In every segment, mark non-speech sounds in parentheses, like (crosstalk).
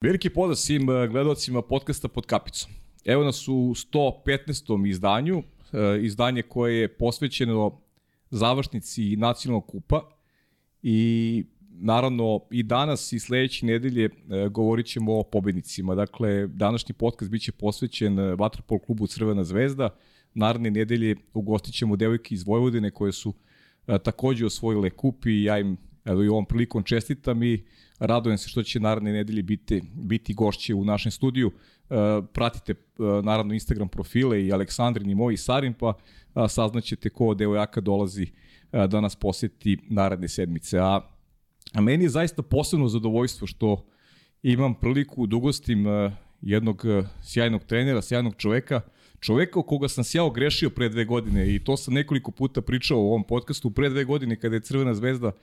Veliki pozdrav svim eh, gledalcima podcasta pod kapicom. Evo nas u 115. izdanju, eh, izdanje koje je posvećeno završnici nacionalnog kupa i naravno i danas i sledeće nedelje eh, govorit ćemo o pobednicima. Dakle, današnji podcast biće posvećen Vatrpol klubu Crvena zvezda. Naravne nedelje ugostit ćemo devojke iz Vojvodine koje su takođe osvojile kup i ja im evo i ovom prilikom čestitam i Radujem se što će naredne nedelje biti, biti gošće u našem studiju. E, pratite e, naravno Instagram profile i Aleksandrin i moj i Sarin, pa saznaćete ko od devojaka dolazi e, da nas poseti naredne sedmice. A, a meni je zaista posebno zadovoljstvo što imam priliku da ugostim jednog sjajnog trenera, sjajnog čoveka, čoveka koga sam sjao grešio pre dve godine i to sam nekoliko puta pričao u ovom podcastu. Pre dve godine kada je Crvena zvezda uh,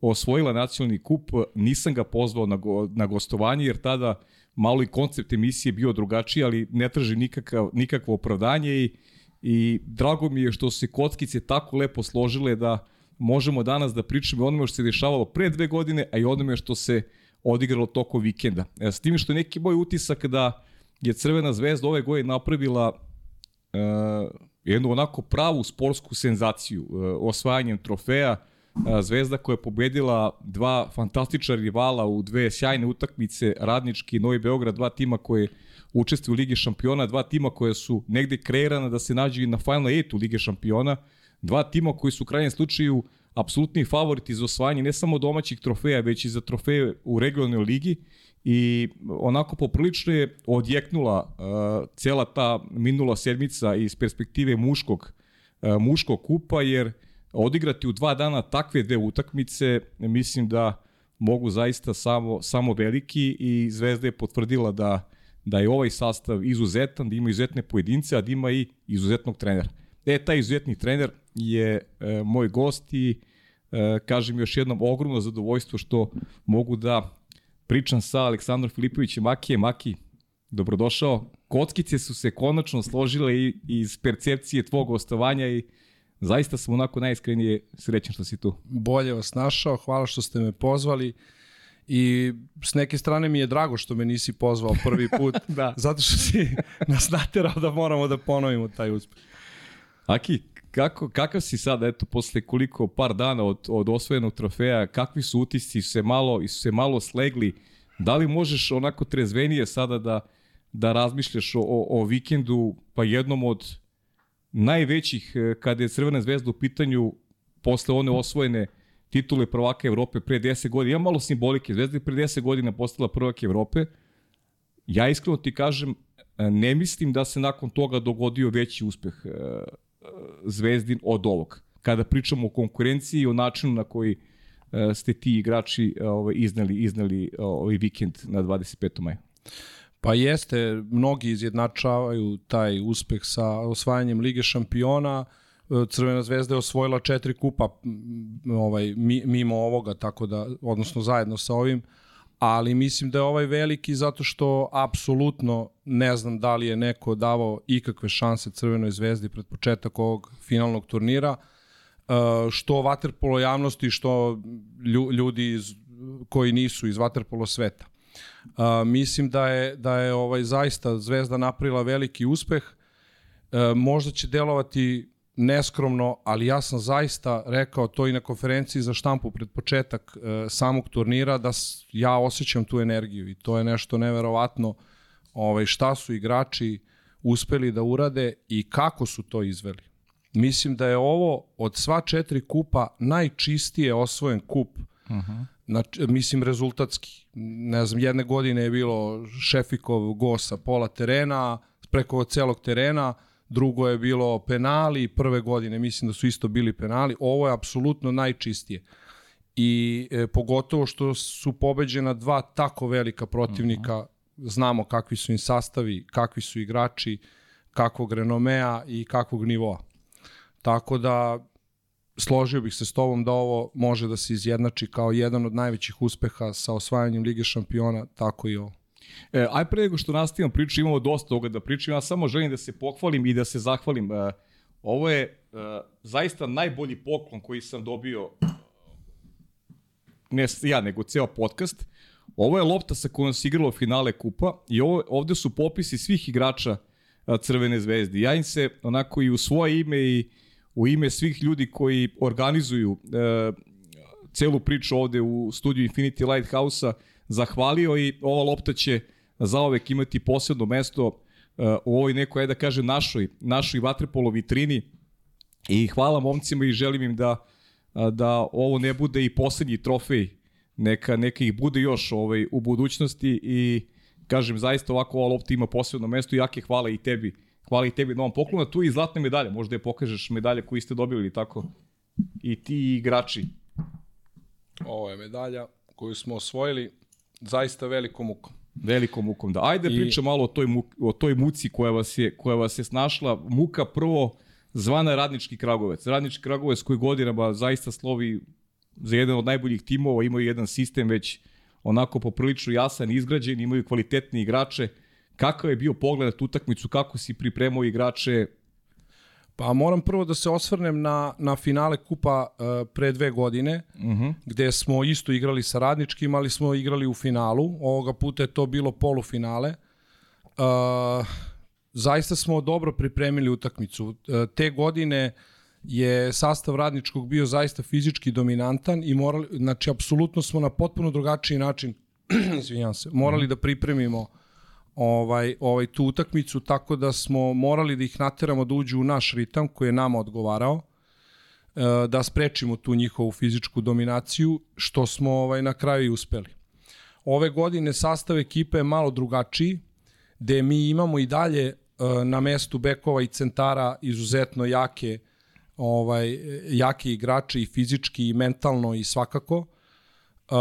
osvojila nacionalni kup, nisam ga pozvao na, go, na gostovanje, jer tada malo i koncept emisije bio drugačiji, ali ne traži nikakav, nikakvo opravdanje i, i drago mi je što se kockice tako lepo složile da možemo danas da pričamo onome što se dešavalo pre dve godine, a i onome što se odigralo toko vikenda. E, s tim što je neki moj utisak da je Crvena zvezda ove godine napravila uh, jednu onako pravu sportsku senzaciju uh, osvajanjem trofeja, Zvezda koja je pobedila dva fantastična rivala u dve sjajne utakmice, Radnički i Novi Beograd, dva tima koje učestvuju u Ligi šampiona, dva tima koje su negde kreirana da se nađu na Final 8 u Lige šampiona, dva tima koji su u krajnjem slučaju apsolutni favoriti za osvajanje ne samo domaćih trofeja, već i za trofeje u regionalnoj ligi i onako poprilično je odjeknula uh, cela ta minula sedmica iz perspektive muškog, uh, muškog kupa, jer odigrati u dva dana takve dve utakmice, mislim da mogu zaista samo, samo veliki i Zvezda je potvrdila da, da je ovaj sastav izuzetan, da ima izuzetne pojedince, a da ima i izuzetnog trenera. E, taj izuzetni trener je e, moj gost i e, kažem još jednom ogromno zadovoljstvo što mogu da pričam sa Aleksandrom Filipovićem Makije. Maki, dobrodošao. Kockice su se konačno složile i iz percepcije tvog ostovanja i zaista sam onako najiskrenije srećan što si tu. Bolje vas našao, hvala što ste me pozvali. I s neke strane mi je drago što me nisi pozvao prvi put, (laughs) da. zato što si nas naterao da moramo da ponovimo taj uspeh. Aki, kako, kakav si sad, eto, posle koliko par dana od, od osvojenog trofeja, kakvi su utisci, se malo, su se malo slegli, da li možeš onako trezvenije sada da, da razmišljaš o, o, o vikendu, pa jednom od najvećih e, kada je Crvena zvezda u pitanju posle one osvojene titule prvaka Evrope pre 10 godina. Ima malo simbolike. Zvezda je pre 10 godina postala prvak Evrope. Ja iskreno ti kažem, e, ne mislim da se nakon toga dogodio veći uspeh e, Zvezdin od ovog. Kada pričamo o konkurenciji i o načinu na koji ste ti igrači ovaj, izneli, izneli ovaj vikend na 25. maja. Pa jeste, mnogi izjednačavaju taj uspeh sa osvajanjem Lige šampiona. Crvena zvezda je osvojila četiri kupa ovaj, mimo ovoga, tako da, odnosno zajedno sa ovim, ali mislim da je ovaj veliki zato što apsolutno ne znam da li je neko davao ikakve šanse Crvenoj zvezdi pred početak ovog finalnog turnira, e, što vaterpolo javnosti, što ljudi iz, koji nisu iz vaterpolo sveta. A, mislim da je, da je ovaj zaista Zvezda napravila veliki uspeh. E, možda će delovati neskromno, ali ja sam zaista rekao to i na konferenciji za štampu pred početak e, samog turnira da ja osjećam tu energiju i to je nešto neverovatno ovaj, šta su igrači uspeli da urade i kako su to izveli. Mislim da je ovo od sva četiri kupa najčistije osvojen kup uh -huh Znači, mislim rezultatski. Ne znam, jedne godine je bilo Šefikov go sa pola terena, preko celog terena, drugo je bilo penali, prve godine mislim da su isto bili penali. Ovo je apsolutno najčistije. I e, pogotovo što su pobeđena dva tako velika protivnika, uh -huh. znamo kakvi su im sastavi, kakvi su igrači, kakvog renomea i kakvog nivoa. Tako da složio bih se s tobom da ovo može da se izjednači kao jedan od najvećih uspeha sa osvajanjem Lige šampiona, tako i ovo. E, aj pre nego što nastavimo priču, imamo dosta toga da pričam, ja samo želim da se pohvalim i da se zahvalim. E, ovo je e, zaista najbolji poklon koji sam dobio, ne ja, nego ceo podcast. Ovo je lopta sa kojom se igralo finale kupa i ovo, ovde su popisi svih igrača Crvene zvezde. Ja im se onako i u svoje ime i u ime svih ljudi koji organizuju e, celu priču ovde u studiju Infinity Lighthouse-a zahvalio i ova lopta će zaovek imati posebno mesto uh, u ovoj nekoj, da kaže, našoj, našoj vatrepolo vitrini. I hvala momcima i želim im da, da ovo ne bude i poslednji trofej, neka, neka ih bude još ovaj, u budućnosti. I kažem, zaista ovako ova lopta ima posebno mesto. I jake hvala i tebi, hvala i tebi na ovom poklonu, tu i zlatne medalje, možda je pokažeš medalje koje ste dobili ili tako, i ti igrači. Ovo je medalja koju smo osvojili zaista velikom mukom. Velikom mukom, da. Ajde I... priča malo o toj, mu, o toj muci koja vas, je, koja vas je snašla. Muka prvo zvana Radnički Kragovec. Radnički Kragovec koji godinama zaista slovi za jedan od najboljih timova, imaju jedan sistem već onako poprilično jasan, izgrađen, imaju kvalitetni igrače. Kakav je bio pogled na tu utakmicu, kako si pripremao igrače, Pa moram prvo da se osvrnem na, na finale kupa uh, pre dve godine, uh mhm. -huh. gde smo isto igrali sa radničkim, ali smo igrali u finalu. Ovoga puta je to bilo polufinale. Uh, zaista smo dobro pripremili utakmicu. Uh, te godine je sastav radničkog bio zaista fizički dominantan i morali, znači, apsolutno smo na potpuno drugačiji način, (clears throat) izvinjam se, morali uh mhm. -huh. da pripremimo ovaj, ovaj tu utakmicu, tako da smo morali da ih nateramo da uđu u naš ritam koji je nama odgovarao, e, da sprečimo tu njihovu fizičku dominaciju, što smo ovaj na kraju i uspeli. Ove godine sastav ekipe je malo drugačiji, gde mi imamo i dalje e, na mestu bekova i centara izuzetno jake ovaj jake igrače i fizički i mentalno i svakako. Uh,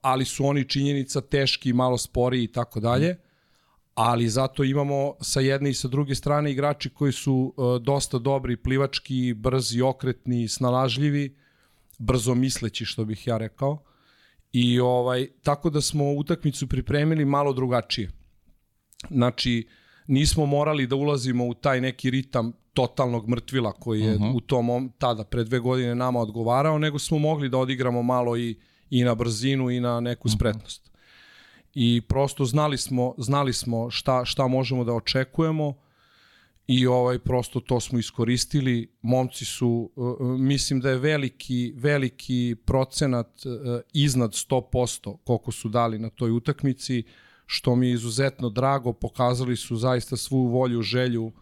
ali su oni činjenica teški, malo spori i tako dalje ali zato imamo sa jedne i sa druge strane igrači koji su uh, dosta dobri, plivački, brzi, okretni, snalažljivi, brzo misleći što bih ja rekao. I ovaj tako da smo utakmicu pripremili malo drugačije. Znači nismo morali da ulazimo u taj neki ritam totalnog mrtvila koji je uh -huh. u tom tada pre dve godine nama odgovarao, nego smo mogli da odigramo malo i i na brzinu i na neku spretnost. I prosto znali smo, znali smo šta, šta možemo da očekujemo i ovaj prosto to smo iskoristili. Momci su, uh, uh, mislim da je veliki, veliki procenat uh, iznad 100% koliko su dali na toj utakmici, što mi je izuzetno drago, pokazali su zaista svu volju, želju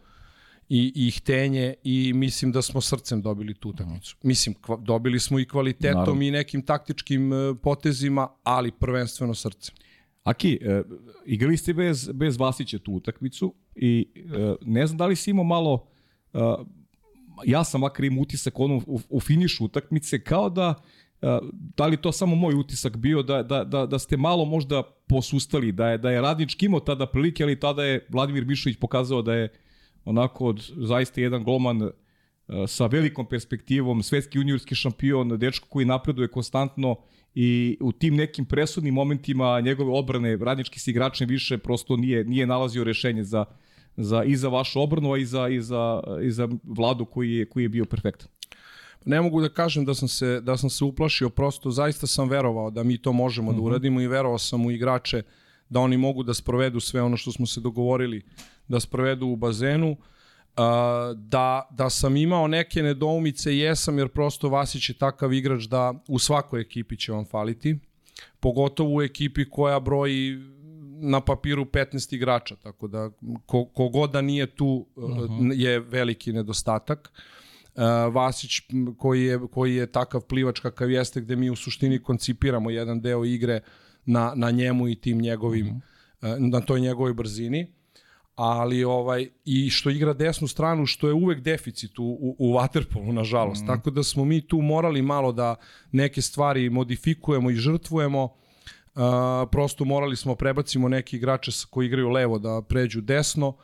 i, i htenje i mislim da smo srcem dobili tu utakmicu. Mislim, kva, dobili smo i kvalitetom Naravno. i nekim taktičkim potezima, ali prvenstveno srcem. Aki, e, igrali ste bez, bez Vasića tu utakmicu i e, ne znam da li si imao malo, e, ja sam makar imao utisak ono, u, u finišu utakmice, kao da, e, da li to samo moj utisak bio, da, da, da, da ste malo možda posustali, da je, da je Radnički imao tada prilike, ali tada je Vladimir Mišović pokazao da je onako od zaista jedan golman sa velikom perspektivom, svetski juniorski šampion, dečko koji napreduje konstantno, i u tim nekim presudnim momentima njegove odbrane radnički se igrač više prosto nije nije nalazio rešenje za za i za vašu odbranu a i za i za i za Vladu koji je koji je bio perfektan. Ne mogu da kažem da sam se da sam se uplašio, prosto zaista sam verovao da mi to možemo mm -hmm. da mhm. uradimo i verovao sam u igrače da oni mogu da sprovedu sve ono što smo se dogovorili da sprovedu u bazenu. Uh, da, da sam imao neke nedoumice, jesam, jer prosto Vasić je takav igrač da u svakoj ekipi će vam faliti, pogotovo u ekipi koja broji na papiru 15 igrača, tako da ko, kogod da nije tu uh -huh. je veliki nedostatak. Uh, Vasić koji je, koji je takav plivač kakav jeste gde mi u suštini koncipiramo jedan deo igre na, na njemu i tim njegovim, uh -huh. uh, na toj njegovoj brzini ali ovaj i što igra desnu stranu što je uvek deficit u u, u waterpolu nažalost. Mm. Tako da smo mi tu morali malo da neke stvari modifikujemo i žrtvujemo. Uh, prosto morali smo prebacimo neki igrače koji igraju levo da pređu desno.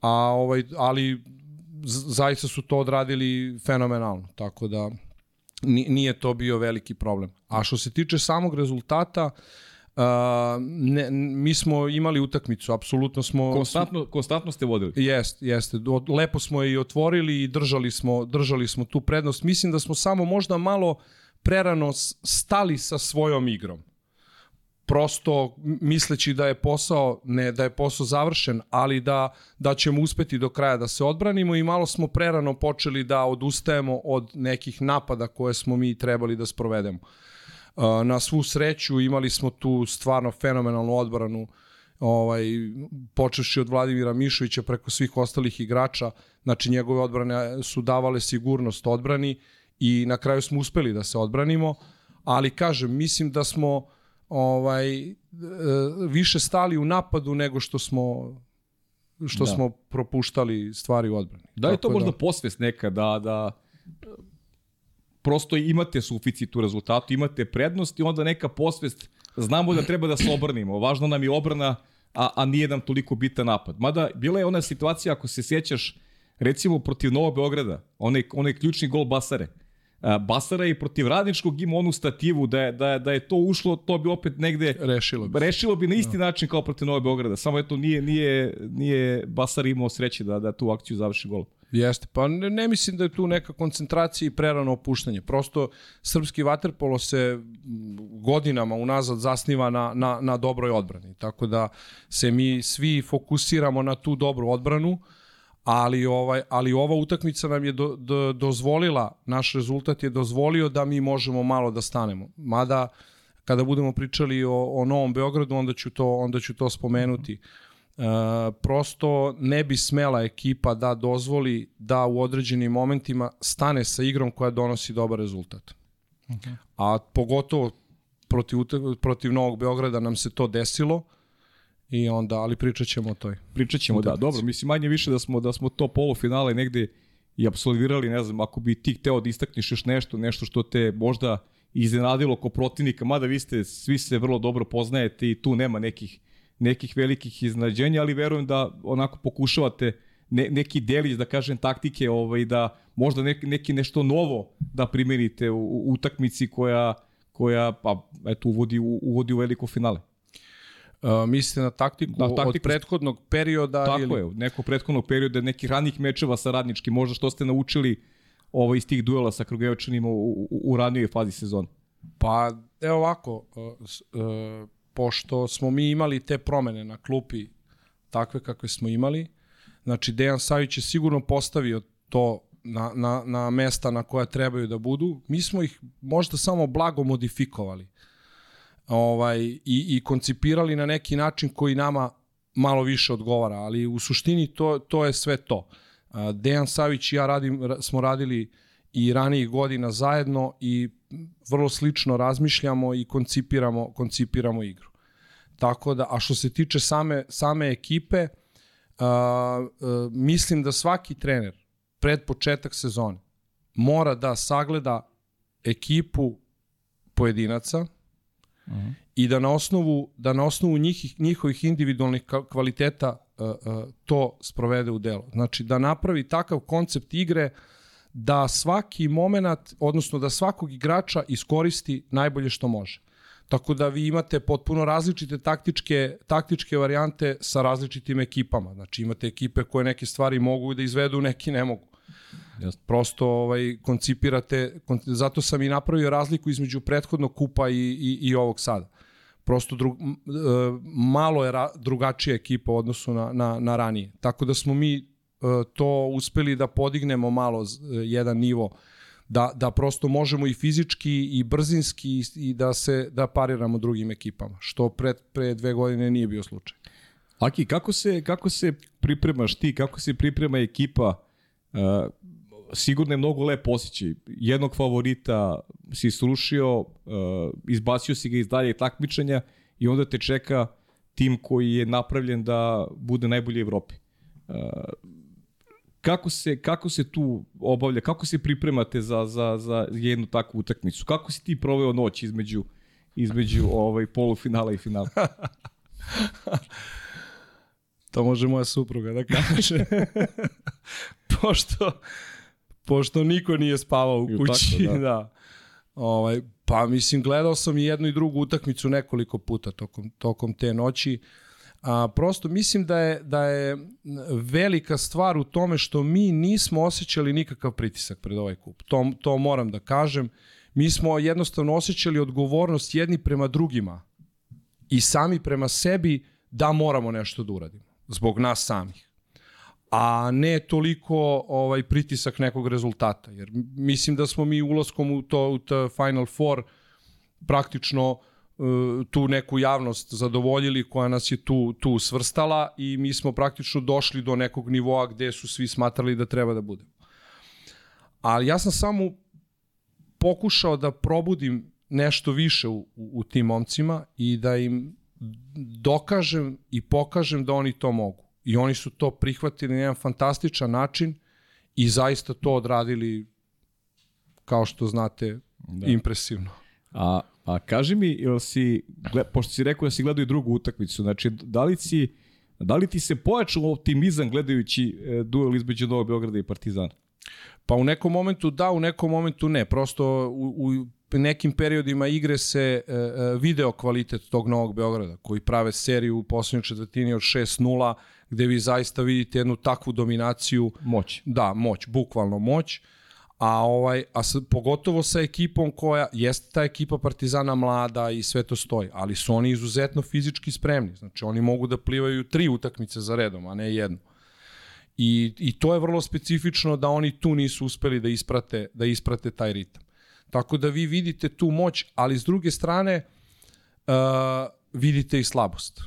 A ovaj ali zaista su to odradili fenomenalno. Tako da nije to bio veliki problem. A što se tiče samog rezultata, uh, Uh, ne, mi smo imali utakmicu, apsolutno smo... Konstantno, konstantno ste vodili. Jest, jeste. Lepo smo je i otvorili i držali smo, držali smo tu prednost. Mislim da smo samo možda malo prerano stali sa svojom igrom. prosto misleći da je posao ne da je posao završen, ali da da ćemo uspeti do kraja da se odbranimo i malo smo prerano počeli da odustajemo od nekih napada koje smo mi trebali da sprovedemo. Na svu sreću imali smo tu stvarno fenomenalnu odbranu ovaj, počeši od Vladimira Mišovića preko svih ostalih igrača, znači njegove odbrane su davale sigurnost odbrani i na kraju smo uspeli da se odbranimo, ali kažem, mislim da smo ovaj, e, više stali u napadu nego što smo što da. smo propuštali stvari u odbrani. Da je to možda da... posvest neka da, da prosto imate suficit u rezultatu, imate prednost i onda neka posvest znamo da treba da se obranimo. Važno nam je obrana, a, a nije nam toliko bitan napad. Mada, bila je ona situacija, ako se sjećaš, recimo protiv Novog Beograda, onaj, onaj ključni gol Basare. Basara je protiv radničkog ima onu stativu da je, da, je, da je to ušlo, to bi opet negde rešilo bi, rešilo bi na isti no. Da. način kao protiv Nove Beograda. Samo eto nije, nije, nije Basar imao sreće da, da tu akciju završi golom. Jeste, pa ne, ne mislim da je tu neka koncentracija i prerano opuštanje. Prosto srpski vaterpolo se godinama unazad zasniva na, na, na dobroj odbrani. Tako da se mi svi fokusiramo na tu dobru odbranu, ali ovaj ali ova utakmica nam je do, do, dozvolila naš rezultat je dozvolio da mi možemo malo da stanemo mada kada budemo pričali o, o Novom Beogradu onda ću to onda ću to spomenuti -hmm E, prosto ne bi smela ekipa da dozvoli da u određenim momentima stane sa igrom koja donosi dobar rezultat. Okay. A pogotovo protiv, protiv Novog Beograda nam se to desilo i onda, ali pričat ćemo o toj. Pričat ćemo, da, dobro, mislim manje više da smo, da smo to polufinale negde i absolvirali, ne znam, ako bi ti hteo da istakneš još nešto, nešto što te možda iznenadilo ko protivnika, mada vi ste, svi se vrlo dobro poznajete i tu nema nekih nekih velikih iznadženja, ali verujem da onako pokušavate ne, neki delić, da kažem, taktike, ovaj, da možda neki, neki nešto novo da primenite u, u utakmici koja, koja pa, eto, uvodi, u, uvodi u veliko finale. Uh, mislite na taktiku, na taktiku od prethodnog perioda? Tako ili... je, nekog prethodnog perioda, nekih ranih mečeva sa radničkim, možda što ste naučili ovaj, iz tih duela sa Krugevčanima u, u, u ranijoj fazi sezona? Pa, evo ovako, uh, uh, pošto smo mi imali te promene na klupi takve kakve smo imali, znači Dejan Savić je sigurno postavio to na, na, na mesta na koja trebaju da budu. Mi smo ih možda samo blago modifikovali ovaj, i, i koncipirali na neki način koji nama malo više odgovara, ali u suštini to, to je sve to. Dejan Savić i ja radim, smo radili i ranijih godina zajedno i vrlo slično razmišljamo i koncipiramo, koncipiramo igru. Tako da, a što se tiče same, same ekipe, uh, uh, mislim da svaki trener pred početak sezone mora da sagleda ekipu pojedinaca uh -huh. i da na osnovu da na osnovu njih, njihovih individualnih kvaliteta uh, uh, to sprovede u delo. Znači da napravi takav koncept igre da svaki moment, odnosno da svakog igrača iskoristi najbolje što može. Tako da vi imate potpuno različite taktičke, taktičke varijante sa različitim ekipama. Znači imate ekipe koje neke stvari mogu da izvedu, neki ne mogu. Jasno. Prosto ovaj, koncipirate, kon, zato sam i napravio razliku između prethodnog kupa i, i, i ovog sada. Prosto dru, e, malo je ra, drugačija ekipa u odnosu na, na, na ranije. Tako da smo mi e, to uspeli da podignemo malo e, jedan nivo da, da prosto možemo i fizički i brzinski i da se da pariramo drugim ekipama, što pre, pre dve godine nije bio slučaj. Aki, kako se, kako se pripremaš ti, kako se priprema ekipa? Uh, sigurno je mnogo lepo osjećaj. Jednog favorita si srušio, uh, izbacio si ga iz dalje takmičenja i onda te čeka tim koji je napravljen da bude najbolji u Evropi. Uh, Kako se, kako se tu obavlja, kako se pripremate za, za, za jednu takvu utakmicu? Kako si ti proveo noć između, između ovaj, polufinala i finala? (laughs) to može moja supruga da kaže. (laughs) pošto, pošto niko nije spavao u kući. Tako, da. (laughs) da. Ovaj, pa mislim, gledao sam i jednu i drugu utakmicu nekoliko puta tokom, tokom te noći. A, prosto mislim da je, da je velika stvar u tome što mi nismo osjećali nikakav pritisak pred ovaj kup. To, to moram da kažem. Mi smo jednostavno osjećali odgovornost jedni prema drugima i sami prema sebi da moramo nešto da uradimo zbog nas samih a ne toliko ovaj pritisak nekog rezultata jer mislim da smo mi ulaskom u to u to Final Four praktično uh, tu neku javnost zadovoljili koja nas je tu tu svrstala i mi smo praktično došli do nekog nivoa gde su svi smatrali da treba da budemo. Ali ja sam samo pokušao da probudim nešto više u, u, u tim momcima i da im dokažem i pokažem da oni to mogu. I oni su to prihvatili na jedan fantastičan način i zaista to odradili kao što znate da. impresivno. A, a kaži mi, jel si, pošto si rekao da si gledao i drugu utakmicu, znači da li si Da li ti se pojačao optimizam gledajući e, duel između Novog Beograda i Partizana? Pa u nekom momentu da, u nekom momentu ne. Prosto u, u nekim periodima igre se e, e, video kvalitet tog Novog Beograda, koji prave seriju u poslednjoj četvrtini od 6-0, gde vi zaista vidite jednu takvu dominaciju. Moć. Da, moć, bukvalno moć. A ovaj a s, pogotovo sa ekipom koja jeste ta ekipa Partizana mlada i sve to stoji, ali su oni izuzetno fizički spremni. Znači oni mogu da plivaju tri utakmice za redom, a ne jednu. I, I to je vrlo specifično da oni tu nisu uspeli da isprate, da isprate taj ritam. Tako da vi vidite tu moć, ali s druge strane uh, vidite i slabost.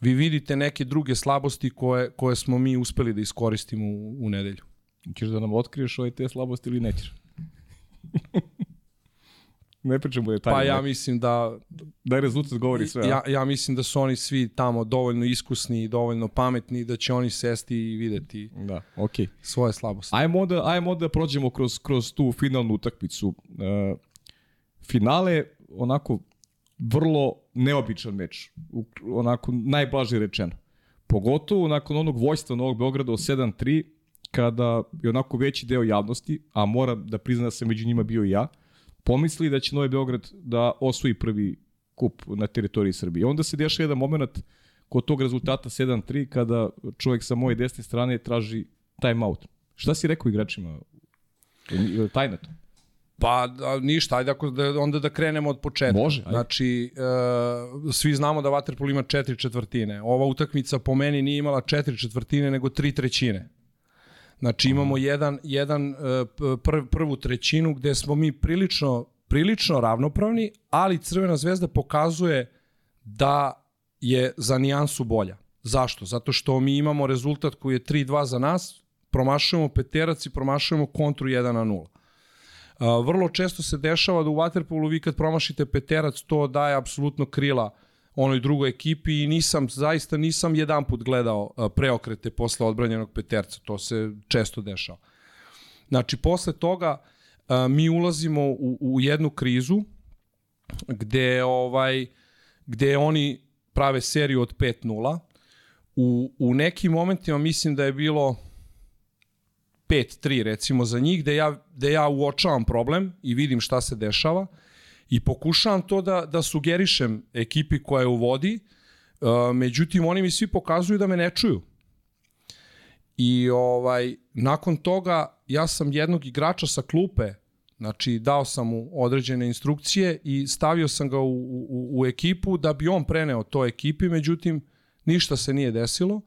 Vi vidite neke druge slabosti koje, koje smo mi uspeli da iskoristimo u, u nedelju. Ćeš da nam otkriješ ove te slabosti ili nećeš? (laughs) ne pričamo detalje. Pa ja mislim da... Da je rezultat govori sve. Ja, ja mislim da su oni svi tamo dovoljno iskusni i dovoljno pametni da će oni sesti i videti da, okay. svoje slabosti. Ajmo da, ajmo da prođemo kroz, kroz tu finalnu utakmicu. Uh, finale, onako, vrlo neobičan meč. Onako, najblaže rečeno. Pogotovo nakon onog vojstva Novog Beograda o 7-3, kada je onako veći deo javnosti, a mora da prizna da sam među njima bio i ja, pomisli da će Novi Beograd da osvoji prvi kup na teritoriji Srbije. Onda se dešava jedan moment kod tog rezultata 7-3 kada čovjek sa moje desne strane traži time out. Šta si rekao igračima? Tajna to? Pa da, ništa, ajde ako da, onda da krenemo od početka. Može, ajde. Znači, e, svi znamo da Waterpolo ima četiri četvrtine. Ova utakmica po meni nije imala četiri četvrtine, nego tri trećine. Znači imamo jedan, jedan e, prv, prvu trećinu gde smo mi prilično, prilično ravnopravni, ali Crvena zvezda pokazuje da je za nijansu bolja. Zašto? Zato što mi imamo rezultat koji je 3-2 za nas, promašujemo peterac i promašujemo kontru 1 na 0. Vrlo često se dešava da u Waterpolu vi kad promašite peterac to daje apsolutno krila uh, onoj drugoj ekipi i nisam, zaista nisam jedan put gledao preokrete posle odbranjenog peterca, to se često dešava. Znači, posle toga mi ulazimo u, u jednu krizu gde, ovaj, gde oni prave seriju od 5-0. U, u nekim momentima mislim da je bilo 5-3 recimo za njih, gde ja, gde ja uočavam problem i vidim šta se dešava i pokušavam to da, da sugerišem ekipi koja je u vodi, međutim oni mi svi pokazuju da me ne čuju. I ovaj nakon toga ja sam jednog igrača sa klupe, znači dao sam mu određene instrukcije i stavio sam ga u, u, u ekipu da bi on preneo to ekipi, međutim ništa se nije desilo.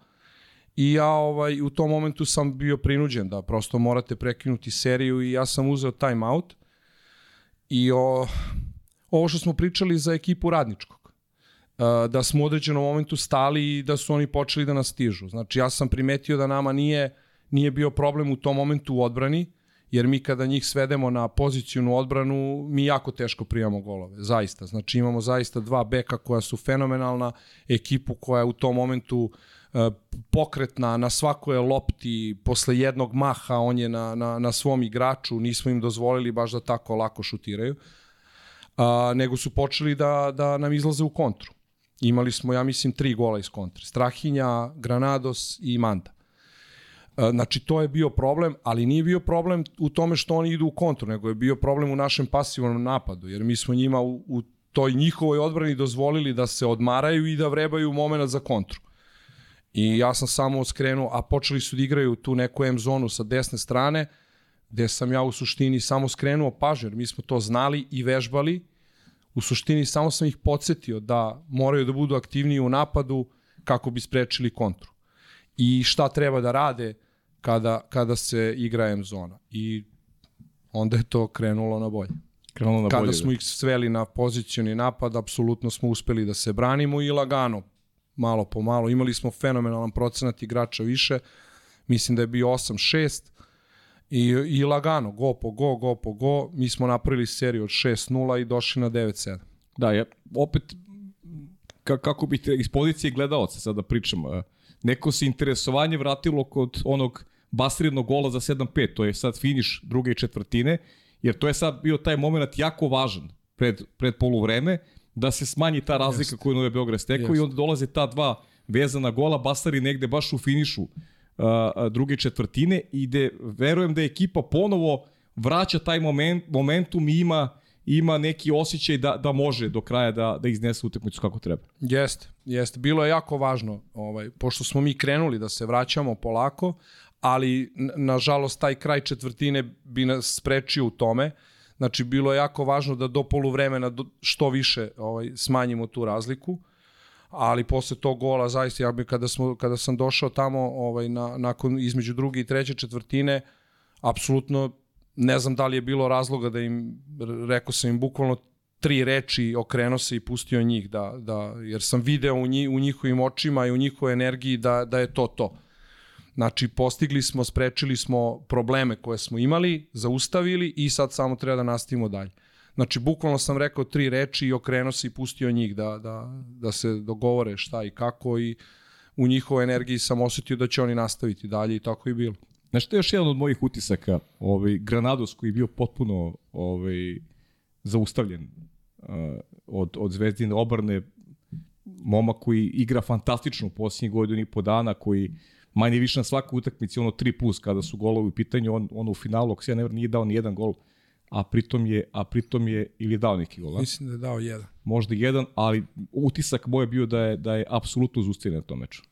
I ja ovaj, u tom momentu sam bio prinuđen da prosto morate prekinuti seriju i ja sam uzeo time out. I o, ovo što smo pričali za ekipu radničkog. Da smo u određenom momentu stali i da su oni počeli da nas stižu. Znači ja sam primetio da nama nije, nije bio problem u tom momentu u odbrani, jer mi kada njih svedemo na pozicijnu odbranu, mi jako teško prijamo golove, zaista. Znači imamo zaista dva beka koja su fenomenalna, ekipu koja je u tom momentu pokretna na svakoj lopti, posle jednog maha on je na, na, na svom igraču, nismo im dozvolili baš da tako lako šutiraju. Uh, a, nego su počeli da, da nam izlaze u kontru. Imali smo, ja mislim, tri gola iz kontre. Strahinja, Granados i Manda. Znači, to je bio problem, ali nije bio problem u tome što oni idu u kontru, nego je bio problem u našem pasivnom napadu, jer mi smo njima u, u toj njihovoj odbrani dozvolili da se odmaraju i da vrebaju moment za kontru. I ja sam samo skrenuo, a počeli su da igraju tu neku M zonu sa desne strane, gde sam ja u suštini samo skrenuo pažnju, jer mi smo to znali i vežbali U suštini samo sam ih podsjetio da moraju da budu aktivniji u napadu kako bi sprečili kontru. I šta treba da rade kada, kada se igra M zona. I onda je to krenulo na bolje. Krenulo na Kada bolje, smo da. ih sveli na pozicioni napad, apsolutno smo uspeli da se branimo i lagano, malo po malo. Imali smo fenomenalan procenat igrača više, mislim da je bio 8-6 i, i lagano, go po go, go po go. Mi smo napravili seriju od 6-0 i došli na 9-7. Da, ja, opet, ka, kako bih iz pozicije gledalaca sada da pričam, neko se interesovanje vratilo kod onog basirnog gola za 7-5, to je sad finiš druge četvrtine, jer to je sad bio taj moment jako važan pred, pred poluvreme, da se smanji ta razlika Jeste. koju je Novi Beograd stekao Jeste. i onda dolaze ta dva vezana gola, Basari negde baš u finišu druge četvrtine i gde verujem da je ekipa ponovo vraća taj moment, momentum i ima ima neki osjećaj da, da može do kraja da, da iznese utakmicu kako treba. Jeste, jeste. Bilo je jako važno, ovaj, pošto smo mi krenuli da se vraćamo polako, ali nažalost taj kraj četvrtine bi nas sprečio u tome. Znači bilo je jako važno da do poluvremena što više ovaj smanjimo tu razliku. Ali posle tog gola zaista ja bi kada smo kada sam došao tamo ovaj na nakon između druge i treće četvrtine apsolutno ne znam da li je bilo razloga da im rekao sam im bukvalno tri reči okrenuo se i pustio njih da, da jer sam video u, njih, u njihovim očima i u njihovoj energiji da, da je to to. Znači, postigli smo, sprečili smo probleme koje smo imali, zaustavili i sad samo treba da nastavimo dalje. Znači, bukvalno sam rekao tri reči i okrenuo se i pustio njih da, da, da se dogovore šta i kako i u njihovoj energiji sam osetio da će oni nastaviti dalje i tako i bilo. Znaš, to je još jedan od mojih utisaka, ovaj, Granados koji je bio potpuno ovaj, zaustavljen uh, od, od Zvezdine obrne, momak koji igra fantastično u posljednjih godinu i po dana, koji manje više na svakoj utakmici, ono 3 plus kada su golovi u pitanju, on, on u finalu, ako se ja ne nije dao ni jedan gol, a pritom je, a pritom je ili dao neki gol, a? Mislim da je dao jedan. možda jedan, ali utisak moj je bio da je, da je apsolutno zaustavljen na tom meču.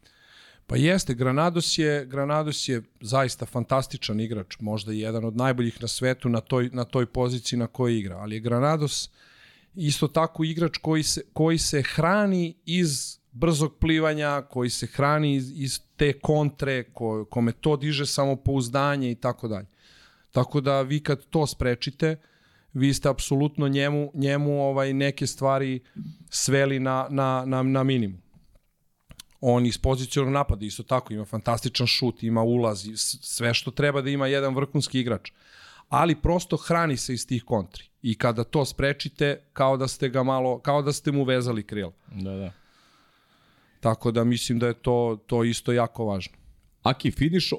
Pa jeste, Granados je, Granados je zaista fantastičan igrač, možda i jedan od najboljih na svetu na toj, na toj poziciji na kojoj igra, ali je Granados isto tako igrač koji se, koji se hrani iz brzog plivanja, koji se hrani iz, iz te kontre, ko, kome to diže samopouzdanje i tako dalje. Tako da vi kad to sprečite, vi ste apsolutno njemu, njemu ovaj neke stvari sveli na, na, na, na minimum on iz pozicionog napada isto tako ima fantastičan šut, ima ulaz, sve što treba da ima jedan vrhunski igrač. Ali prosto hrani se iz tih kontri. I kada to sprečite, kao da ste ga malo, kao da ste mu vezali krila. Da, da. Tako da mislim da je to to isto jako važno. Aki finiš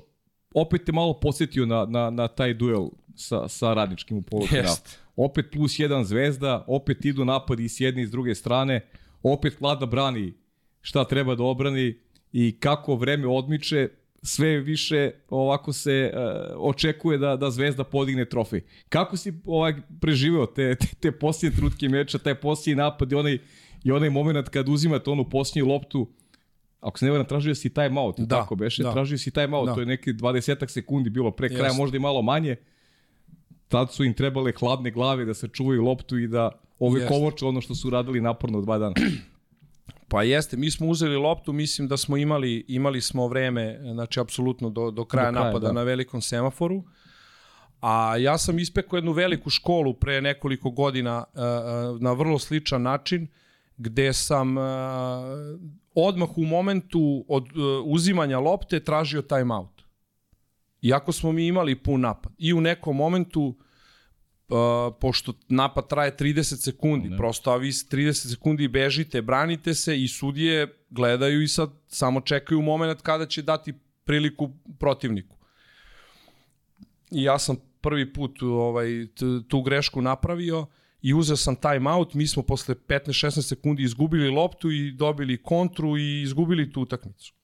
opet te malo podsjetio na, na, na taj duel sa, sa radničkim u polufinalu. Jeste. Opet plus jedan zvezda, opet idu napadi i s jedne i s druge strane, opet Vlada brani šta treba da obrani i kako vreme odmiče, sve više ovako se uh, očekuje da da Zvezda podigne trofej. Kako si ovaj preživeo te te, te posljednje trutke meča, taj posljednji napad i onaj i onaj momenat kad uzimate onu posljednju loptu Ako se ne varam, tražio si time out, Da, tako beše, da. tražio si time out, Da. to je neki 20 sekundi bilo pre kraja, Jeste. možda i malo manje. Tad su im trebale hladne glave da se čuvaju loptu i da ove Jeste. kovoče ono što su radili naporno dva dana. (clears throat) Pa jeste, mi smo uzeli loptu, mislim da smo imali imali smo vreme, znači apsolutno do, do kraja, Do kraja, napada da. na velikom semaforu. A ja sam ispekao jednu veliku školu pre nekoliko godina na vrlo sličan način, gde sam uh, odmah u momentu od uh, uzimanja lopte tražio timeout. Iako smo mi imali pun napad. I u nekom momentu Uh, pošto napad traje 30 sekundi, Ne. prosto a vi s 30 sekundi bežite, branite se i sudije gledaju i sad samo čekaju moment kada će dati priliku protivniku. I ja sam prvi put ovaj, tu grešku napravio i uzeo sam time out, mi smo posle 15-16 sekundi izgubili loptu i dobili kontru i izgubili tu utakmicu.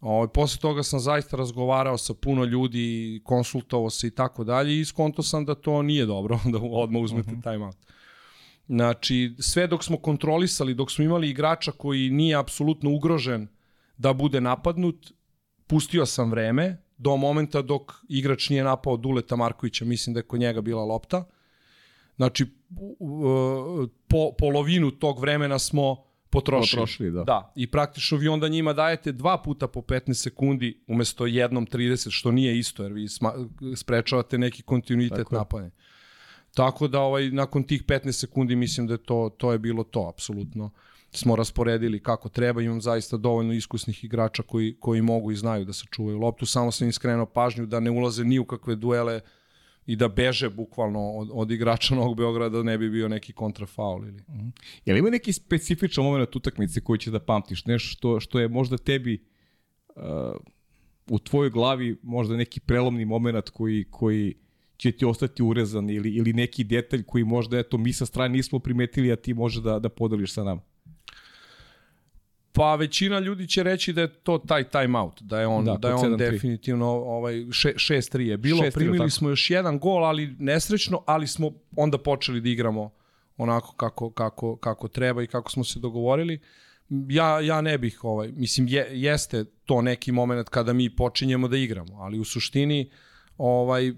Ovaj, posle toga sam zaista razgovarao sa puno ljudi, konsultovao se i tako dalje i skonto sam da to nije dobro, (laughs) da odmah uzmete uh -huh. time out. Znači, sve dok smo kontrolisali, dok smo imali igrača koji nije apsolutno ugrožen da bude napadnut, pustio sam vreme do momenta dok igrač nije napao Duleta Markovića, mislim da je kod njega bila lopta. Znači, po, polovinu tog vremena smo potrošili. Potrošili, da. Da, i praktično vi onda njima dajete dva puta po 15 sekundi umesto jednom 30, što nije isto, jer vi sma, sprečavate neki kontinuitet Tako napadanja. Tako da ovaj nakon tih 15 sekundi mislim da je to to je bilo to apsolutno smo rasporedili kako treba, imam zaista dovoljno iskusnih igrača koji, koji mogu i znaju da sačuvaju loptu, samo sam im skrenuo pažnju da ne ulaze ni u kakve duele i da beže bukvalno od, od igrača Novog Beograda da ne bi bio neki kontrafaul ili. Je li ima neki specifičan moment utakmice koji će da pamtiš? Nešto što, što je možda tebi uh, u tvojoj glavi možda neki prelomni moment koji, koji će ti ostati urezan ili, ili neki detalj koji možda eto, mi sa strane nismo primetili, a ti može da, da podeliš sa nama? Pa većina ljudi će reći da je to taj time out, da je on Da, da, je on 7-3. definitivno ovaj 6-3 je bilo, 6-3, primili tako. smo još jedan gol, ali nesrećno, ali smo onda počeli da igramo onako kako kako kako treba i kako smo se dogovorili. Ja ja ne bih ovaj mislim je, jeste to neki moment kada mi počinjemo da igramo, ali u suštini ovaj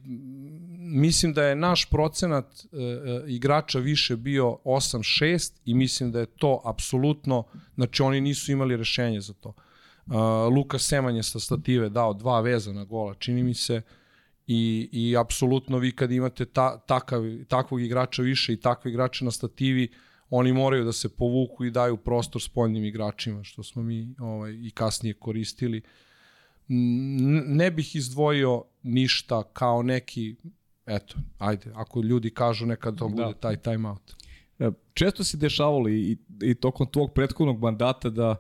mislim da je naš procenat e, e, igrača više bio 8-6 i mislim da je to apsolutno znači oni nisu imali rešenje za to. Uh, Luka Seman je sa stative dao dva vezana gola, čini mi se, i, i apsolutno vi kad imate ta, takav, takvog igrača više i takve igrače na stativi, oni moraju da se povuku i daju prostor spoljnim igračima, što smo mi ovaj, i kasnije koristili. N- Ne bih izdvojio ništa kao neki, eto, ajde, ako ljudi kažu neka to bude Da. taj time out. E, Često se dešavalo i, i tokom tvog prethodnog mandata da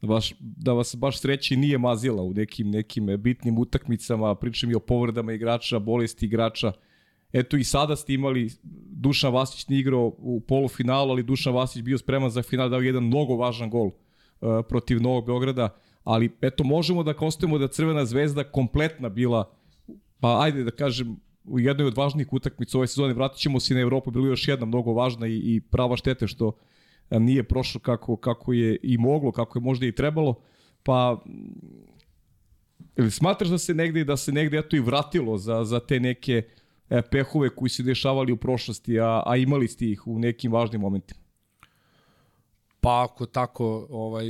da baš, da vas baš sreći nije mazila u nekim nekim bitnim utakmicama, pričam i o povredama igrača, bolesti igrača. Eto i sada ste imali, Dušan Vasić nije igrao u polufinalu, ali Dušan Vasić bio spreman za final, dao jedan mnogo važan gol uh, protiv Novog Beograda, ali eto možemo da konstatujemo da Crvena zvezda kompletna bila, pa ajde da kažem, u jednoj od važnijih utakmica ove sezone, vratit ćemo se na Evropu, bilo je još jedna mnogo važna i, i prava štete što a, nije prošlo kako, kako je i moglo, kako je možda i trebalo, pa ili smatraš da se negde da se negde eto i vratilo za, za te neke e, pehove koji se dešavali u prošlosti, a, a imali ste ih u nekim važnim momentima? Pa ako tako ovaj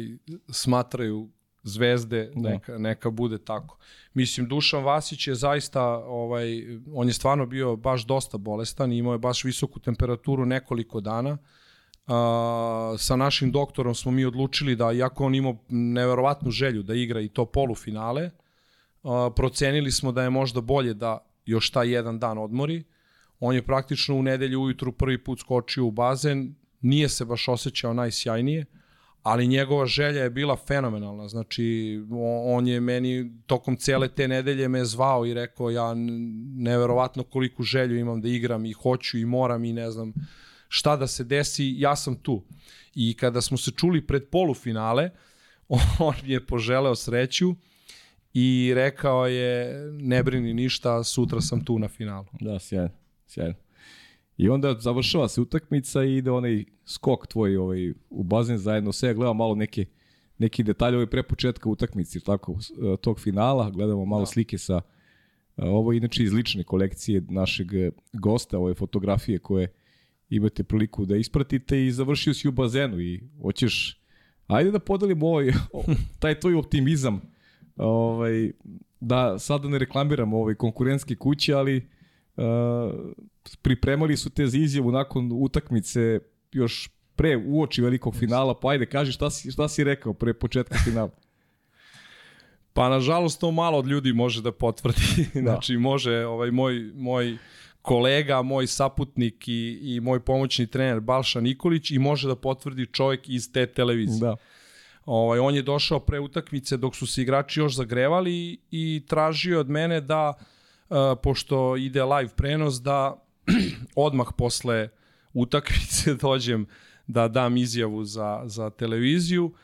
smatraju zvezde, Da. neka, neka bude tako. Mislim, Dušan Vasić je zaista, ovaj, on je stvarno bio baš dosta bolestan imao je baš visoku temperaturu nekoliko dana. A, sa našim doktorom smo mi odlučili da, iako on imao neverovatnu želju da igra i to polufinale, a, procenili smo da je možda bolje da još taj jedan dan odmori. On je praktično u nedelju ujutru prvi put skočio u bazen, nije se baš osjećao najsjajnije, ali njegova želja je bila fenomenalna. Znači, on je meni tokom cele te nedelje me zvao i rekao ja neverovatno koliku želju imam da igram i hoću i moram i ne znam šta da se desi, ja sam tu. I kada smo se čuli pred polufinale, (laughs) on je poželeo sreću i rekao je ne brini ništa, sutra sam tu na finalu. Da, sjajno, sjajno. I onda završava se utakmica i ide onaj skok tvoj ovaj, u bazen zajedno sve. Gledamo malo neke, neki detalje ovaj pre početka utakmice, tako, e, tog finala. Gledamo malo da. slike sa e, ovo je inače iz lične kolekcije našeg e, gosta, ove fotografije koje imate priliku da ispratite i završio si u bazenu i hoćeš ajde da podelimo ovaj, taj tvoj optimizam ovaj, da sada ne reklamiramo ovaj konkurentske kuće, ali uh, pripremali su te za izjavu nakon utakmice još pre uoči velikog finala, pa ajde kaži šta si, šta si rekao pre početka finala. (laughs) Pa nažalost to malo od ljudi može da potvrdi. (laughs) znači može ovaj moj moj kolega, moj saputnik i, i moj pomoćni trener Balša Nikolić i može da potvrdi čovjek iz te televizije. Da. Ovaj, on je došao pre utakmice dok su se igrači još zagrevali i tražio od mene da, uh, pošto ide live prenos, da (clears throat) odmah posle utakmice (laughs) dođem da dam izjavu za, za televiziju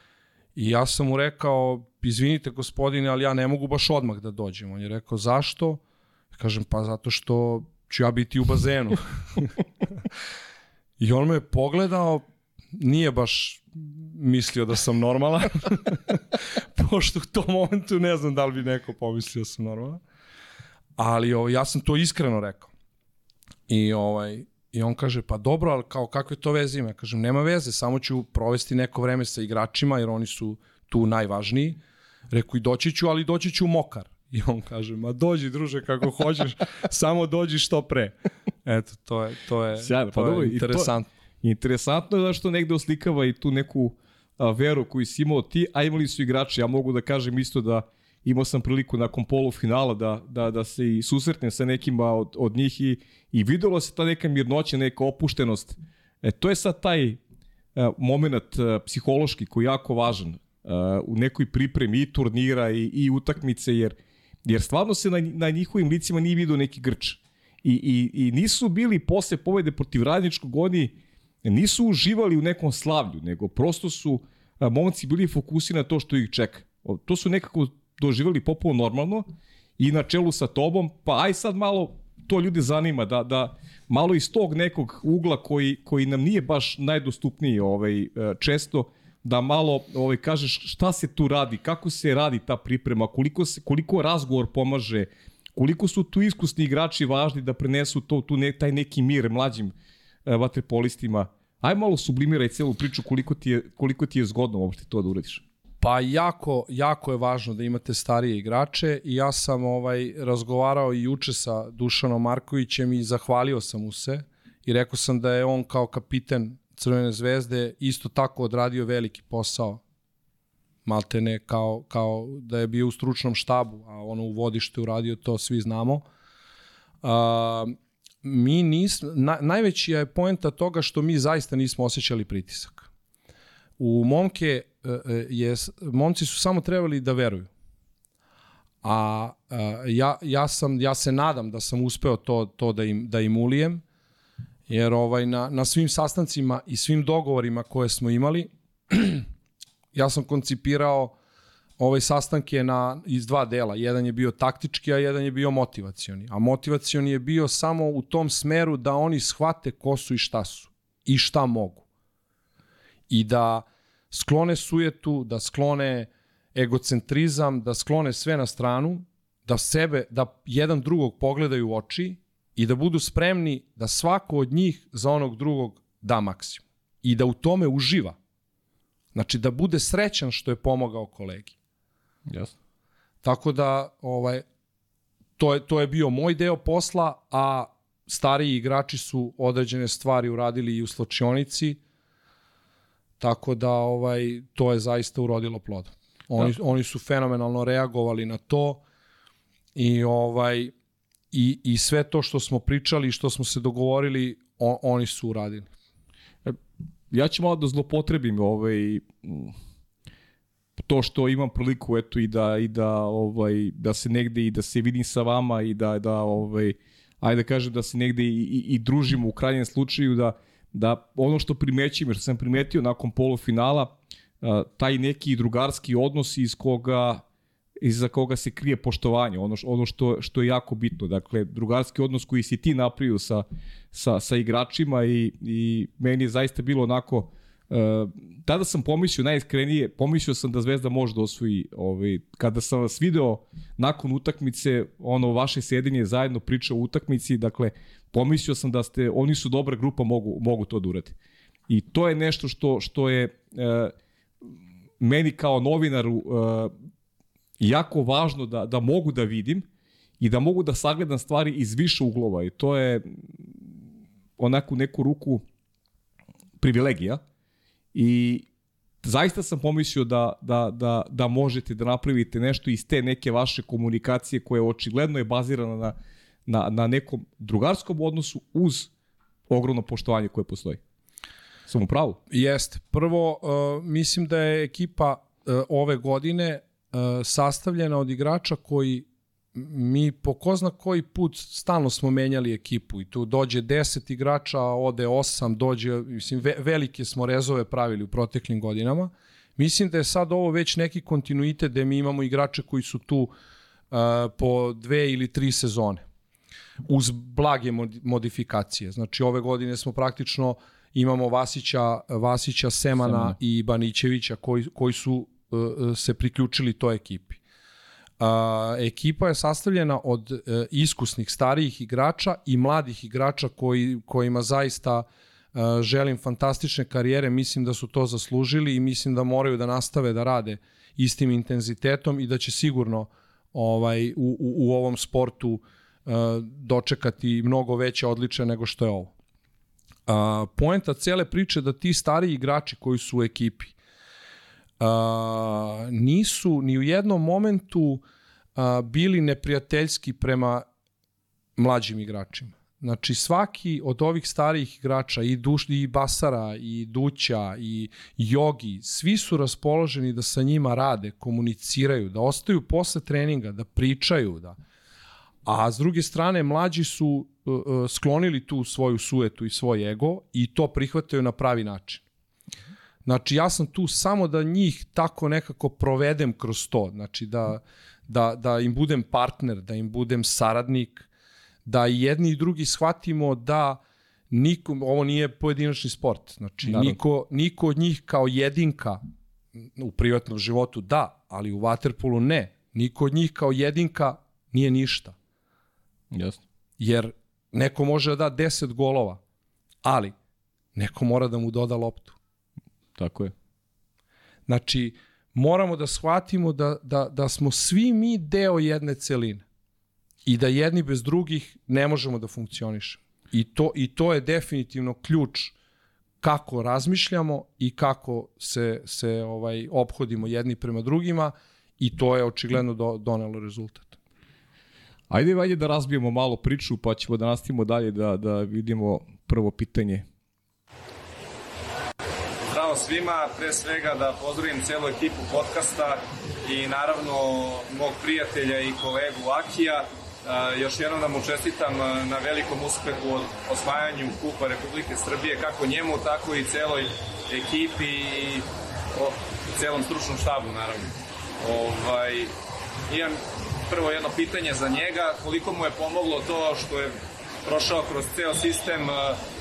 i ja sam mu rekao, izvinite gospodine, ali ja ne mogu baš odmah da dođem. On je rekao, zašto? Kažem, pa zato što ću ja biti u bazenu. (laughs) I on me je pogledao, nije baš mislio da sam normalan, (laughs) pošto u tom momentu ne znam da li bi neko pomislio da sam normalan, ali ovo, ja sam to iskreno rekao. I ovaj, I on kaže, pa dobro, ali kao kakve to veze ima? Ja kažem, nema veze, samo ću provesti neko vreme sa igračima, jer oni su tu najvažniji. Reku, i doći ću, ali doći ću mokar. I on kaže, ma dođi druže kako hoćeš, (laughs) samo dođi što pre. Eto, to je, to je, Sjajno, to pa dobro, je i to- interesantno. Interesantno je zašto negde oslikava i tu neku a, veru koju si imao ti, a imali su igrači. Ja mogu da kažem isto da imao sam priliku nakon polufinala da, da, da se i susretnem sa nekima od, od njih i, i videlo se ta neka mirnoća, neka opuštenost. E, to je sad taj a, moment a, psihološki koji je jako važan a, u nekoj pripremi i turnira i, i utakmice, jer, jer stvarno se na, na njihovim licima nije vidio neki grč. I, i, i nisu bili posle pobede protiv radničkog oni nisu uživali u nekom slavlju, nego prosto su a, momci bili fokusirani na to što ih čeka. To su nekako doživali popuno normalno i na čelu sa tobom, pa aj sad malo to ljude zanima, da, da malo iz tog nekog ugla koji, koji nam nije baš najdostupniji ovaj, e, često, da malo ovaj, kažeš šta se tu radi, kako se radi ta priprema, koliko, se, koliko razgovor pomaže, koliko su tu iskusni igrači važni da prenesu to, tu ne, taj neki mir mlađim e, vaterpolistima. Aj malo sublimiraj celu priču koliko ti je, koliko ti je zgodno uopšte to da uradiš. Pa jako, jako je važno da imate starije igrače i ja sam ovaj razgovarao i juče sa Dušanom Markovićem i zahvalio sam mu se i rekao sam da je on kao kapiten Crvene zvezde isto tako odradio veliki posao maltene kao, kao da je bio u stručnom štabu, a ono u vodištu uradio to, svi znamo. A, mi nis, na, najveći je poenta toga što mi zaista nismo osjećali pritisak. U momke e, e, je, momci su samo trebali da veruju. A, a ja, ja, sam, ja se nadam da sam uspeo to, to da, im, da im ulijem, jer ovaj, na, na svim sastancima i svim dogovorima koje smo imali, (clears throat) ja sam koncipirao ove sastanke na, iz dva dela. Jedan je bio taktički, a jedan je bio motivacioni. A motivacioni je bio samo u tom smeru da oni shvate ko su i šta su. I šta mogu. I da sklone sujetu, da sklone egocentrizam, da sklone sve na stranu, da sebe, da jedan drugog pogledaju u oči i da budu spremni da svako od njih za onog drugog da maksimum. I da u tome uživa. Znači da bude srećan što je pomogao kolegi. Jasno. Tako da ovaj to je to je bio moj deo posla, a stariji igrači su određene stvari uradili i u slačionici. Tako da ovaj to je zaista urodilo plodom. Oni da. oni su fenomenalno reagovali na to i ovaj i, i sve to što smo pričali i što smo se dogovorili, on, oni su uradili. Ja ću malo da zlopotrebim ovaj, to što imam priliku eto i da i da ovaj da se negde i da se vidim sa vama i da da ovaj ajde da kažem da se negde i, i, i družimo u krajnjem slučaju da da ono što primećujem jer sam primetio nakon polufinala taj neki drugarski odnos iz koga iza koga se krije poštovanje, ono, što, ono što, što je jako bitno. Dakle, drugarski odnos koji si ti napravio sa, sa, sa igračima i, i meni je zaista bilo onako, tada sam pomislio najiskrenije, pomislio sam da Zvezda može da osvoji, ovaj, kada sam vas video nakon utakmice, ono vaše sedenje zajedno priča o utakmici, dakle, pomislio sam da ste, oni su dobra grupa, mogu, mogu to da uradi. I to je nešto što, što je uh, meni kao novinaru uh, jako važno da, da mogu da vidim i da mogu da sagledam stvari iz više uglova i to je onako neku ruku privilegija i zaista sam pomislio da, da, da, da možete da napravite nešto iz te neke vaše komunikacije koja očigledno je bazirana na, na, na nekom drugarskom odnosu uz ogromno poštovanje koje postoji. Sam u pravu? Jeste. Prvo, uh, mislim da je ekipa uh, ove godine uh, sastavljena od igrača koji mi po ko zna koji put stalno smo menjali ekipu i tu dođe 10 igrača, ode 8, dođe, mislim, ve, velike smo rezove pravili u proteklim godinama. Mislim da je sad ovo već neki kontinuitet da mi imamo igrače koji su tu uh, po dve ili tri sezone uz blage modifikacije. Znači ove godine smo praktično imamo Vasića, Vasića Semana, Semana. i Banićevića koji, koji su uh, se priključili toj ekipi. A, ekipa je sastavljena od e, iskusnih starijih igrača i mladih igrača koji, kojima zaista e, želim fantastične karijere, mislim da su to zaslužili i mislim da moraju da nastave da rade istim intenzitetom i da će sigurno ovaj u, u, u ovom sportu e, dočekati mnogo veće odliče nego što je ovo. A, poenta cele priče da ti stariji igrači koji su u ekipi a, nisu ni u jednom momentu a, bili neprijateljski prema mlađim igračima. Znači svaki od ovih starijih igrača i Duš i Basara i Duća i Jogi, svi su raspoloženi da sa njima rade, komuniciraju, da ostaju posle treninga, da pričaju, da A s druge strane, mlađi su uh, sklonili tu svoju suetu i svoj ego i to prihvataju na pravi način. Znači, ja sam tu samo da njih tako nekako provedem kroz to. Znači, da, da, da im budem partner, da im budem saradnik, da jedni i drugi shvatimo da niko, ovo nije pojedinačni sport. Znači, Naravno. niko, niko od njih kao jedinka u privatnom životu da, ali u waterpolu ne. Niko od njih kao jedinka nije ništa. Jasno. Jer neko može da da 10 golova, ali neko mora da mu doda loptu. Tako je. Znači, moramo da shvatimo da, da, da smo svi mi deo jedne celine i da jedni bez drugih ne možemo da funkcionišemo. I to, I to je definitivno ključ kako razmišljamo i kako se, se ovaj ophodimo jedni prema drugima i to je očigledno do, donelo rezultat. Ajde, ajde da razbijemo malo priču, pa ćemo da nastavimo dalje da, da vidimo prvo pitanje. Svima, pre svega da pozdravim celu ekipu podcasta i naravno mog prijatelja i kolegu Akija. još jednom da mu čestitam na velikom uspehu od osvajanju Kupa Republike Srbije, kako njemu, tako i celoj ekipi i o, celom stručnom štabu, naravno. Ovaj, imam prvo jedno pitanje za njega, koliko mu je pomoglo to što je prošao kroz ceo sistem uh,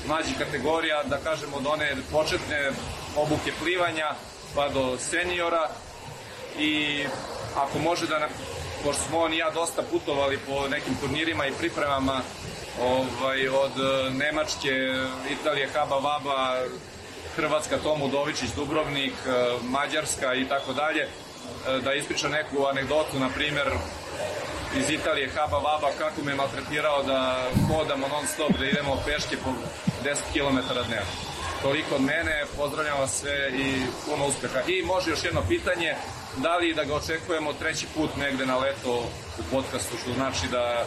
mlađih kategorija, da kažemo od one početne obuke plivanja pa do seniora. I ako može da, pošto smo on i ja dosta putovali po nekim turnirima i pripremama ovaj, od uh, Nemačke, Italije, Haba Vaba, Hrvatska, Tomu Dovičić, Dubrovnik, uh, Mađarska i tako dalje, da ispriča neku anegdotu, na primer, Italije, Haba Vaba, kako me maltretirao da hodamo non stop, da idemo peške po 10 km dnevno. Toliko od mene, pozdravljam vas sve i puno uspeha. I može još jedno pitanje, da li da ga očekujemo treći put negde na leto u podcastu, što znači da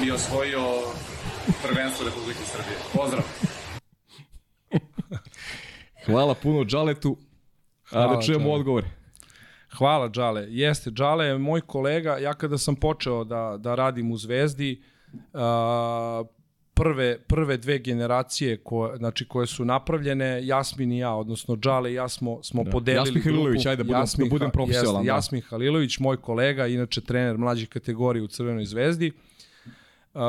bi osvojio prvenstvo Republike Srbije. Pozdrav! Hvala puno Džaletu, a da čujemo odgovore. Hvala Džale. Jeste, Džale je moj kolega. Ja kada sam počeo da, da radim u Zvezdi, uh, prve, prve dve generacije koje, znači, koje su napravljene, Jasmin i ja, odnosno Džale i ja smo, smo da. podelili Jasmin Halilović, ajde da budem, Jasmin, da budem profesionalan. Da. Jasmin Halilović, moj kolega, inače trener mlađih kategorija u Crvenoj zvezdi. Uh,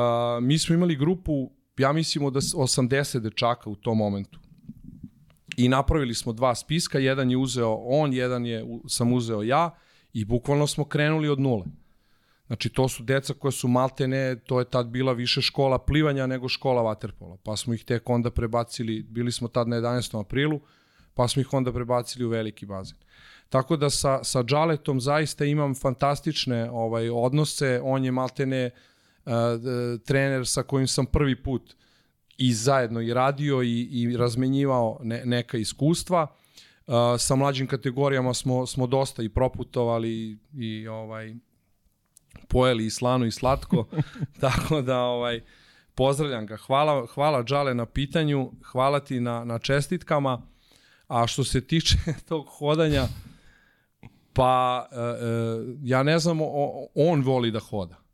mi smo imali grupu, ja mislimo da 80 dečaka u tom momentu i napravili smo dva spiska, jedan je uzeo on, jedan je sam uzeo ja i bukvalno smo krenuli od nule. Znači, to su deca koja su maltene, to je tad bila više škola plivanja nego škola vaterpola. Pa smo ih tek onda prebacili, bili smo tad na 11. aprilu, pa smo ih onda prebacili u veliki bazen. Tako da sa, sa Džaletom zaista imam fantastične ovaj odnose, on je maltene uh, trener sa kojim sam prvi put uh, i zajedno i radio i, i razmenjivao ne, neka iskustva. Uh, sa mlađim kategorijama smo, smo dosta i proputovali i, i ovaj, pojeli i slano i slatko, (laughs) tako da ovaj, pozdravljam ga. Hvala, hvala Džale na pitanju, hvala ti na, na čestitkama, a što se tiče (laughs) tog hodanja, pa uh, uh, ja ne znam, on voli da hoda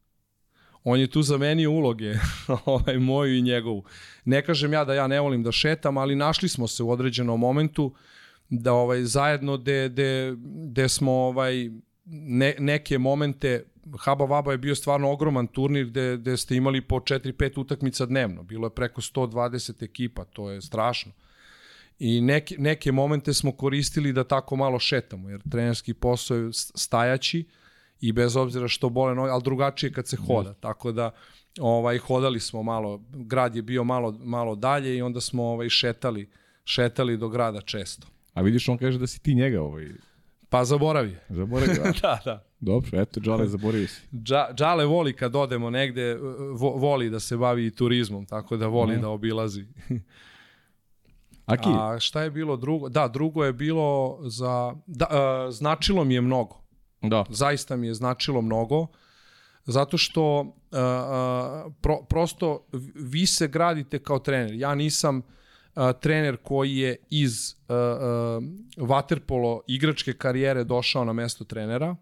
on je tu zamenio uloge, (laughs) ovaj, moju i njegovu. Ne kažem ja da ja ne volim da šetam, ali našli smo se u određenom momentu da ovaj zajedno de, de, de smo ovaj ne, neke momente Haba Vaba je bio stvarno ogroman turnir gde, gde ste imali po 4-5 utakmica dnevno. Bilo je preko 120 ekipa, to je strašno. I neke, neke momente smo koristili da tako malo šetamo, jer trenerski posao je stajaći, i bez obzira što bole noge, ali drugačije kad se hoda. Tako da ovaj hodali smo malo, grad je bio malo malo dalje i onda smo ovaj šetali, šetali do grada često. A vidiš, on kaže da si ti njega ovaj... Pa zaboravi. Zaboravi (laughs) da, da. Dobro, eto, Džale, zaboravio si. Dža, Džale voli kad odemo negde, vo, voli da se bavi turizmom, tako da voli mm. da obilazi. (laughs) Aki? A šta je bilo drugo? Da, drugo je bilo za... Da, uh, značilo mi je mnogo. Da. Zaista mi je značilo mnogo. Zato što uh, uh, pro, prosto vi se gradite kao trener. Ja nisam uh, trener koji je iz uh, uh, waterpolo igračke karijere došao na mesto trenera.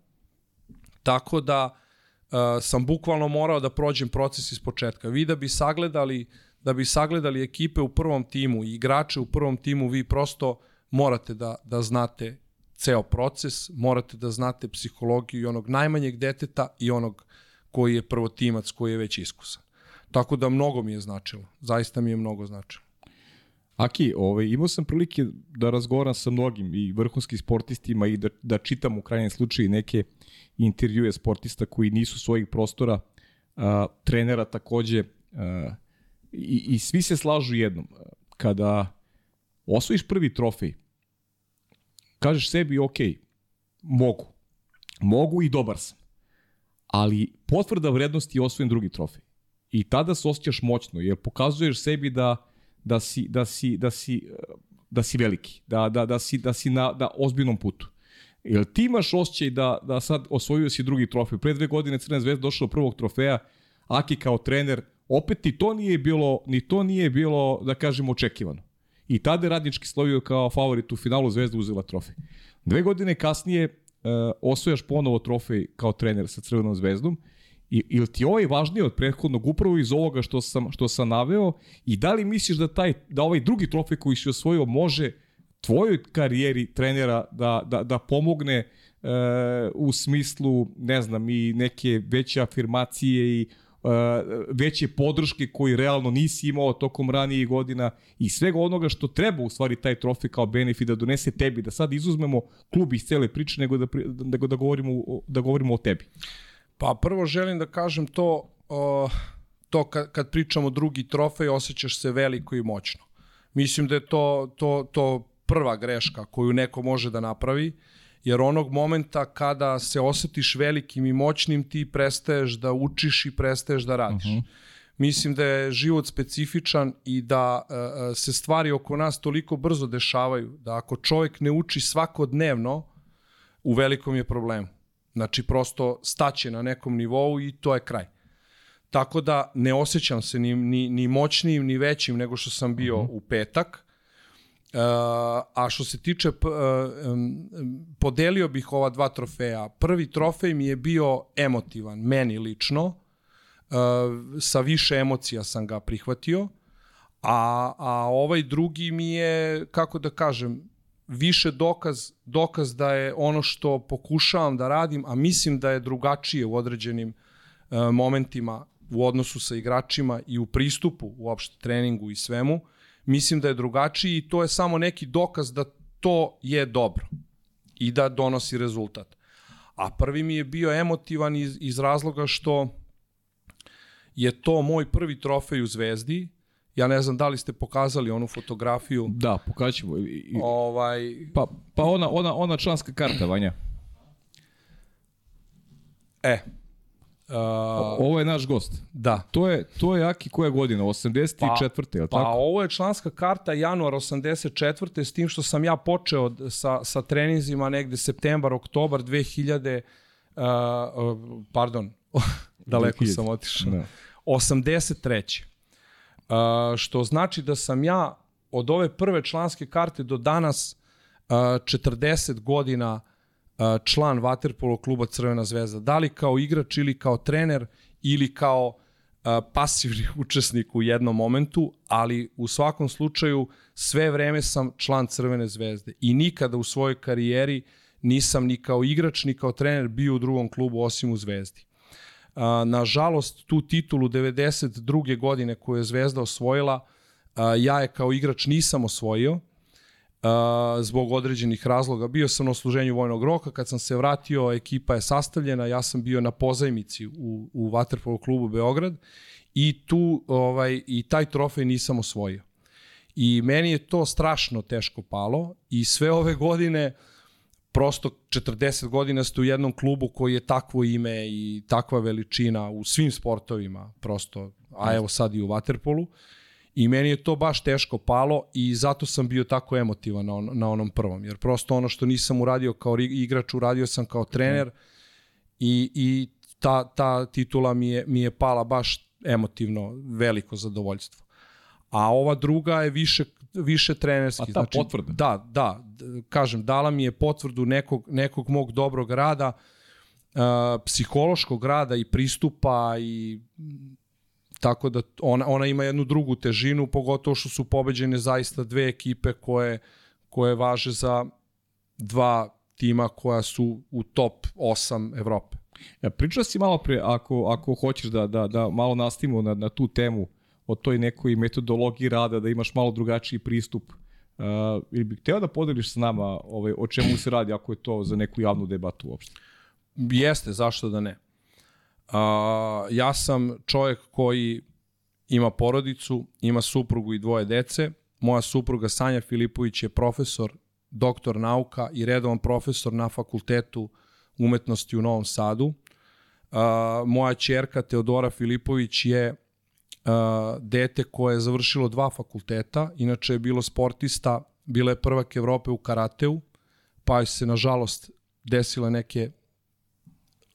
Tako da uh, sam bukvalno morao da prođem proces iz početka. Vi da bi sagledali da bi sagledali ekipe u prvom timu i igrače u prvom timu, vi prosto morate da, da znate ceo proces, morate da znate psihologiju i onog najmanjeg deteta i onog koji je prvotimac, koji je već iskusan. Tako da mnogo mi je značilo. Zaista mi je mnogo značilo. Aki, ovaj, imao sam prilike da razgovaram sa mnogim i vrhunskim sportistima i da, da čitam u krajnjem slučaju neke intervjue sportista koji nisu svojih prostora, a, trenera takođe, a, i, i svi se slažu jednom. Kada osvojiš prvi trofej, kažeš sebi, ok, mogu. Mogu i dobar sam. Ali potvrda vrednosti je osvojen drugi trofej. I tada se osjećaš moćno, jer pokazuješ sebi da, da, si, da, si, da, si, da si veliki, da, da, da si, da si na da ozbiljnom putu. Jel ti imaš osjećaj da, da sad osvojio si drugi trofej? Pre dve godine Crna zvezda došla do prvog trofeja, Aki kao trener, opet ni to nije bilo, ni to nije bilo, da kažemo, očekivano. I tada je Radnički slovio kao favorit u finalu Zvezda uzela trofej. Dve godine kasnije uh, osvojaš ponovo trofej kao trener sa Crvenom zvezdom I, ili ti ovaj važniji od prethodnog upravo iz ovoga što sam, što sam naveo i da li misliš da, taj, da ovaj drugi trofej koji si osvojio može tvojoj karijeri trenera da, da, da pomogne e, u smislu, ne znam, i neke veće afirmacije i Uh, veće podrške koji realno nisi imao tokom ranijih godina i svega onoga što treba u stvari taj trofej kao benefit da donese tebi, da sad izuzmemo klub iz cele priče nego da, nego da, govorimo, da govorimo o tebi. Pa prvo želim da kažem to, uh, to kad, kad pričamo drugi trofej osjećaš se veliko i moćno. Mislim da je to, to, to prva greška koju neko može da napravi. Uh, jer onog momenta kada se osetiš velikim i moćnim ti prestaješ da učiš i prestaješ da radiš. Uh mhm. -huh. Mislim da je život specifičan i da uh, se stvari oko nas toliko brzo dešavaju da ako čovjek ne uči svakodnevno u velikom je problemu. Znači prosto staće na nekom nivou i to je kraj. Tako da ne osjećam se ni, ni, ni moćnijim ni većim nego što sam bio uh mhm. -huh. u petak Uh, a što se tiče, uh, um, podelio bih ova dva trofeja. Prvi trofej mi je bio emotivan, meni lično. Uh, sa više emocija sam ga prihvatio. A, a ovaj drugi mi je, kako da kažem, više dokaz, dokaz da je ono što pokušavam da radim, a mislim da je drugačije u određenim uh, momentima u odnosu sa igračima i u pristupu uopšte treningu i svemu, uh, mislim da je drugačiji i to je samo neki dokaz da to je dobro i da donosi rezultat. A prvi mi je bio emotivan iz, iz razloga što je to moj prvi trofej u Zvezdi. Ja ne znam da li ste pokazali onu fotografiju. Da, pokaćemo. I, ovaj... Pa, pa ona, ona, ona članska karta, Vanja. E, Uh, ovo je naš gost. Da. To je, to je Aki koja godina? 84. Pa, je li pa tako? ovo je članska karta januar 84. s tim što sam ja počeo sa, sa treninzima negde septembar, oktobar 2000, uh, uh, pardon, (laughs) daleko 2000. sam otišao. Da. 83. Uh, što znači da sam ja od ove prve članske karte do danas uh, 40 godina član Waterpolo kluba Crvena zvezda. Da li kao igrač ili kao trener ili kao pasivni (laughs) učesnik u jednom momentu, ali u svakom slučaju sve vreme sam član Crvene zvezde i nikada u svojoj karijeri nisam ni kao igrač ni kao trener bio u drugom klubu osim u Zvezdi. Nažalost, tu titulu 92. godine koju je Zvezda osvojila, ja je kao igrač nisam osvojio, zbog određenih razloga. Bio sam na osluženju vojnog roka, kad sam se vratio, ekipa je sastavljena, ja sam bio na pozajmici u, u Waterpolo klubu Beograd i tu ovaj, i taj trofej nisam osvojio. I meni je to strašno teško palo i sve ove godine prosto 40 godina ste u jednom klubu koji je takvo ime i takva veličina u svim sportovima, prosto, a evo sad i u Waterpolu. I meni je to baš teško palo i zato sam bio tako emotivan na, on, na onom prvom. Jer prosto ono što nisam uradio kao igrač, uradio sam kao trener i, i ta, ta titula mi je, mi je pala baš emotivno veliko zadovoljstvo. A ova druga je više više trenerski. A ta znači, potvrda? Da, da. Kažem, dala mi je potvrdu nekog, nekog mog dobrog rada, uh, psihološkog rada i pristupa i tako da ona, ona ima jednu drugu težinu, pogotovo što su pobeđene zaista dve ekipe koje, koje važe za dva tima koja su u top 8 Evrope. Ja, pričao si malo pre, ako, ako hoćeš da, da, da malo nastavimo na, na tu temu o toj nekoj metodologiji rada, da imaš malo drugačiji pristup. Uh, ili bih hteo da podeliš s nama ovaj, o čemu se radi ako je to za neku javnu debatu uopšte? Jeste, zašto da ne. Uh, ja sam čovjek koji ima porodicu, ima suprugu i dvoje dece. Moja supruga Sanja Filipović je profesor, doktor nauka i redovan profesor na fakultetu umetnosti u Novom Sadu. Uh, moja čerka Teodora Filipović je uh, dete koje je završilo dva fakulteta, inače je bilo sportista, bila je prvak Evrope u karateu, pa je se nažalost desile neke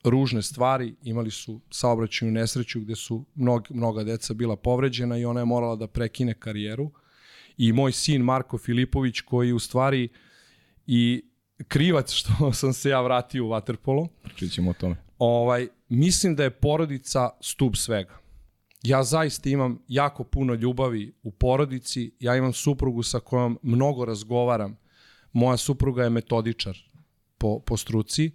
ružne stvari, imali su saobraćajnu nesreću gde su mnog, mnoga deca bila povređena i ona je morala da prekine karijeru. I moj sin Marko Filipović koji u stvari i krivac što (laughs) sam se ja vratio u Waterpolo. Pričat ćemo o tome. Ovaj, mislim da je porodica stub svega. Ja zaista imam jako puno ljubavi u porodici, ja imam suprugu sa kojom mnogo razgovaram. Moja supruga je metodičar po, po struci.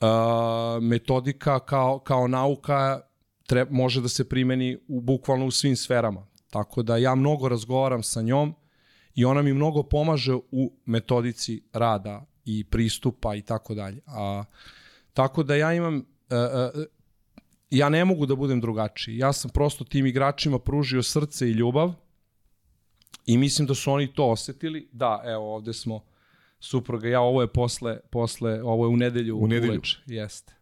Uh, metodika kao, kao nauka tre, može da se primeni u, bukvalno u svim sferama. Tako da ja mnogo razgovaram sa njom i ona mi mnogo pomaže u metodici rada i pristupa i tako dalje. A tako da ja imam uh, uh, ja ne mogu da budem drugačiji. Ja sam prosto tim igračima pružio srce i ljubav i mislim da su oni to osetili. Da, evo ovde smo supruga, ja ovo je posle, posle ovo je u nedelju. U nedelju. Uveč. Jeste.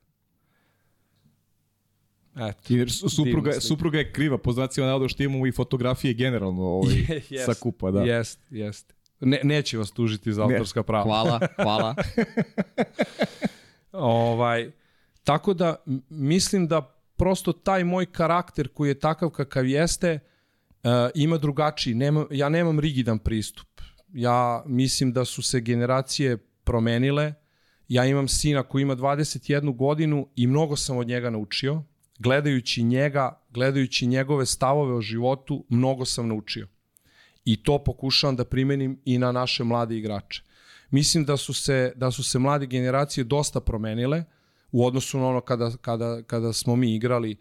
Eto, Jer supruga, supruga je kriva, po znacima navoda što imamo i fotografije generalno ovaj, (laughs) yes, sa kupa. Da. Jest, jest. Ne, neće vas tužiti za autorska prava. Hvala, hvala. (laughs) ovaj, tako da mislim da prosto taj moj karakter koji je takav kakav jeste uh, ima drugačiji. Nema, ja nemam rigidan pristup. Ja mislim da su se generacije promenile. Ja imam sina koji ima 21 godinu i mnogo sam od njega naučio. Gledajući njega, gledajući njegove stavove o životu, mnogo sam naučio. I to pokušavam da primenim i na naše mlade igrače. Mislim da su se, da su se mlade generacije dosta promenile u odnosu na ono kada, kada, kada smo mi igrali.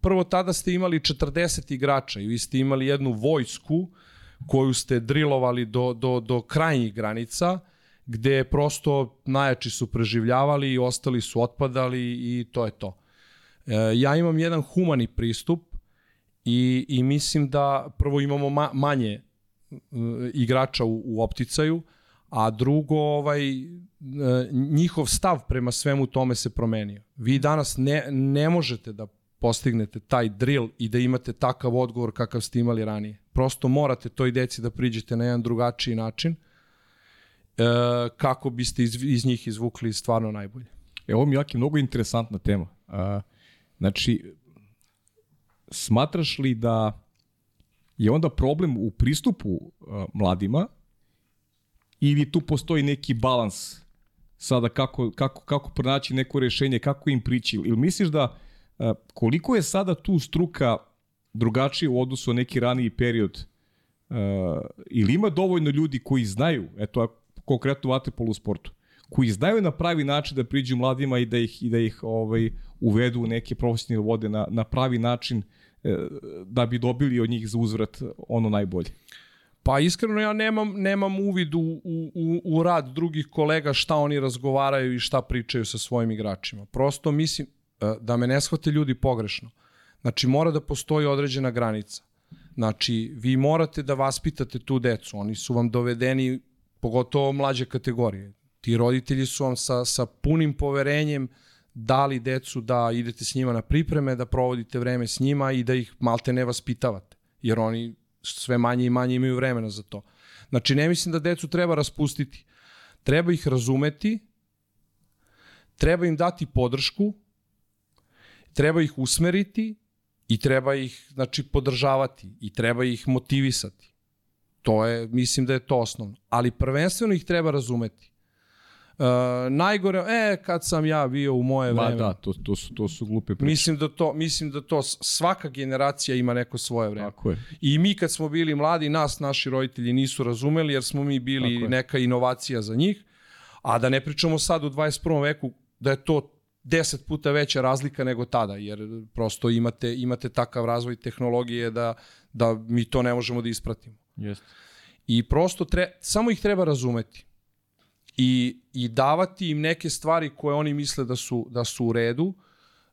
Prvo tada ste imali 40 igrača i vi ste imali jednu vojsku koju ste drilovali do, do, do krajnjih granica, gde prosto najjači su preživljavali i ostali su otpadali i to je to. E, ja imam jedan humani pristup i, i mislim da prvo imamo ma, manje e, igrača u, u opticaju, a drugo ovaj e, njihov stav prema svemu tome se promenio. Vi danas ne, ne možete da postignete taj drill i da imate takav odgovor kakav ste imali ranije. Prosto morate toj deci da priđete na jedan drugačiji način e, kako biste iz, iz njih izvukli stvarno najbolje. E, ovo mi je mnogo interesantna tema. A, znači, smatraš li da je onda problem u pristupu a, mladima ili tu postoji neki balans sada kako, kako, kako pronaći neko rešenje, kako im prići? Ili misliš da koliko je sada tu struka drugačije u odnosu na neki raniji period? Ili ima dovoljno ljudi koji znaju, eto konkretno vaterpolu sportu, koji znaju na pravi način da priđu mladima i da ih, i da ih ovaj, uvedu u neke profesionalne vode na, na pravi način e, da bi dobili od njih za uzvrat ono najbolje? Pa iskreno ja nemam, nemam uvid u, u, u, rad drugih kolega šta oni razgovaraju i šta pričaju sa svojim igračima. Prosto mislim e, da me ne shvate ljudi pogrešno. Znači mora da postoji određena granica. Znači vi morate da vaspitate tu decu. Oni su vam dovedeni pogotovo mlađe kategorije. Ti roditelji su vam sa, sa punim poverenjem dali decu da idete s njima na pripreme, da provodite vreme s njima i da ih malte ne vaspitavate. Jer oni sve manje i manje imaju vremena za to. Znači, ne mislim da decu treba raspustiti. Treba ih razumeti, treba im dati podršku, treba ih usmeriti i treba ih znači, podržavati i treba ih motivisati. To je, mislim da je to osnovno. Ali prvenstveno ih treba razumeti. Uh, najgore, e, kad sam ja bio u moje Ma vreme. da, to, to, su, to su glupe priče. Mislim da to, mislim da to svaka generacija ima neko svoje vreme. Tako je. I mi kad smo bili mladi, nas naši roditelji nisu razumeli jer smo mi bili neka inovacija za njih. A da ne pričamo sad u 21. veku da je to 10 puta veća razlika nego tada, jer prosto imate, imate takav razvoj tehnologije da, da mi to ne možemo da ispratimo. Jeste. I prosto tre, samo ih treba razumeti. I, I davati im neke stvari koje oni misle da su, da su u redu,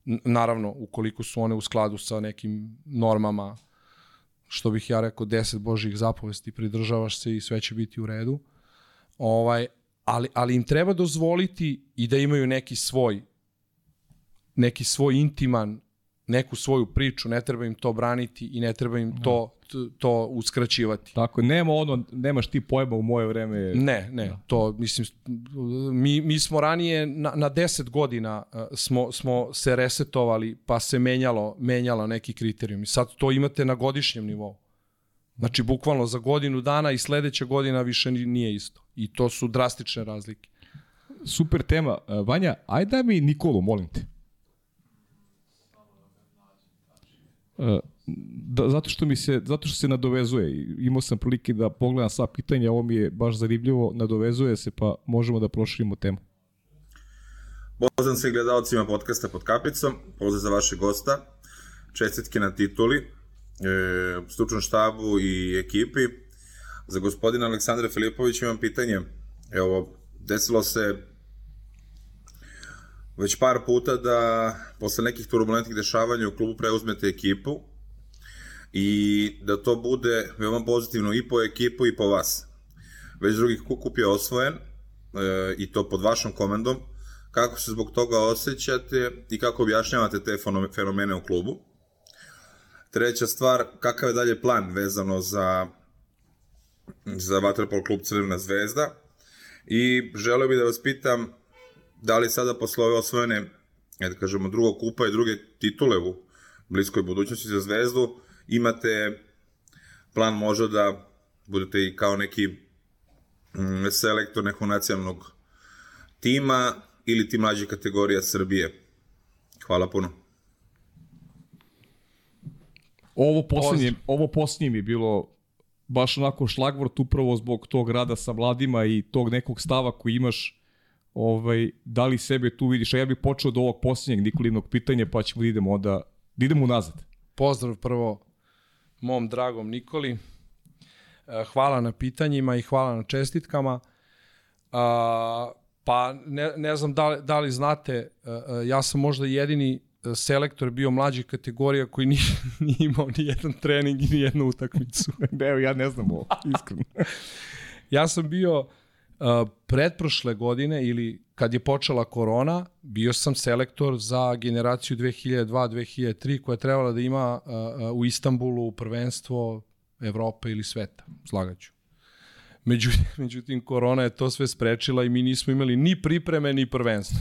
naravno, ukoliko su one u skladu sa nekim normama, što bih ja rekao, deset božih zapovesti, pridržavaš se i sve će biti u redu. Ovaj, ali, ali im treba dozvoliti i da imaju neki svoj neki svoj intiman, neku svoju priču, ne treba im to braniti i ne treba im to, t- to uskraćivati. Tako nema ono, nemaš ti pojma u moje vreme. Ne, ne, to mislim, mi, mi smo ranije na, na 10 godina uh, smo, smo se resetovali pa se menjalo, menjalo neki kriterijumi. Sad to imate na godišnjem nivou. Znači, bukvalno za godinu dana i sledeća godina više ni- nije isto. I to su drastične razlike. Super tema. E, Vanja, aj da mi Nikolu, molim te. Da, zato što mi se zato što se nadovezuje. Imao sam prilike da pogledam sva pitanja, ovo mi je baš zanimljivo, nadovezuje se pa možemo da proširimo temu. Pozdrav svim gledalcima podcasta pod kapicom, pozdrav za vaše gosta, čestitke na tituli, e, stručnom štabu i ekipi. Za gospodina Aleksandra Filipovića imam pitanje. Evo, desilo se već par puta da posle nekih turbulentnih dešavanja u klubu preuzmete ekipu i da to bude veoma pozitivno i po ekipu i po vas. Već drugi ku- kup je osvojen e, i to pod vašom komandom. Kako se zbog toga osjećate i kako objašnjavate te fenome- fenomene u klubu? Treća stvar, kakav je dalje plan vezano za za Vaterpol klub Crvena zvezda? I želeo bih da vas pitam da li sada posle ove osvojene, ja da kažemo, drugog kupa i druge titule u bliskoj budućnosti za zvezdu, imate plan možda da budete i kao neki mm, selektor nekog nacionalnog tima ili ti mlađe kategorija Srbije. Hvala puno. Ovo poslednje, ovo poslednje mi je bilo baš onako šlagvort upravo zbog tog rada sa mladima i tog nekog stava koji imaš ovaj, da li sebe tu vidiš, a ja bih počeo od ovog poslednjeg Nikolinog pitanja, pa ćemo da idemo onda, da idemo nazad. Pozdrav prvo mom dragom Nikoli. E, Hvala na pitanjima i hvala na čestitkama. A, pa ne, ne znam da li, da li znate, e, e, ja sam možda jedini e, selektor bio mlađih kategorija koji nije, (laughs) nije imao ni jedan trening i ni jednu utakmicu. (laughs) Evo, ja ne znam ovo, iskreno. Ja sam bio pretprošle godine ili kad je počela korona, bio sam selektor za generaciju 2002-2003 koja je trebala da ima uh, uh, u Istanbulu prvenstvo Evrope ili sveta, slagaću. Međutim, (laughs) međutim, korona je to sve sprečila i mi nismo imali ni pripreme, ni prvenstvo.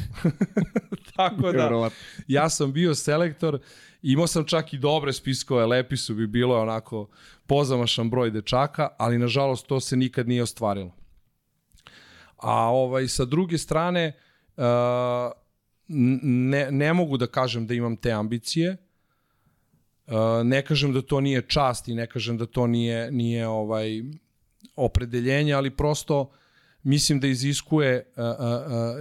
(laughs) Tako da, ja sam bio selektor, imao sam čak i dobre spiskove, lepi su bi bilo onako pozamašan broj dečaka, ali nažalost to se nikad nije ostvarilo. A ovaj sa druge strane uh, ne, ne mogu da kažem da imam te ambicije. Ne kažem da to nije čast i ne kažem da to nije nije ovaj opredeljenje, ali prosto mislim da iziskuje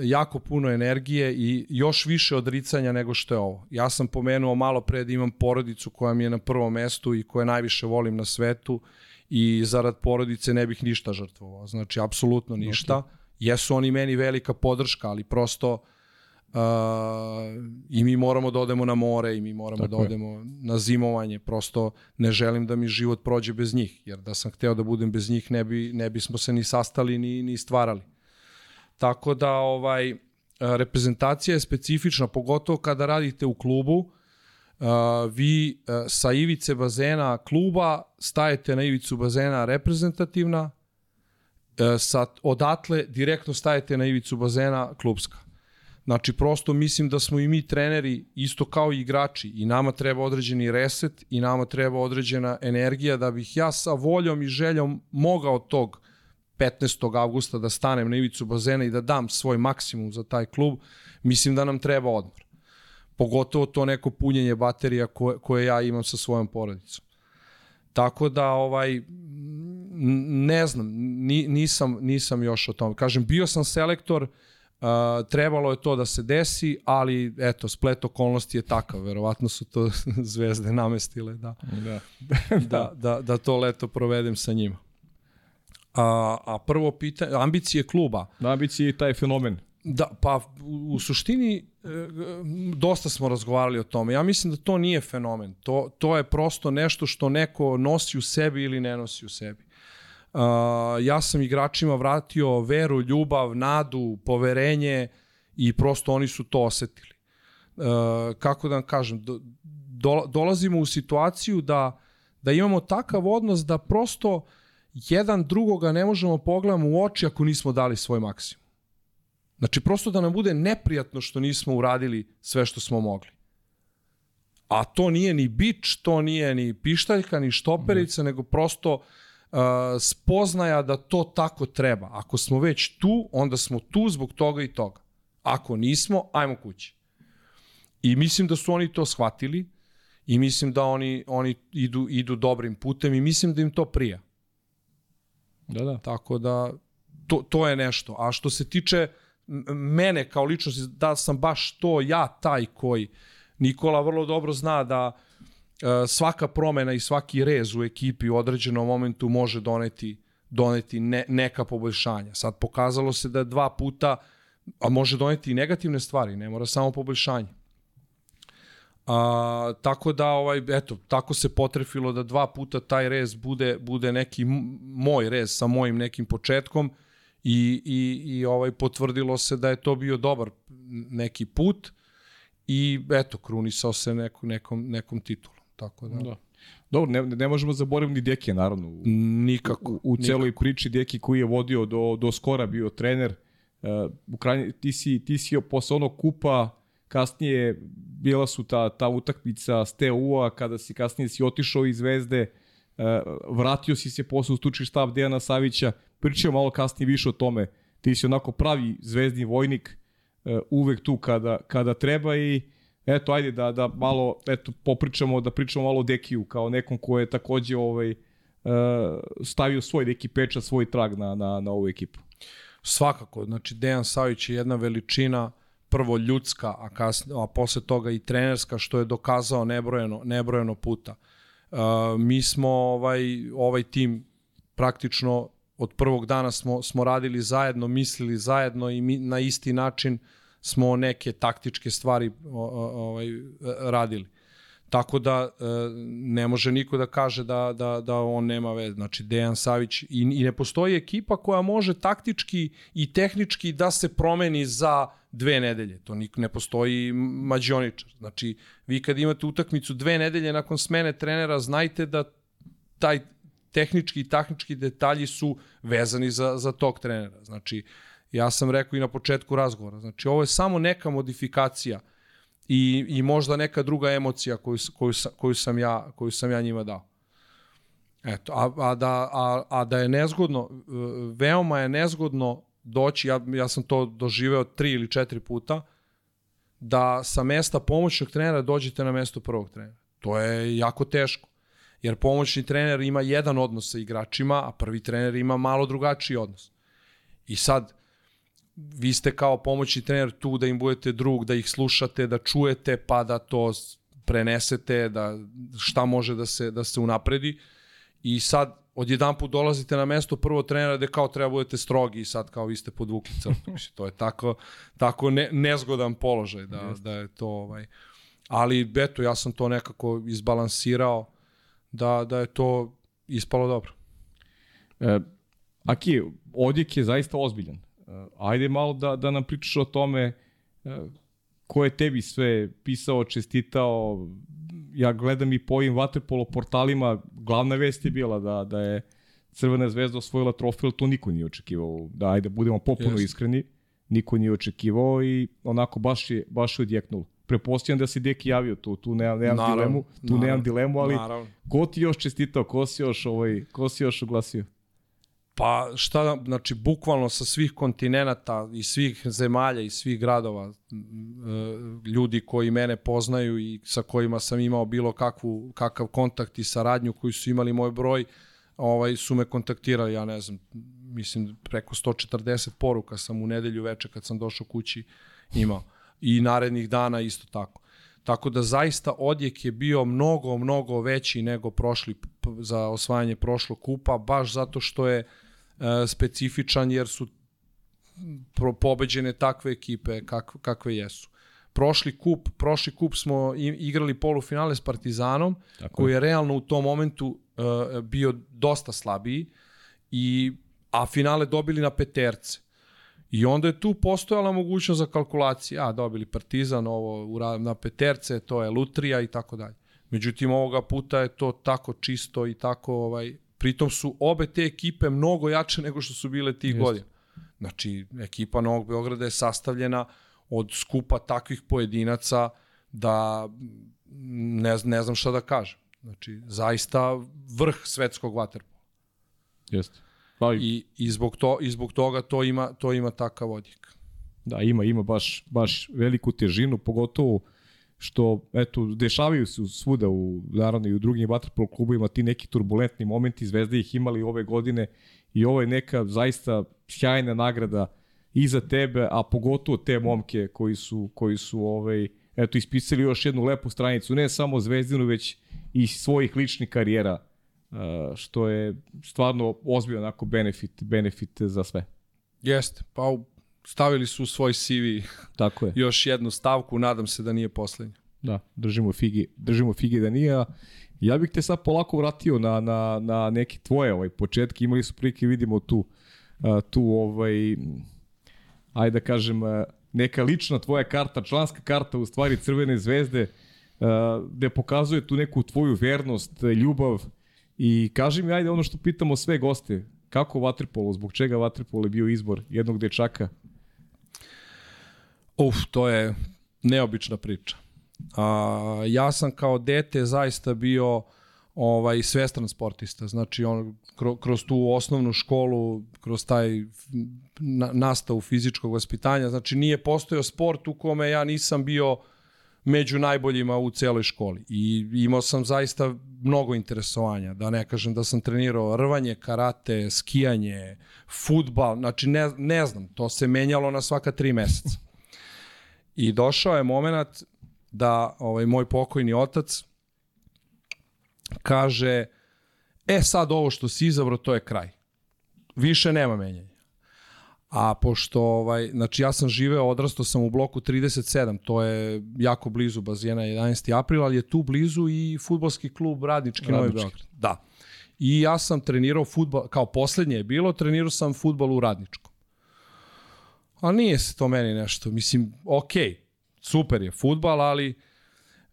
jako puno energije i još više odricanja nego što je ovo. Ja sam pomenuo malo pre da imam porodicu koja mi je na prvom mestu i koje najviše volim na svetu i zarad porodice ne bih ništa žrtvovao. Znači, apsolutno ništa. Okay. Jesu oni meni velika podrška, ali prosto uh, i mi moramo da odemo na more i mi moramo Tako da odemo je. na zimovanje. Prosto ne želim da mi život prođe bez njih, jer da sam hteo da budem bez njih ne, bi, ne bismo se ni sastali ni, ni stvarali. Tako da ovaj reprezentacija je specifična, pogotovo kada radite u klubu, Uh, vi uh, sa ivice bazena kluba stajete na ivicu bazena reprezentativna, uh, sa, odatle direktno stajete na ivicu bazena klubska. Znači, prosto mislim da smo i mi treneri isto kao i igrači i nama treba određeni reset i nama treba određena energija da bih ja sa voljom i željom mogao tog 15. avgusta da stanem na ivicu bazena i da dam svoj maksimum za taj klub, mislim da nam treba odmor pogotovo to neko punjenje baterija koje, koje ja imam sa svojom porodicom. Tako da ovaj ne znam, ni, nisam nisam još o tome. Kažem bio sam selektor, uh, trebalo je to da se desi, ali eto splet okolnosti je takav, verovatno su to (laughs) zvezde namestile da. Da. (laughs) da, da, da to leto provedem sa njima. A, a prvo pitanje, ambicije kluba. Da, ambicije je taj fenomen. Da, pa u suštini e, dosta smo razgovarali o tome. Ja mislim da to nije fenomen. To, to je prosto nešto što neko nosi u sebi ili ne nosi u sebi. Uh, ja sam igračima vratio veru, ljubav, nadu, poverenje i prosto oni su to osetili. Uh, kako da vam kažem, do, do, dolazimo u situaciju da, da imamo takav odnos da prosto jedan drugoga ne možemo pogledamo u oči ako nismo dali svoj maksimum. Znači, prosto da nam bude neprijatno što nismo uradili sve što smo mogli. A to nije ni bič, to nije ni pištaljka, ni štoperica, mm. nego prosto uh, spoznaja da to tako treba. Ako smo već tu, onda smo tu zbog toga i toga. Ako nismo, ajmo kući. I mislim da su oni to shvatili i mislim da oni, oni idu, idu dobrim putem i mislim da im to prija. Da, da. Tako da, to, to je nešto. A što se tiče uh, mene kao ličnost, da sam baš to ja taj koji Nikola vrlo dobro zna da e, svaka promena i svaki rez u ekipi u određenom momentu može doneti doneti ne, neka poboljšanja. Sad pokazalo se da dva puta a može doneti i negativne stvari, ne mora samo poboljšanje. A, tako da ovaj eto tako se potrefilo da dva puta taj rez bude bude neki moj rez sa mojim nekim početkom i, i, i ovaj potvrdilo se da je to bio dobar neki put i eto, krunisao se neku, nekom, nekom titulom. Tako da... da. Dobro, ne, ne možemo zaboraviti ni Dekija, naravno. U, nikako. U, u celoj nikako. priči Deki koji je vodio do, do skora bio trener. Uh, u krajnje, ti, si, ti si posle onog kupa kasnije bila su ta, ta utakmica s TU-a kada si kasnije si otišao iz Zvezde, uh, vratio si se posle u stučni štab Dejana Savića, pričamo malo kasnije više o tome. Ti si onako pravi zvezdni vojnik, uh, uvek tu kada, kada treba i eto, ajde da, da malo, eto, popričamo, da pričamo malo o Dekiju kao nekom ko je takođe ovaj, uh, stavio svoj neki pečat, svoj trag na, na, na ovu ekipu. Svakako, znači Dejan Savić je jedna veličina, prvo ljudska, a, kasnije, a posle toga i trenerska, što je dokazao nebrojeno, nebrojeno puta. Uh, mi smo ovaj, ovaj tim praktično od prvog dana smo, smo radili zajedno, mislili zajedno i mi, na isti način smo neke taktičke stvari ovaj, radili. Tako da e, ne može niko da kaže da, da, da on nema veze. Znači Dejan Savić i, i ne postoji ekipa koja može taktički i tehnički da se promeni za dve nedelje. To nik, ne postoji mađioničar. Znači vi kad imate utakmicu dve nedelje nakon smene trenera, znajte da taj tehnički i taknički detalji su vezani za, za tog trenera. Znači, ja sam rekao i na početku razgovora, znači ovo je samo neka modifikacija i, i možda neka druga emocija koju, koju, koju, sam, ja, koju sam ja njima dao. Eto, a, a, da, a, a da je nezgodno, veoma je nezgodno doći, ja, ja sam to doživeo tri ili četiri puta, da sa mesta pomoćnog trenera dođete na mesto prvog trenera. To je jako teško jer pomoćni trener ima jedan odnos sa igračima, a prvi trener ima malo drugačiji odnos. I sad, vi ste kao pomoćni trener tu da im budete drug, da ih slušate, da čujete, pa da to prenesete, da šta može da se, da se unapredi. I sad, odjedan put dolazite na mesto prvo trenera gde kao treba budete strogi i sad kao vi ste podvukli crtu. Mislim, (laughs) to je tako, tako ne, nezgodan položaj da, Just. da je to ovaj... Ali eto, ja sam to nekako izbalansirao da, da je to ispalo dobro. E, Aki, odjek je zaista ozbiljan. E, ajde malo da, da nam pričaš o tome e, ko je tebi sve pisao, čestitao, ja gledam i po ovim vaterpolo portalima, glavna vest je bila da, da je Crvena zvezda osvojila trofej, to niko nije očekivao. Da, ajde, budemo popuno Just. iskreni, niko nije očekivao i onako baš je, baš je odjeknulo. Prepostavljam da se Deki javio tu, tu nemam, nemam naravno, dilemu, tu naravno, nemam dilemu, ali naravno. ko ti još čestitao, ko si još, ovaj, ko si još oglasio? Pa šta, znači, bukvalno sa svih kontinenta i svih zemalja i svih gradova, ljudi koji mene poznaju i sa kojima sam imao bilo kakvu, kakav kontakt i saradnju, koji su imali moj broj, ovaj, su me kontaktirali, ja ne znam, mislim preko 140 poruka sam u nedelju veče kad sam došao kući imao. I narednih dana isto tako. Tako da zaista odjek je bio mnogo, mnogo veći nego prošli za osvajanje prošlog kupa, baš zato što je e, specifičan jer su pobeđene takve ekipe kak, kakve jesu. Prošli kup, prošli kup smo igrali polufinale s Partizanom, Tako koji je realno u tom momentu uh, bio dosta slabiji i a finale dobili na peterce. I onda je tu postojala mogućnost za kalkulacije. A, dobili Partizan, ovo na peterce, to je Lutrija i tako dalje. Međutim, ovoga puta je to tako čisto i tako, ovaj, pritom su obe te ekipe mnogo jače nego što su bile tih godina. Znači, ekipa Novog Beograda je sastavljena od skupa takvih pojedinaca da ne, ne znam šta da kažem. Znači, zaista vrh svetskog vaterpola. Jeste. Pa i, i, zbog to, I zbog toga to ima, to ima takav odjek. Da, ima, ima baš, baš veliku težinu, pogotovo što, eto, dešavaju se svuda, u, naravno i u drugim vaterpolo klubovima, ti neki turbulentni momenti, Zvezda ih imali ove godine i ovo je neka zaista sjajna nagrada i za tebe, a pogotovo te momke koji su, koji su ovaj, eto, ispisali još jednu lepu stranicu, ne samo Zvezdinu, već i svojih ličnih karijera, što je stvarno ozbiljan onako benefit, benefit za sve. Jeste, pa stavili su u svoj CV Tako je. još jednu stavku, nadam se da nije poslednja. Da, držimo figi, držimo figi da nije, Ja bih te sad polako vratio na, na, na neke tvoje ovaj, početke. Imali su prilike, vidimo tu, tu ovaj, ajde da kažem, neka lična tvoja karta, članska karta u stvari Crvene zvezde, gde pokazuje tu neku tvoju vernost, ljubav i kaži mi, ajde ono što pitamo sve goste, kako Vatripolo, zbog čega Vatripolo je bio izbor jednog dečaka? Uf, to je neobična priča. A, ja sam kao dete zaista bio ovaj svestran sportista. Znači on kroz tu osnovnu školu, kroz taj na, nastavu fizičkog vaspitanja, znači nije postojao sport u kome ja nisam bio među najboljima u celoj školi. I imao sam zaista mnogo interesovanja, da ne kažem da sam trenirao rvanje, karate, skijanje, futbal, znači ne, ne znam, to se menjalo na svaka tri meseca. I došao je moment da ovaj moj pokojni otac kaže e sad ovo što si izabrao to je kraj. Više nema menjanja. A pošto, ovaj, znači ja sam živeo, odrastao sam u bloku 37, to je jako blizu bazena 11. aprila, ali je tu blizu i futbolski klub Radnički Novi Beograd. Da. I ja sam trenirao futbol, kao poslednje je bilo, trenirao sam futbol u Radničkom. A nije se to meni nešto, mislim, okej, okay, super je futbal, ali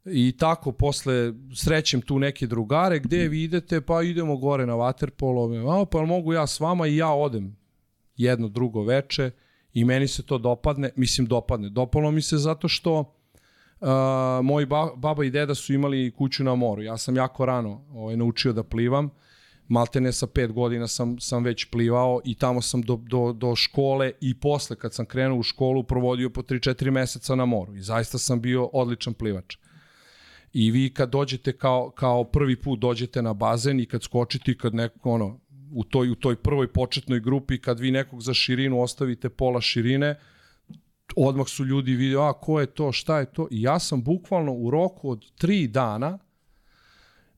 i tako posle srećem tu neke drugare, gde vi idete, pa idemo gore na vaterpolo, a, pa mogu ja s vama i ja odem jedno drugo veče i meni se to dopadne, mislim dopadne, dopalo mi se zato što uh, moji ba, baba i deda su imali kuću na moru, ja sam jako rano ovaj, naučio da plivam, maltene sa pet godina sam, sam već plivao i tamo sam do, do, do škole i posle kad sam krenuo u školu provodio po 3-4 meseca na moru i zaista sam bio odličan plivač. I vi kad dođete kao, kao prvi put dođete na bazen i kad skočite i kad neko, ono, u toj, u toj prvoj početnoj grupi, kad vi nekog za širinu ostavite pola širine, odmah su ljudi vidio, a ko je to, šta je to? I ja sam bukvalno u roku od tri dana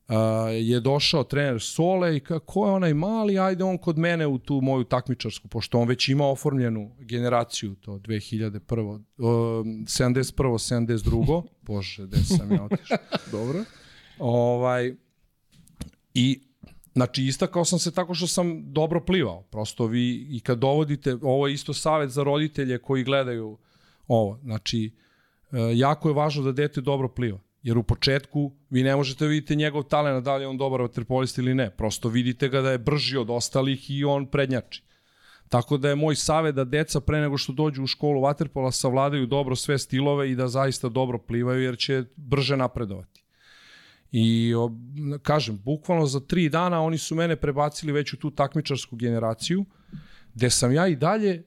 Uh, je došao trener Sole i kako je onaj mali, ajde on kod mene u tu moju takmičarsku, pošto on već ima oformljenu generaciju, to 2001. Uh, 71. 72. Bože, gde sam ja otišao. (laughs) Dobro. Ovaj, I Znači, istakao sam se tako što sam dobro plivao. Prosto vi, i kad dovodite, ovo je isto savet za roditelje koji gledaju ovo. Znači, e, jako je važno da dete dobro pliva. Jer u početku vi ne možete da vidite njegov talent, da li je on dobar vaterpolist ili ne. Prosto vidite ga da je brži od ostalih i on prednjači. Tako da je moj savet da deca pre nego što dođu u školu vaterpola savladaju dobro sve stilove i da zaista dobro plivaju jer će brže napredovati. I kažem, bukvalno za tri dana oni su mene prebacili već u tu takmičarsku generaciju, gde sam ja i dalje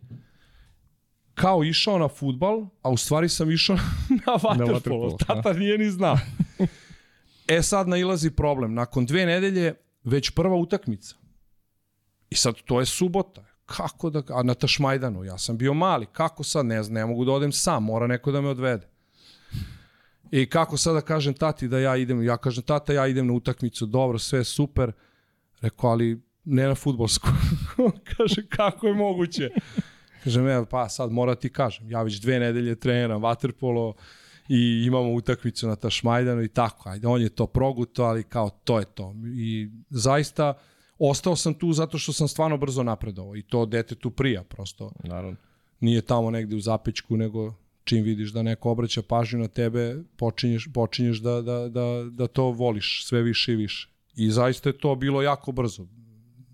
kao išao na futbal, a u stvari sam išao (laughs) na vaterpolo. vaterpolo, Tata nije ni znao. e sad nailazi problem. Nakon dve nedelje već prva utakmica. I sad to je subota. Kako da, a na Tašmajdanu, ja sam bio mali, kako sad, ne znam, ne mogu da odem sam, mora neko da me odvede. I kako sada kažem tati da ja idem, ja kažem tata ja idem na utakmicu, dobro, sve super. Rekao, ali ne na futbolsku. (laughs) kaže, kako je moguće? Kažem, ja, pa sad mora ti kažem, ja već dve nedelje treniram vaterpolo i imamo utakmicu na Tašmajdanu i tako. Ajde, on je to proguto, ali kao to je to. I zaista ostao sam tu zato što sam stvarno brzo napredovao i to dete tu prija prosto. Naravno. Nije tamo negde u zapećku, nego čim vidiš da neko obraća pažnju na tebe, počinješ, počinješ da, da, da, da to voliš sve više i više. I zaista je to bilo jako brzo.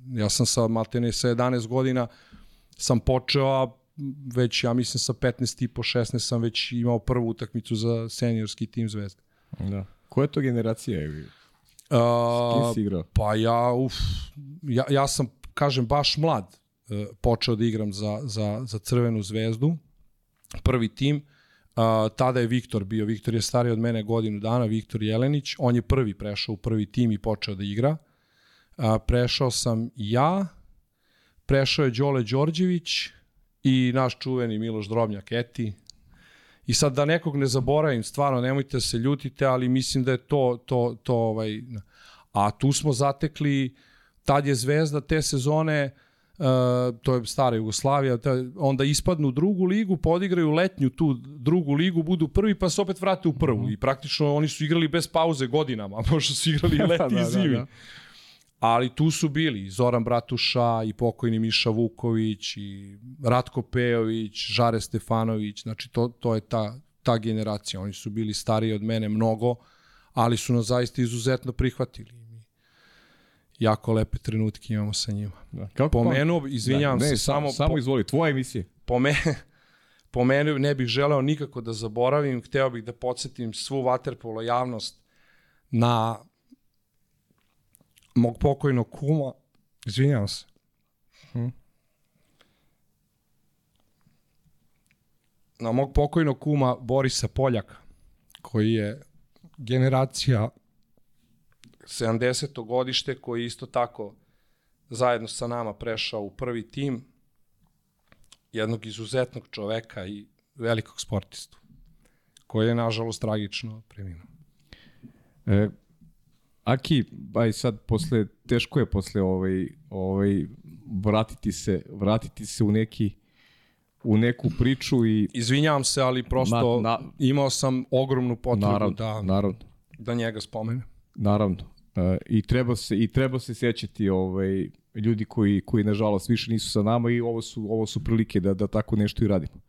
Ja sam sa Maltene sa 11 godina sam počeo, a već ja mislim sa 15 i po 16 sam već imao prvu utakmicu za seniorski tim Zvezda. Da. Koja je to generacija? Uh, kim si igrao? Pa ja, uf, ja, ja sam, kažem, baš mlad uh, počeo da igram za, za, za Crvenu zvezdu, prvi tim. Uh, tada je Viktor bio, Viktor je stariji od mene godinu dana, Viktor Jelenić, on je prvi prešao u prvi tim i počeo da igra. Uh, prešao sam ja, prešao je Đole Đorđević i naš čuveni Miloš Drobnjak Eti, I sad da nekog ne zaboravim, stvarno nemojte da se ljutite, ali mislim da je to, to, to ovaj, a tu smo zatekli, tad je Zvezda te sezone, uh, to je stara Jugoslavija, ta, onda ispadnu u drugu ligu, podigraju letnju tu drugu ligu, budu prvi pa se opet vrate u prvu i praktično oni su igrali bez pauze godinama, (laughs) možda su igrali (laughs) i leti Da, i da, zimi. da. Ali tu su bili Zoran Bratuša i pokojni Miša Vuković i Ratko Pejović, Žare Stefanović, znači to, to je ta, ta generacija. Oni su bili stariji od mene mnogo, ali su nas zaista izuzetno prihvatili. Jako lepe trenutke imamo sa njima. Da. Kako Pomenuo, izvinjavam ne, se, samo, samo izvoli, tvoja emisija. pome, (laughs) pomenuo, ne bih želeo nikako da zaboravim, hteo bih da podsjetim svu vaterpolo javnost na mog pokojnog kuma, izvinjavam se, na mog pokojnog kuma Borisa Poljaka, koji je generacija 70. godište, koji isto tako zajedno sa nama prešao u prvi tim, jednog izuzetnog čoveka i velikog sportistu, koji je, nažalost, tragično preminuo. E, Aki, aj sad posle, teško je posle ovaj, ovaj, vratiti se, vratiti se u neki u neku priču i Izvinjavam se, ali prosto Na- na- imao sam ogromnu potrebu naravno, da, naravno, da njega spomenem. naravno. E, I treba se i treba se sećati ovaj ljudi koji koji nažalost više nisu sa nama i ovo su ovo su prilike da da tako nešto i radimo.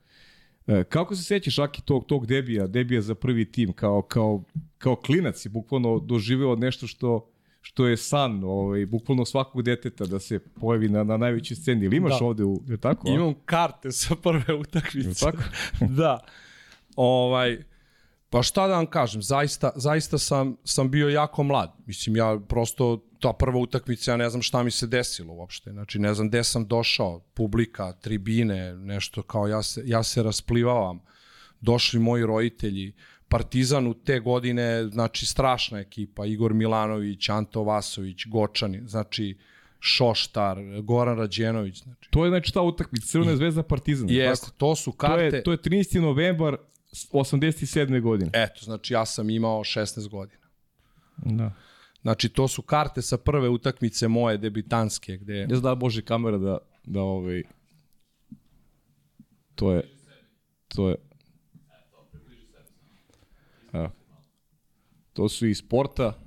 E, kako se sećaš Aki tog tog debija, debija za prvi tim kao kao kao klinac je bukvalno doživeo nešto što što je san ovaj bukvalno svakog deteta da se pojavi na na najvećoj sceni. Ili imaš Da. ovde u je tako? Imam karte sa prve Je utakmice. tako? (laughs) da. Ovaj, pa šta da vam kažem, zaista, zaista sam, sam bio jako mlad. Mislim, ja prosto, ta prva utakmica, ja ne znam šta mi se desilo uopšte. Znači, ne znam gde sam došao, publika, tribine, nešto kao ja se, ja se rasplivavam. Došli moji roditelji, Partizan u te godine, znači strašna ekipa, Igor Milanović, Anto Vasović, Gočani, znači Šoštar, Goran Rađenović, znači. To je znači ta utakmica Crvena zvezda Partizan. Jeste, to su To karte. je to je 13. novembar 87. godine. Eto, znači ja sam imao 16 godina. Da. Znači, to su karte sa prve utakmice moje debitanske, gde... Ne znam da može kamera da, da ovaj... To je... To je... Evo. To su iz sporta.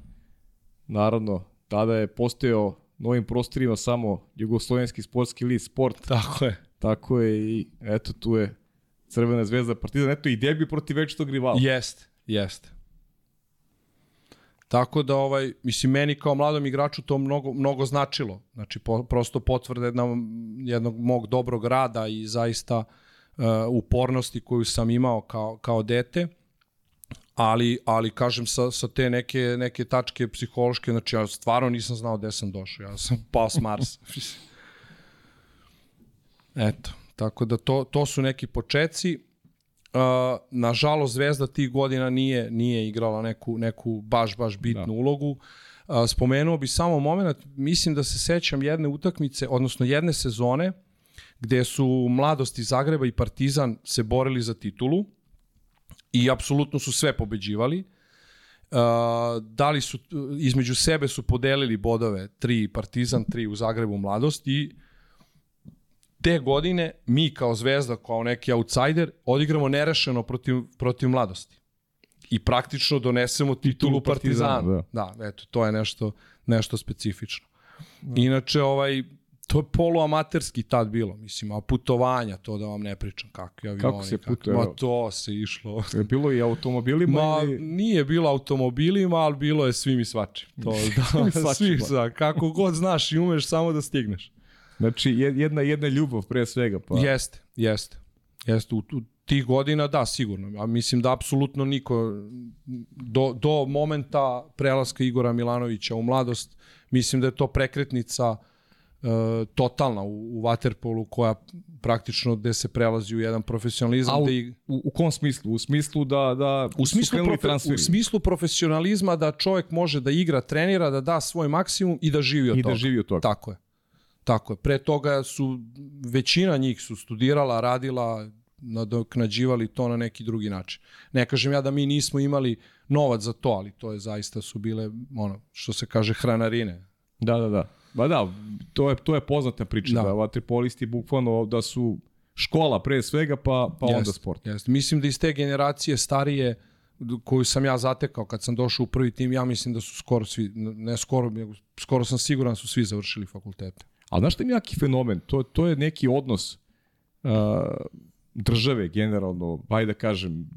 Naravno, tada je postojao novim prostorima samo jugoslovenski sportski list sport. Tako je. Tako je i eto tu je Crvena zvezda Partizan. Eto i debi protiv večitog rivala. Jest, jest. Tako da, ovaj, mislim, meni kao mladom igraču to mnogo, mnogo značilo. Znači, po, prosto potvrde jedna, jednog mog dobrog rada i zaista uh, upornosti koju sam imao kao, kao dete. Ali, ali kažem, sa, sa te neke, neke tačke psihološke, znači ja stvarno nisam znao gde sam došao. Ja sam pao s Marsa. (laughs) Eto, tako da to, to su neki počeci. Uh, nažalost Zvezda tih godina nije nije igrala neku neku baš baš bitnu da. ulogu. Uh, spomenuo bi samo moment, mislim da se sećam jedne utakmice, odnosno jedne sezone gde su mladosti Zagreba i Partizan se borili za titulu i apsolutno su sve pobeđivali. Uh, da li su između sebe su podelili bodove, tri Partizan, tri u Zagrebu mladost i te godine mi kao zvezda, kao neki outsider, odigramo nerešeno protiv, protiv mladosti. I praktično donesemo titulu Partizanu. Da. da, eto, to je nešto, nešto specifično. Da. Inače, ovaj, to je poluamaterski tad bilo, mislim, a putovanja, to da vam ne pričam kako avioni. Kako se putuje? Ma to se išlo. (laughs) Je bilo i automobilima? Ma, ili... nije bilo automobilima, ali bilo je svim i svačim. To, (laughs) da, (laughs) svi, da, kako god znaš i umeš samo da stigneš. Znači, jedna, jedna ljubav pre svega. Pa. Jeste, jeste. Jeste, u, u tih godina da, sigurno. A mislim da apsolutno niko do, do momenta prelaska Igora Milanovića u mladost, mislim da je to prekretnica e, totalna u, u Waterpolu koja praktično gde se prelazi u jedan profesionalizam. A u, i... u, u kom smislu? U smislu da, da u smislu, profe, u smislu profesionalizma da čovjek može da igra, trenira, da da svoj maksimum i da živi od I toga. I da živi od toga. Tako je. Tako je. Pre toga su, većina njih su studirala, radila, nadoknađivali to na neki drugi način. Ne kažem ja da mi nismo imali novac za to, ali to je zaista su bile, ono, što se kaže, hranarine. Da, da, da. Ba da, to je, to je poznata priča, da, da vaterpolisti bukvalno da su škola pre svega, pa, pa jest, onda sport. Jest. Mislim da iz te generacije starije, koju sam ja zatekao kad sam došao u prvi tim, ja mislim da su skoro svi, ne skoro, skoro sam siguran su svi završili fakultete. Ali znaš šta je jaki fenomen? To, to je neki odnos uh, države generalno, baj da kažem,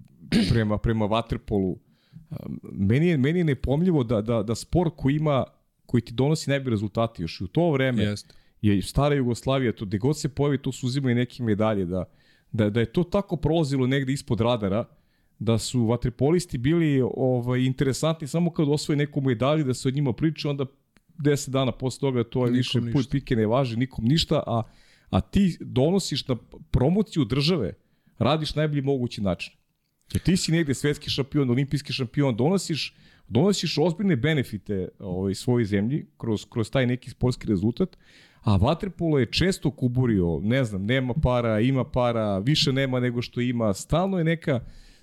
prema, prema Waterpolu. Uh, meni, je, meni je nepomljivo da, da, da sport koji ima koji ti donosi najbolje rezultati još u to vreme Jest. je stara Jugoslavija, to gde god se pojavi, to su uzimali neke medalje, da, da, da je to tako prolazilo negde ispod radara, da su vaterpolisti bili ovaj, interesantni samo kad osvoje neku medalju, da se o njima priča, onda 10 dana posle toga to je nikom više puj pike ne važi, nikom ništa, a, a ti donosiš na promociju države, radiš najbolji mogući način. Jer ti si negde svetski šampion, olimpijski šampion, donosiš, donosiš ozbiljne benefite ovaj, svojoj zemlji kroz, kroz taj neki sportski rezultat, a Vaterpolo je često kuburio, ne znam, nema para, ima para, više nema nego što ima, stalno je neka,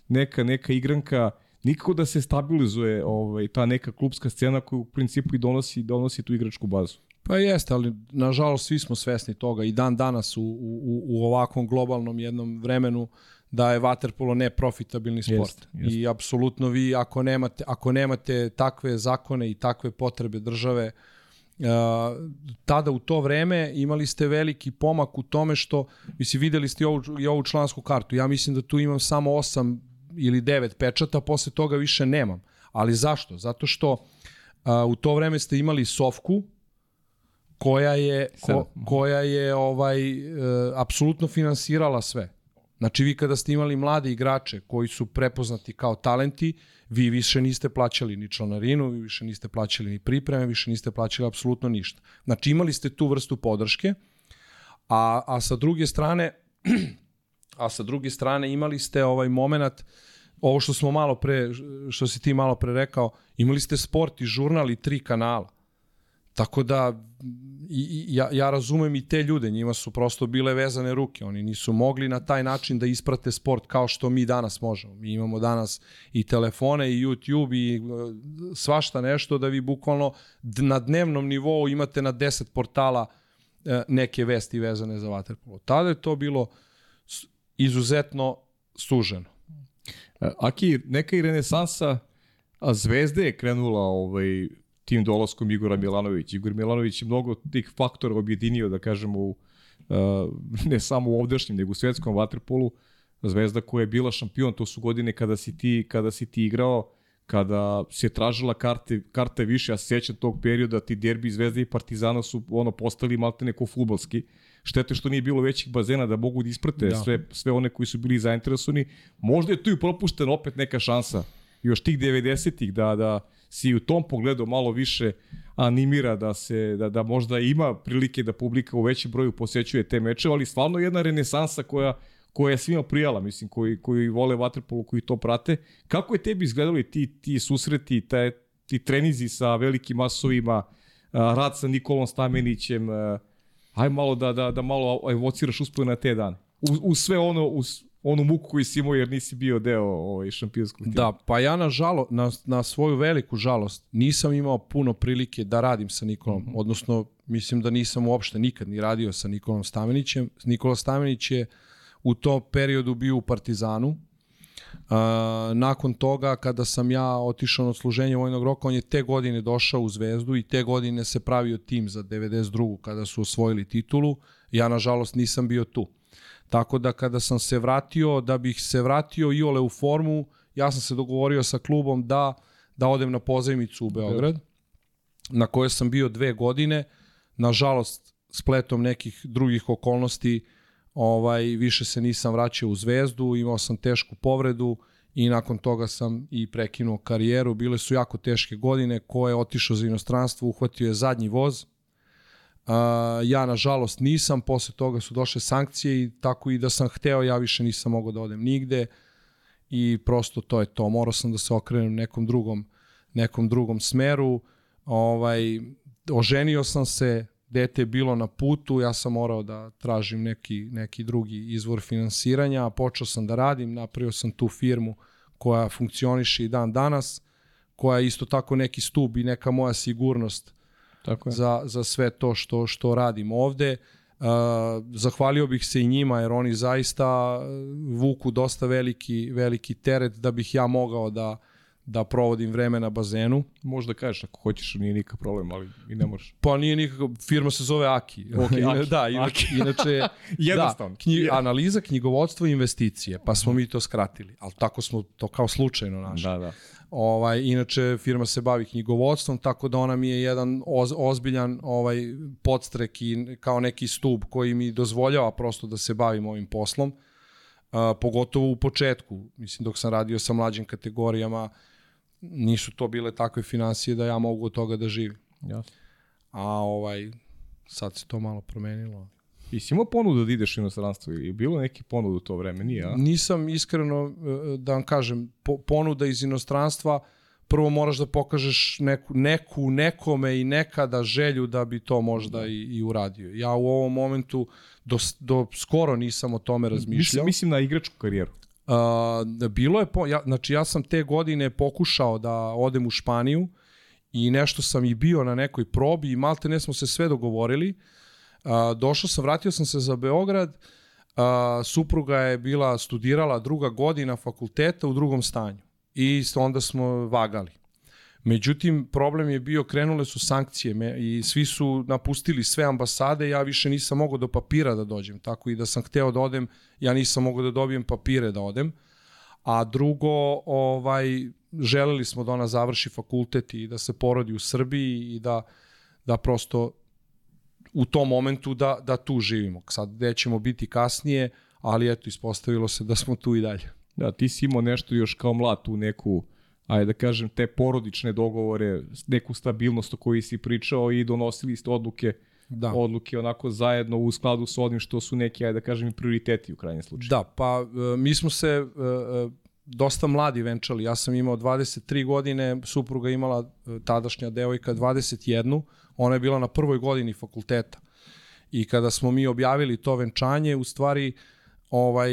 neka, neka igranka nikako da se stabilizuje ovaj, ta neka klubska scena koja u principu i donosi, donosi tu igračku bazu. Pa jeste, ali nažalost svi smo svesni toga i dan danas u, u, u ovakvom globalnom jednom vremenu da je waterpolo neprofitabilni sport. Jest, jest. I apsolutno vi ako nemate, ako nemate takve zakone i takve potrebe države, Uh, tada u to vreme imali ste veliki pomak u tome što, mislim, videli ste i ovu, i ovu člansku kartu. Ja mislim da tu imam samo osam ili devet pečata, posle toga više nemam. Ali zašto? Zato što a, u to vreme ste imali Sofku, koja je, ko, koja je ovaj, e, apsolutno finansirala sve. Znači vi kada ste imali mlade igrače koji su prepoznati kao talenti, vi više niste plaćali ni članarinu, vi više niste plaćali ni pripreme, više niste plaćali apsolutno ništa. Znači imali ste tu vrstu podrške, a, a sa druge strane (clears throat) a sa druge strane imali ste ovaj moment ovo što smo malo pre, što si ti malo pre rekao, imali ste sport i žurnal i tri kanala. Tako da i, i, ja, ja razumem i te ljude, njima su prosto bile vezane ruke, oni nisu mogli na taj način da isprate sport kao što mi danas možemo. Mi imamo danas i telefone i YouTube i e, svašta nešto da vi bukvalno na dnevnom nivou imate na 10 portala e, neke vesti vezane za vaterpolo. Tada je to bilo izuzetno suženo. E, Aki, neka i renesansa a Zvezde je krenula ovaj, tim dolaskom Igora Milanović. Igor Milanović je mnogo tih faktora objedinio, da kažemo, u, uh, ne samo u ovdašnjem, nego u svetskom vaterpolu. Zvezda koja je bila šampion, to su godine kada si ti, kada si ti igrao, kada se tražila karte, karte više, ja se sjećam tog perioda, ti derbi Zvezda i Partizana su ono postali malte neko futbalski. Štete što nije bilo većih bazena da mogu da isprate da. sve, sve one koji su bili zainteresovani. Možda je tu i propuštena opet neka šansa još tih 90-ih da, da si u tom pogledu malo više animira da se da, da možda ima prilike da publika u većem broju posećuje te mečeve, ali stvarno jedna renesansa koja koja je svima prijala, mislim, koji, koji vole vaterpolu, koji to prate. Kako je tebi izgledali ti, ti susreti, taj, ti trenizi sa velikim masovima, rad sa Nikolom Stamenićem, aj malo da, da, da malo evociraš uspoj na te dane. U, sve ono, u, onu muku koju si imao jer nisi bio deo ovaj, šampionskog tima. Da, pa ja na, žalo, na, na svoju veliku žalost nisam imao puno prilike da radim sa Nikolom, mm -hmm. odnosno mislim da nisam uopšte nikad ni radio sa Nikolom Stamenićem. Nikola Stamenić je u tom periodu bio u Partizanu, Uh, nakon toga, kada sam ja otišao na služenje vojnog roka, on je te godine došao u Zvezdu i te godine se pravio tim za 92. kada su osvojili titulu. Ja, nažalost, nisam bio tu. Tako da kada sam se vratio, da bih se vratio i ole u formu, ja sam se dogovorio sa klubom da da odem na pozajmicu u Beograd, na kojoj sam bio dve godine. Nažalost, spletom nekih drugih okolnosti, ovaj više se nisam vraćao u Zvezdu, imao sam tešku povredu i nakon toga sam i prekinuo karijeru. Bile su jako teške godine, ko je otišao za inostranstvo, uhvatio je zadnji voz, Uh, ja, nažalost, nisam, posle toga su došle sankcije i tako i da sam hteo, ja više nisam mogao da odem nigde i prosto to je to. Morao sam da se okrenem nekom drugom, nekom drugom smeru. Ovaj, oženio sam se, dete je bilo na putu, ja sam morao da tražim neki, neki drugi izvor finansiranja, počeo sam da radim, napravio sam tu firmu koja funkcioniše i dan danas, koja je isto tako neki stub i neka moja sigurnost Tako je. Za, za sve to što, što radim ovde. Uh, zahvalio bih se i njima jer oni zaista vuku dosta veliki, veliki teret da bih ja mogao da, da provodim vreme na bazenu. Možda kažeš ako hoćeš, nije nikakav problem, ali i ne možeš. Pa nije nikakav, firma se zove Aki. Okay, Aki. (laughs) da, inače, Aki. inače (laughs) Jednostavno. Da, knji, analiza, knjigovodstvo i investicije, pa smo mi to skratili, ali tako smo to kao slučajno našli. Da, da. Ovaj, inače, firma se bavi knjigovodstvom, tako da ona mi je jedan oz, ozbiljan ovaj, podstrek i kao neki stub koji mi dozvoljava prosto da se bavim ovim poslom. A, pogotovo u početku, mislim dok sam radio sa mlađim kategorijama, nisu to bile takve financije da ja mogu od toga da živim. Jasno. A ovaj, sad se to malo promenilo. I si imao ponudu da ideš u inostranstvo ili je bilo neki ponudu u to vreme, nije? A? Nisam iskreno, e, da vam kažem, po, ponuda iz inostranstva, prvo moraš da pokažeš neku, neku nekome i nekada želju da bi to možda i, i uradio. Ja u ovom momentu do, do skoro nisam o tome razmišljao. Mislim, mislim na igračku karijeru. Uh, bilo je, po, ja, znači ja sam te godine pokušao da odem u Španiju i nešto sam i bio na nekoj probi i malte ne smo se sve dogovorili. Uh, došao sam, vratio sam se za Beograd, a, supruga je bila studirala druga godina fakulteta u drugom stanju i onda smo vagali. Međutim, problem je bio, krenule su sankcije me, i svi su napustili sve ambasade, ja više nisam mogao do papira da dođem, tako i da sam hteo da odem, ja nisam mogao da dobijem papire da odem. A drugo, ovaj, želeli smo da ona završi fakultet i da se porodi u Srbiji i da, da prosto u tom momentu da, da tu živimo. Sad gde ćemo biti kasnije, ali eto, ispostavilo se da smo tu i dalje. Da, ti si imao nešto još kao mlad u neku, ajde da kažem, te porodične dogovore, neku stabilnost o kojoj si pričao i donosili ste odluke da. odluke onako zajedno u skladu sa onim što su neki, ajde da kažem, prioriteti u krajnjem slučaju. Da, pa e, mi smo se, e, e, dosta mladi venčali. Ja sam imao 23 godine, supruga imala tadašnja devojka 21, ona je bila na prvoj godini fakulteta. I kada smo mi objavili to venčanje, u stvari ovaj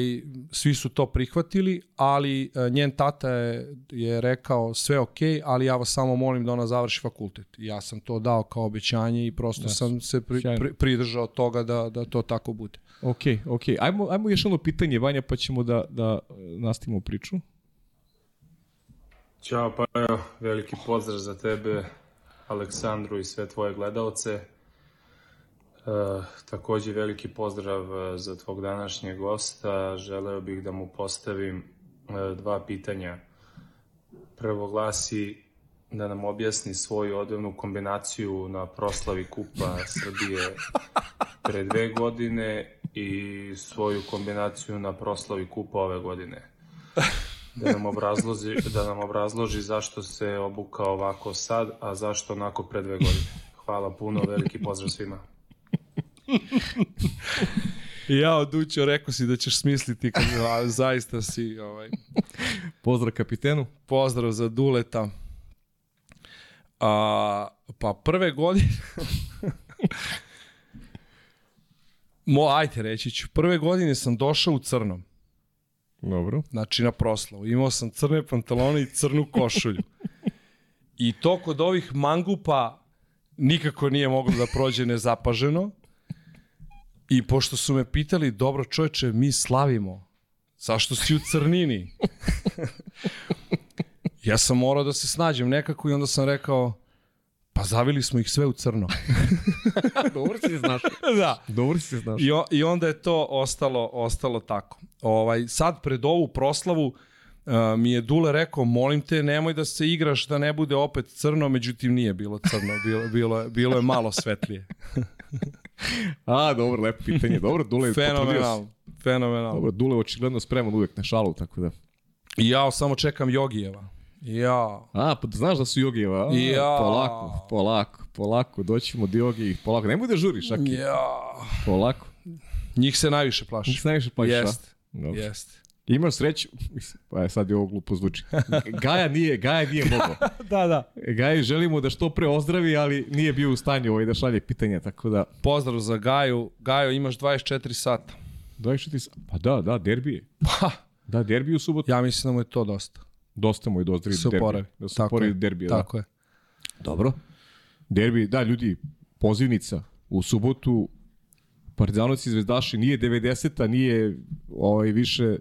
svi su to prihvatili, ali e, njen tata je, je rekao sve ok, ali ja vas samo molim da ona završi fakultet. I ja sam to dao kao obećanje i prosto Jasno. sam se pri, pri, pridržao toga da, da to tako bude. Ok, ok. Ajmo, ajmo još jedno pitanje, Vanja, pa ćemo da, da e, nastavimo priču. Ćao, pa evo, veliki pozdrav za tebe, Aleksandru i sve tvoje gledalce. Takođe veliki pozdrav e, za tvog današnjeg gosta. Želeo bih da mu postavim e, dva pitanja. Prvo glasi da nam objasni svoju odevnu kombinaciju na proslavi Kupa Srbije pre dve godine i svoju kombinaciju na proslavi Kupa ove godine da nam obrazloži, da nam obrazloži zašto se obukao ovako sad, a zašto onako pre dve godine. Hvala puno, veliki pozdrav svima. (laughs) Ja odućio, rekao si da ćeš smisliti, kad, a, zaista si, ovaj, Pozdrav kapitenu. pozdrav za Duleta. A, pa prve godine... (laughs) Mo, ajte reći ću. Prve godine sam došao u crnom. Dobro. Znači na proslavu. Imao sam crne pantalone i crnu košulju. I to kod ovih mangupa nikako nije moglo da prođe nezapaženo. I pošto su me pitali, dobro čoveče, mi slavimo. Zašto si u crnini? ja sam morao da se snađem nekako i onda sam rekao, pa zavili smo ih sve u crno. (laughs) Dobro si se znaš. (laughs) da. Dobro si se znaš. I, o, I onda je to ostalo, ostalo tako. Ovaj, sad pred ovu proslavu uh, mi je Dule rekao, molim te, nemoj da se igraš da ne bude opet crno, međutim nije bilo crno, bilo, bilo, je, bilo je malo svetlije. (laughs) (laughs) A, dobro, lepo pitanje. (laughs) Dobro, Dule. Fenomenalno. Fenomenalno. Dobro, Dule je očigledno spreman uvek na šalu, tako da. Ja samo čekam Jogijeva. Ja. A, pa znaš da su Jogijeva? A, Ja. Polako, polako, polako, doćemo do Jogijih, polako. Nemoj da žuriš, Aki, Ja. polako. Njih se najviše plaši. Njih se najviše plašiš, a? Jest. Dobro. Jest. Imaš sreću, pa je sad je ovo glupo zvuči. Gaja nije, Gaja nije mogao. (laughs) Da, da. Gaji želimo da što pre ozdravi, ali nije bio u stanju ovaj da šalje pitanja, tako da... Pozdrav za Gaju. Gajo, imaš 24 sata. 24 sa- Pa da, da, derbi je. Pa, Da, derbi u subotu. ja mislim da mu je to dosta. Dosta mu je dozdravi Da se derbi. Da se Tako oporavi je. derbi, da. Tako je. Dobro. Derbi, da, ljudi, pozivnica u subotu Partizanovci i Zvezdaši nije 90-a, nije ovaj, više,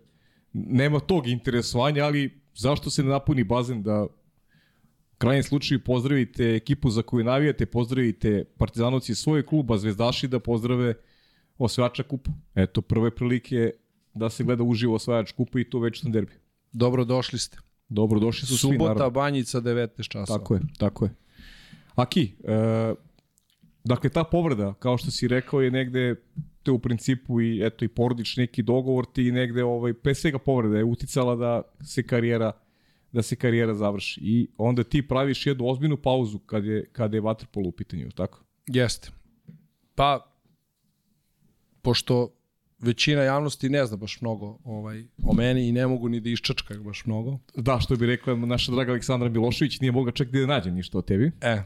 nema tog interesovanja, ali zašto se ne napuni bazen da u krajnjem slučaju pozdravite ekipu za koju navijate, pozdravite Partizanovci iz svoje kluba, Zvezdaši da pozdrave osvajača kupa. Eto, prve prilike da se gleda uživo osvajač kupa i to već na derbi. Dobro došli ste. Dobro, došli su svi, Subota, naravno. Banjica, 19 časova. Tako je, tako je. Aki, e, dakle, ta povreda, kao što si rekao, je negde te u principu i eto i porodični neki dogovor ti i negde ovaj pre svega povreda je uticala da se karijera da se karijera završi i onda ti praviš jednu ozbiljnu pauzu kad je kad je vaterpolo u pitanju, tako? Jeste. Pa, pošto većina javnosti ne zna baš mnogo ovaj, o meni i ne mogu ni da iščačkaju baš mnogo. Da, što bi rekla naša draga Aleksandra Milošević, nije mogla čak da nađe ništa o tebi. E,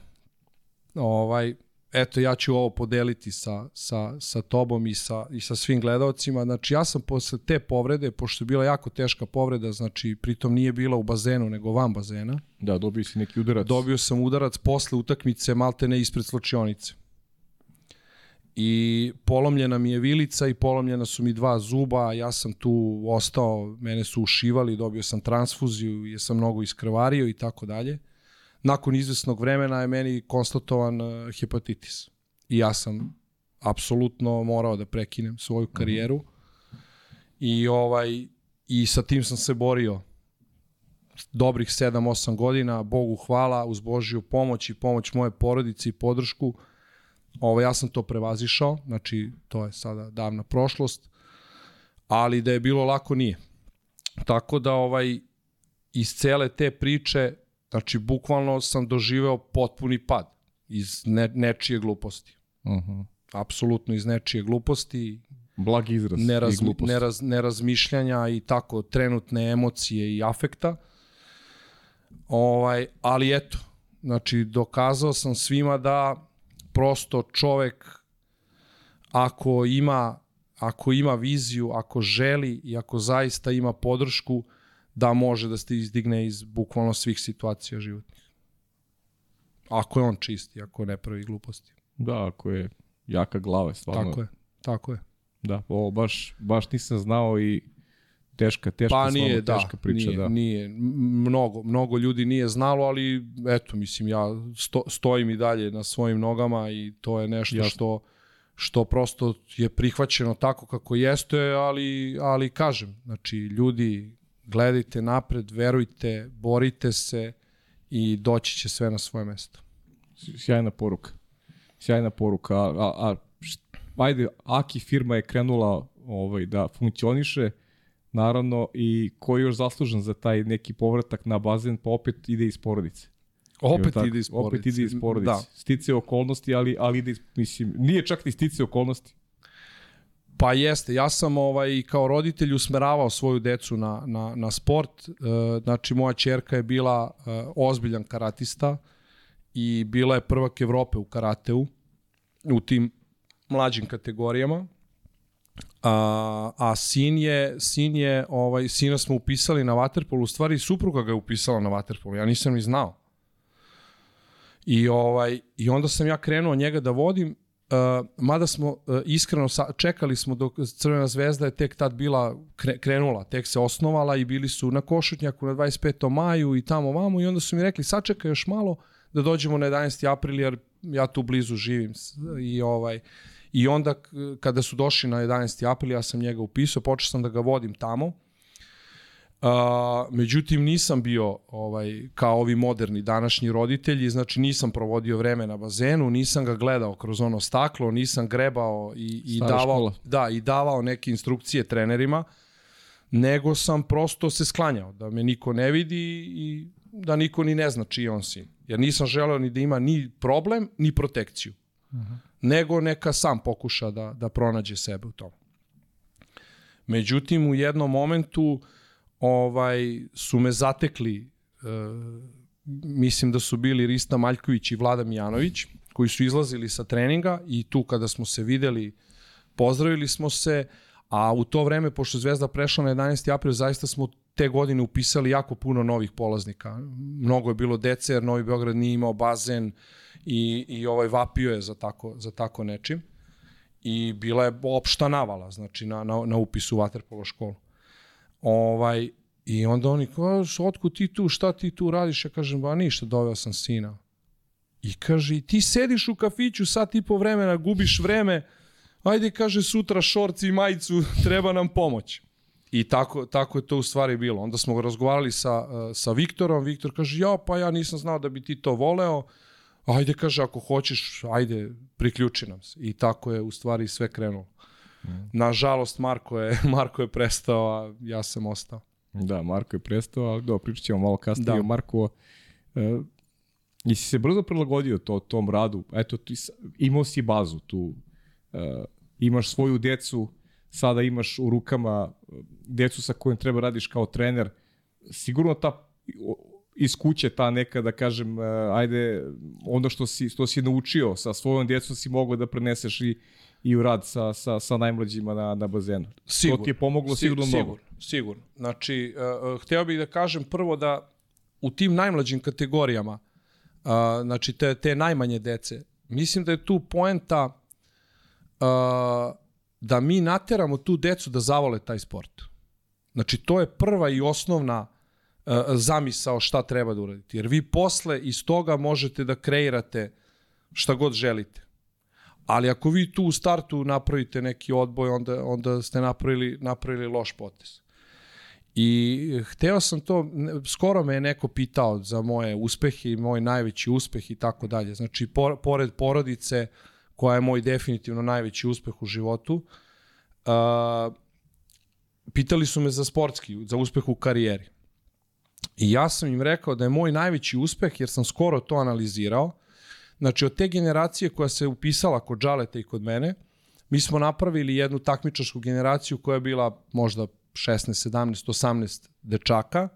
ovaj, eto ja ću ovo podeliti sa, sa, sa tobom i sa, i sa svim gledalcima. Znači ja sam posle te povrede, pošto je bila jako teška povreda, znači pritom nije bila u bazenu nego van bazena, Da, dobio si neki udarac. dobio sam udarac posle utakmice malte ne ispred slačionice. I polomljena mi je vilica i polomljena su mi dva zuba, ja sam tu ostao, mene su ušivali, dobio sam transfuziju, jer sam mnogo iskrvario i tako dalje. Nakon izvesnog vremena je meni konstatovan uh, hepatitis. I ja sam apsolutno morao da prekinem svoju karijeru. I ovaj i sa tim sam se borio dobrih 7-8 godina, Bogu hvala, uz Božiju pomoć i pomoć moje porodice i podršku, ovo, ja sam to prevazišao, znači to je sada davna prošlost, ali da je bilo lako nije. Tako da ovaj iz cele te priče, znači bukvalno sam doživeo potpuni pad iz ne, nečije gluposti. Uh -huh. Apsolutno iz nečije gluposti. Blag izraz neraz, i glupost. neraz, nerazmišljanja i tako trenutne emocije i afekta. Ovaj, ali eto, znači dokazao sam svima da prosto čovek ako ima ako ima viziju, ako želi i ako zaista ima podršku da može da se izdigne iz bukvalno svih situacija životnih. Ako je on čisti, ako ne pravi gluposti. Da, ako je jaka glava, stvarno. Tako je, tako je. Da, ovo baš, baš nisam znao i teška, teška, Pa nije, stvarno da, teška priča. nije, da. nije, mnogo, mnogo ljudi nije znalo, ali eto, mislim, ja sto, stojim i dalje na svojim nogama i to je nešto Jasno. što što prosto je prihvaćeno tako kako jeste, ali, ali kažem, znači, ljudi, gledajte napred, verujte, borite se i doći će sve na svoje mesto. Sjajna poruka. Sjajna poruka. A, a, a ajde, Aki firma je krenula ovaj, da funkcioniše, naravno, i ko je još zaslužen za taj neki povratak na bazen, pa opet ide iz porodice. Opet tako? ide iz porodice. Opet ide iz porodice. Da. Stice okolnosti, ali, ali ide iz, mislim, nije čak ni stice okolnosti. Pa jeste, ja sam ovaj kao roditelj usmeravao svoju decu na, na, na sport. E, znači, moja čerka je bila e, ozbiljan karatista i bila je prvak Evrope u karateu u tim mlađim kategorijama. A, a sin je, sin je, ovaj, sina smo upisali na vaterpolu, u stvari supruga ga je upisala na vaterpolu, ja nisam ni znao. I, ovaj, I onda sam ja krenuo njega da vodim, Uh, mada smo uh, iskreno sa, čekali smo dok Crvena zvezda je tek tad bila kre, krenula, tek se osnovala i bili su na Košutnjaku na 25. maju i tamo vamo i onda su mi rekli sačekaj još malo da dođemo na 11. april jer ja tu blizu živim i ovaj i onda kada su došli na 11. april ja sam njega upisao, počeo sam da ga vodim tamo. Uh, međutim nisam bio ovaj kao ovi moderni današnji roditelji, znači nisam provodio vreme na bazenu, nisam ga gledao kroz ono staklo, nisam grebao i, i Stara davao škola. da i davao neke instrukcije trenerima, nego sam prosto se sklanjao da me niko ne vidi i da niko ni ne zna čiji on sin. Jer nisam želeo ni da ima ni problem, ni protekciju. Nego neka sam pokuša da, da pronađe sebe u tom. Međutim, u jednom momentu ovaj su me zatekli e, mislim da su bili Rista Maljković i Vlada Mijanović koji su izlazili sa treninga i tu kada smo se videli pozdravili smo se a u to vreme pošto Zvezda prešla na 11. april zaista smo te godine upisali jako puno novih polaznika mnogo je bilo dece jer Novi Beograd nije imao bazen i, i ovaj vapio je za tako, za tako nečim i bila je opšta navala znači na, na, na upisu u Waterpolo školu Ovaj, I onda oni kažu, otkud ti tu, šta ti tu radiš? Ja kažem, ba ništa, doveo sam sina. I kaže, ti sediš u kafiću sat i po vremena, gubiš vreme, ajde, kaže, sutra šorci i majicu, (laughs) treba nam pomoć. I tako, tako je to u stvari bilo. Onda smo razgovarali sa, eh, sa Viktorom, Viktor kaže, ja, pa ja nisam znao da bi ti to voleo, ajde, kaže, ako hoćeš, ajde, priključi nam se. I tako je u stvari sve krenulo. Nažalost, Marko je, (laughs) Marko je prestao, a ja sam ostao. Da, Marko je prestao, ali da, pričat ćemo malo kasnije Da. o Marko. E, jesi se brzo prilagodio to, tom radu? Eto, ti, imao si bazu tu, e, imaš svoju decu, sada imaš u rukama e, decu sa kojim treba radiš kao trener. Sigurno ta iz kuće ta neka, da kažem, e, ajde, ono što si, što si naučio sa svojom djecom si mogao da preneseš i, i u rad sa, sa, sa najmlađima na, na bazenu. Sigurno. To ti je pomoglo sigurno mnogo. Sigurno, sigurno. Znači, uh, hteo bih da kažem prvo da u tim najmlađim kategorijama, uh, znači te, te najmanje dece, mislim da je tu poenta uh, da mi nateramo tu decu da zavole taj sport. Znači, to je prva i osnovna uh, zamisao šta treba da uradite. Jer vi posle iz toga možete da kreirate šta god želite. Ali ako vi tu u startu napravite neki odboj, onda, onda ste napravili, napravili loš potez. I hteo sam to, skoro me je neko pitao za moje uspehe i moj najveći uspeh i tako dalje. Znači, por, pored porodice, koja je moj definitivno najveći uspeh u životu, uh, pitali su me za sportski, za uspeh u karijeri. I ja sam im rekao da je moj najveći uspeh, jer sam skoro to analizirao, Znači, od te generacije koja se upisala kod Džaleta i kod mene, Mi smo napravili jednu takmičarsku generaciju koja je bila možda 16, 17, 18 dečaka,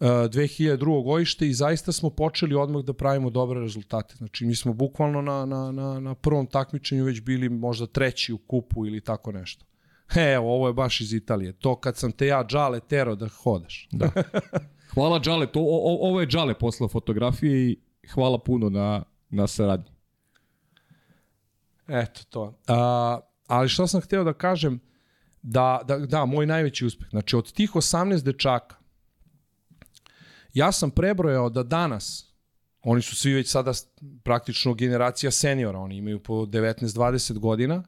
2002. godište i zaista smo počeli odmah da pravimo dobre rezultate. Znači, mi smo bukvalno na, na, na, na prvom takmičenju već bili možda treći u kupu ili tako nešto. (laughs) Evo, ovo je baš iz Italije. To kad sam te ja džale tero da hodaš. Da. (laughs) Hvala Džale, to, o, ovo je Džale poslao fotografije i hvala puno na, na saradnji. Eto to. A, ali što sam hteo da kažem, da, da, da, moj najveći uspeh. Znači, od tih 18 dečaka, ja sam prebrojao da danas, oni su svi već sada praktično generacija seniora, oni imaju po 19-20 godina,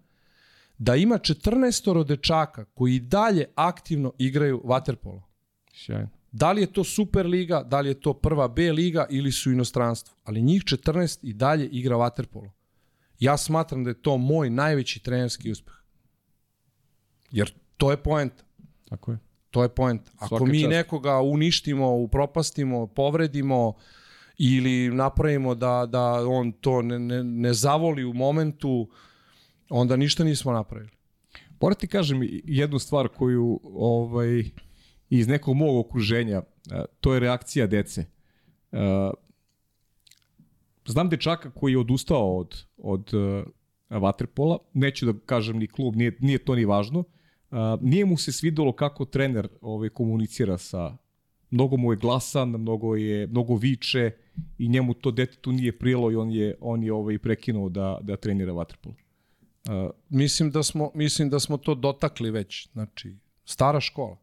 da ima 14 dečaka koji dalje aktivno igraju vaterpolo. Sjajno. Da li je to Super liga, da li je to prva B liga ili su inostranstvo, ali njih 14 i dalje igra vaterpolo. Ja smatram da je to moj najveći trenerski uspeh. Jer to je poenta. Tako je. To je poenta. Ako Svaka mi čast. nekoga uništimo, upropastimo, povredimo ili napravimo da, da on to ne, ne, ne zavoli u momentu, onda ništa nismo napravili. Moram ti kažem jednu stvar koju ovaj, iz nekog mog okruženja, a, to je reakcija dece. A, Znam dečaka koji je odustao od, od uh, vaterpola, neću da kažem ni klub, nije, nije to ni važno. Nije mu se svidelo kako trener ovaj, komunicira sa mnogo mu je glasan, mnogo je mnogo viče i njemu to detetu nije prijelo i on je on je ovaj prekinuo da da trenira vaterpolo. Uh, Mislim da smo, mislim da smo to dotakli već. Znači, stara škola.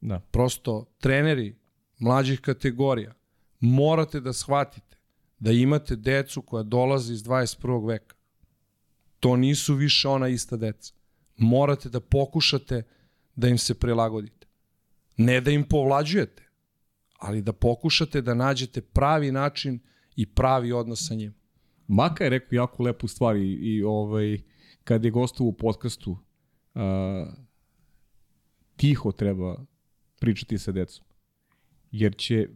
Da. Prosto, treneri mlađih kategorija, morate da shvatite da imate decu koja dolaze iz 21. veka. To nisu više ona ista deca. Morate da pokušate da im se prilagodite. Ne da im povlađujete, ali da pokušate da nađete pravi način i pravi odnos sa njim. Maka je rekao jako lepu stvar i, i ovaj, kad je gostovao u podcastu, uh, tiho treba pričati sa decom. Jer će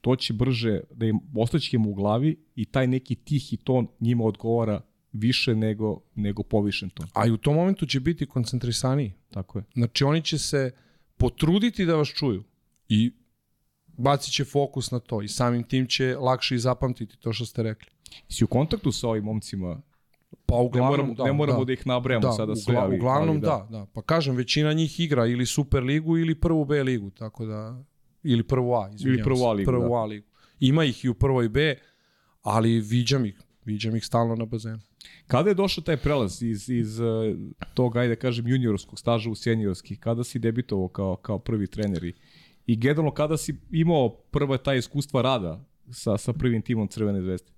to će brže, da im ostaće im u glavi i taj neki tihi ton njima odgovara više nego, nego povišen ton. A i u tom momentu će biti koncentrisaniji. Tako je. Znači oni će se potruditi da vas čuju i bacit će fokus na to i samim tim će lakše i zapamtiti to što ste rekli. Si u kontaktu sa ovim momcima? Pa Ne uglavnom moramo, da, ne moramo da, da ih nabrajamo da, sada sve. ugla, Ali, uglavnom ali da. da, Pa kažem, većina njih igra ili Super ligu ili prvu B ligu, tako da ili prvu A, izvinjavam prvu se, A ligu, prvu da. A ligu. Ima ih i u prvoj B, ali viđam ih, viđam ih stalno na bazenu. Kada je došao taj prelaz iz, iz uh, tog, ajde da kažem, juniorskog staža u seniorski? Kada si debitovao kao, kao prvi trener? I, i generalno kada si imao prva taj iskustva rada sa, sa prvim timom Crvene zvezde?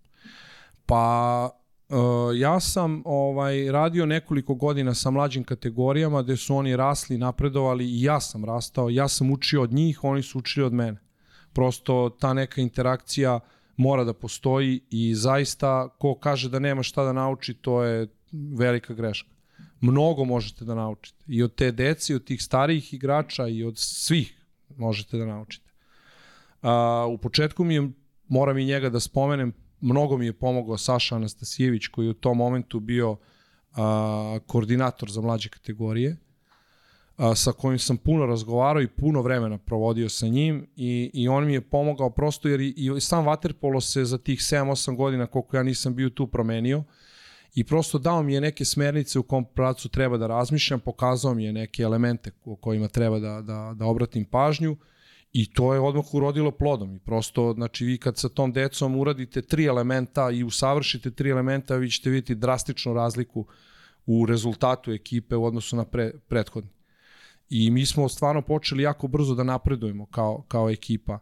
Pa uh, ja sam ovaj radio nekoliko godina sa mlađim kategorijama gde su oni rasli, napredovali i ja sam rastao, ja sam učio od njih, oni su učili od mene. Prosto ta neka interakcija mora da postoji i zaista ko kaže da nema šta da nauči, to je velika greška. Mnogo možete da naučite. I od te dece, i od tih starijih igrača, i od svih možete da naučite. A, u početku mi je, moram i njega da spomenem, mnogo mi je pomogao Saša Anastasijević koji je u tom momentu bio a, koordinator za mlađe kategorije a, sa kojim sam puno razgovarao i puno vremena provodio sa njim i, i on mi je pomogao prosto jer i, i sam Waterpolo se za tih 7-8 godina koliko ja nisam bio tu promenio i prosto dao mi je neke smernice u kom pracu treba da razmišljam, pokazao mi je neke elemente o kojima treba da, da, da obratim pažnju I to je odmah urodilo plodom. I prosto, znači, vi kad sa tom decom uradite tri elementa i usavršite tri elementa, vi ćete vidjeti drastičnu razliku u rezultatu ekipe u odnosu na pre, prethodni. I mi smo stvarno počeli jako brzo da napredujemo kao, kao ekipa.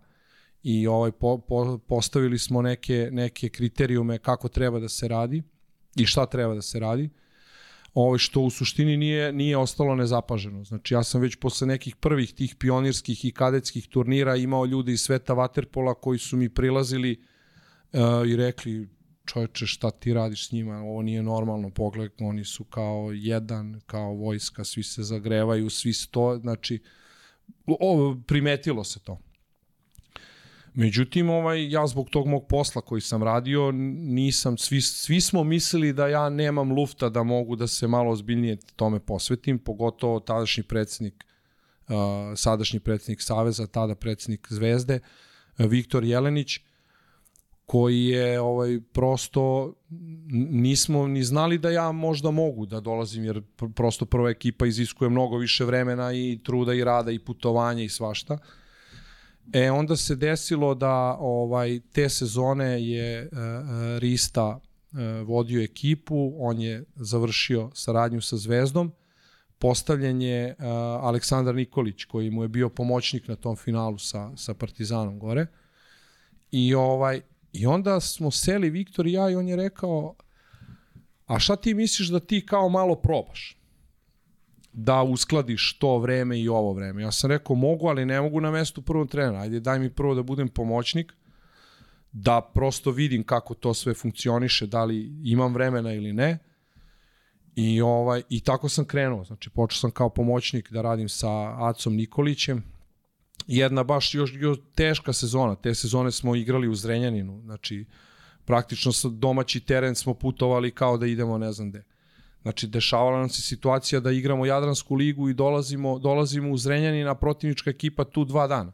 I ovaj, po, po, postavili smo neke, neke kriterijume kako treba da se radi i šta treba da se radi ovaj, što u suštini nije, nije ostalo nezapaženo. Znači ja sam već posle nekih prvih tih pionirskih i kadetskih turnira imao ljude iz sveta Waterpola koji su mi prilazili uh, i rekli čoveče šta ti radiš s njima, ovo nije normalno, pogled, oni su kao jedan, kao vojska, svi se zagrevaju, svi sto, znači o, primetilo se to. Međutim, ovaj, ja zbog tog mog posla koji sam radio, nisam, svi, svi smo mislili da ja nemam lufta da mogu da se malo ozbiljnije tome posvetim, pogotovo tadašnji predsednik, uh, sadašnji predsednik Saveza, tada predsednik Zvezde, uh, Viktor Jelenić, koji je ovaj prosto nismo ni znali da ja možda mogu da dolazim jer prosto prva ekipa iziskuje mnogo više vremena i truda i rada i putovanja i svašta. E onda se desilo da ovaj te sezone je uh, Rista uh, vodio ekipu, on je završio saradnju sa Zvezdom. Postavljen je uh, Aleksandar Nikolić koji mu je bio pomoćnik na tom finalu sa sa Partizanom gore. I ovaj I onda smo seli Viktor i ja i on je rekao, a šta ti misliš da ti kao malo probaš? Da uskladiš to vreme i ovo vreme. Ja sam rekao, mogu, ali ne mogu na mestu prvog trenera. Ajde, daj mi prvo da budem pomoćnik, da prosto vidim kako to sve funkcioniše, da li imam vremena ili ne. I, ovaj, I tako sam krenuo. Znači, počeo sam kao pomoćnik da radim sa Acom Nikolićem, jedna baš još, još teška sezona. Te sezone smo igrali u Zrenjaninu, znači praktično sa domaći teren smo putovali kao da idemo ne znam gde. Znači, dešavala nam se situacija da igramo Jadransku ligu i dolazimo, dolazimo u Zrenjanin, a protivnička ekipa tu dva dana.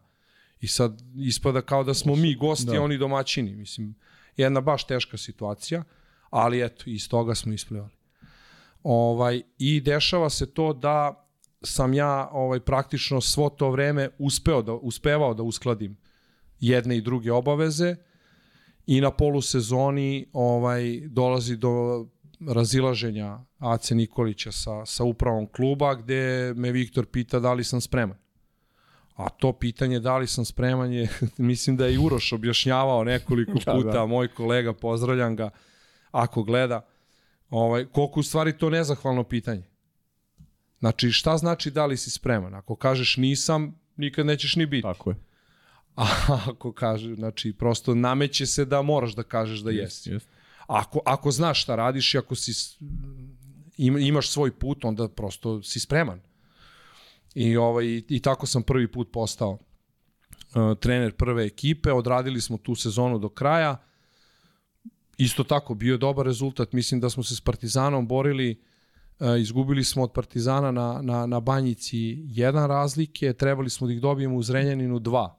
I sad ispada kao da smo mi gosti, da. oni domaćini. Mislim, jedna baš teška situacija, ali eto, iz toga smo isplivali. Ovaj, I dešava se to da sam ja ovaj praktično svo to vreme uspeo da uspevao da uskladim jedne i druge obaveze i na polusezoni ovaj dolazi do razilaženja Ace Nikolića sa, sa upravom kluba gde me Viktor pita da li sam spreman. A to pitanje da li sam spreman je, (laughs) mislim da je i Uroš objašnjavao nekoliko (laughs) da, puta, da, da. moj kolega, pozdravljam ga, ako gleda, ovaj, koliko u stvari to nezahvalno pitanje. Znači, šta znači da li si spreman? Ako kažeš nisam, nikad nećeš ni biti. Tako je. (laughs) A ako kaže, znači, prosto nameće se da moraš da kažeš da jesi. Yes, yes. Ako, ako znaš šta radiš i ako si, imaš svoj put, onda prosto si spreman. I, ovaj, i tako sam prvi put postao uh, trener prve ekipe, odradili smo tu sezonu do kraja. Isto tako, bio je dobar rezultat, mislim da smo se s Partizanom borili E, izgubili smo od Partizana na, na, na Banjici jedan razlike, trebali smo da ih dobijemo u Zrenjaninu dva.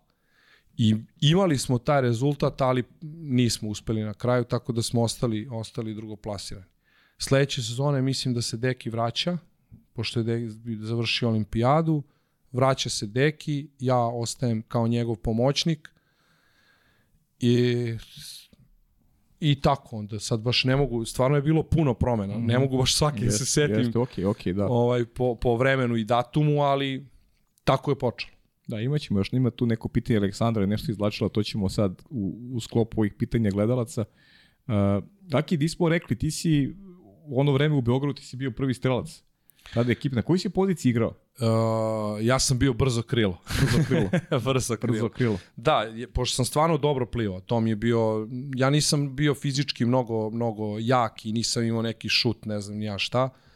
I imali smo taj rezultat, ali nismo uspeli na kraju, tako da smo ostali, ostali drugoplasirani. Sledeće sezone mislim da se Deki vraća, pošto je Deki završio olimpijadu, vraća se Deki, ja ostajem kao njegov pomoćnik i I tako onda, sad baš ne mogu, stvarno je bilo puno promena, mm ne mogu baš svaki da se setim jest, okay, okay, da. ovaj, po, po vremenu i datumu, ali tako je počelo. Da, imaćemo još, ima tu neko pitanje Aleksandra, nešto izlačila, to ćemo sad u, u sklopu ovih pitanja gledalaca. Uh, Daki, di smo rekli, ti si u ono vreme u Beogradu ti si bio prvi strelac. Tada je ekip, na kojoj si poziciji igrao? Uh, ja sam bio brzo krilo. (laughs) Brzo krilo. (laughs) brzo krilo. Brzo krilo. Da, je, pošto sam stvarno dobro plivao, to mi je bio, ja nisam bio fizički mnogo, mnogo jak i nisam imao neki šut, ne znam ja šta. Uh,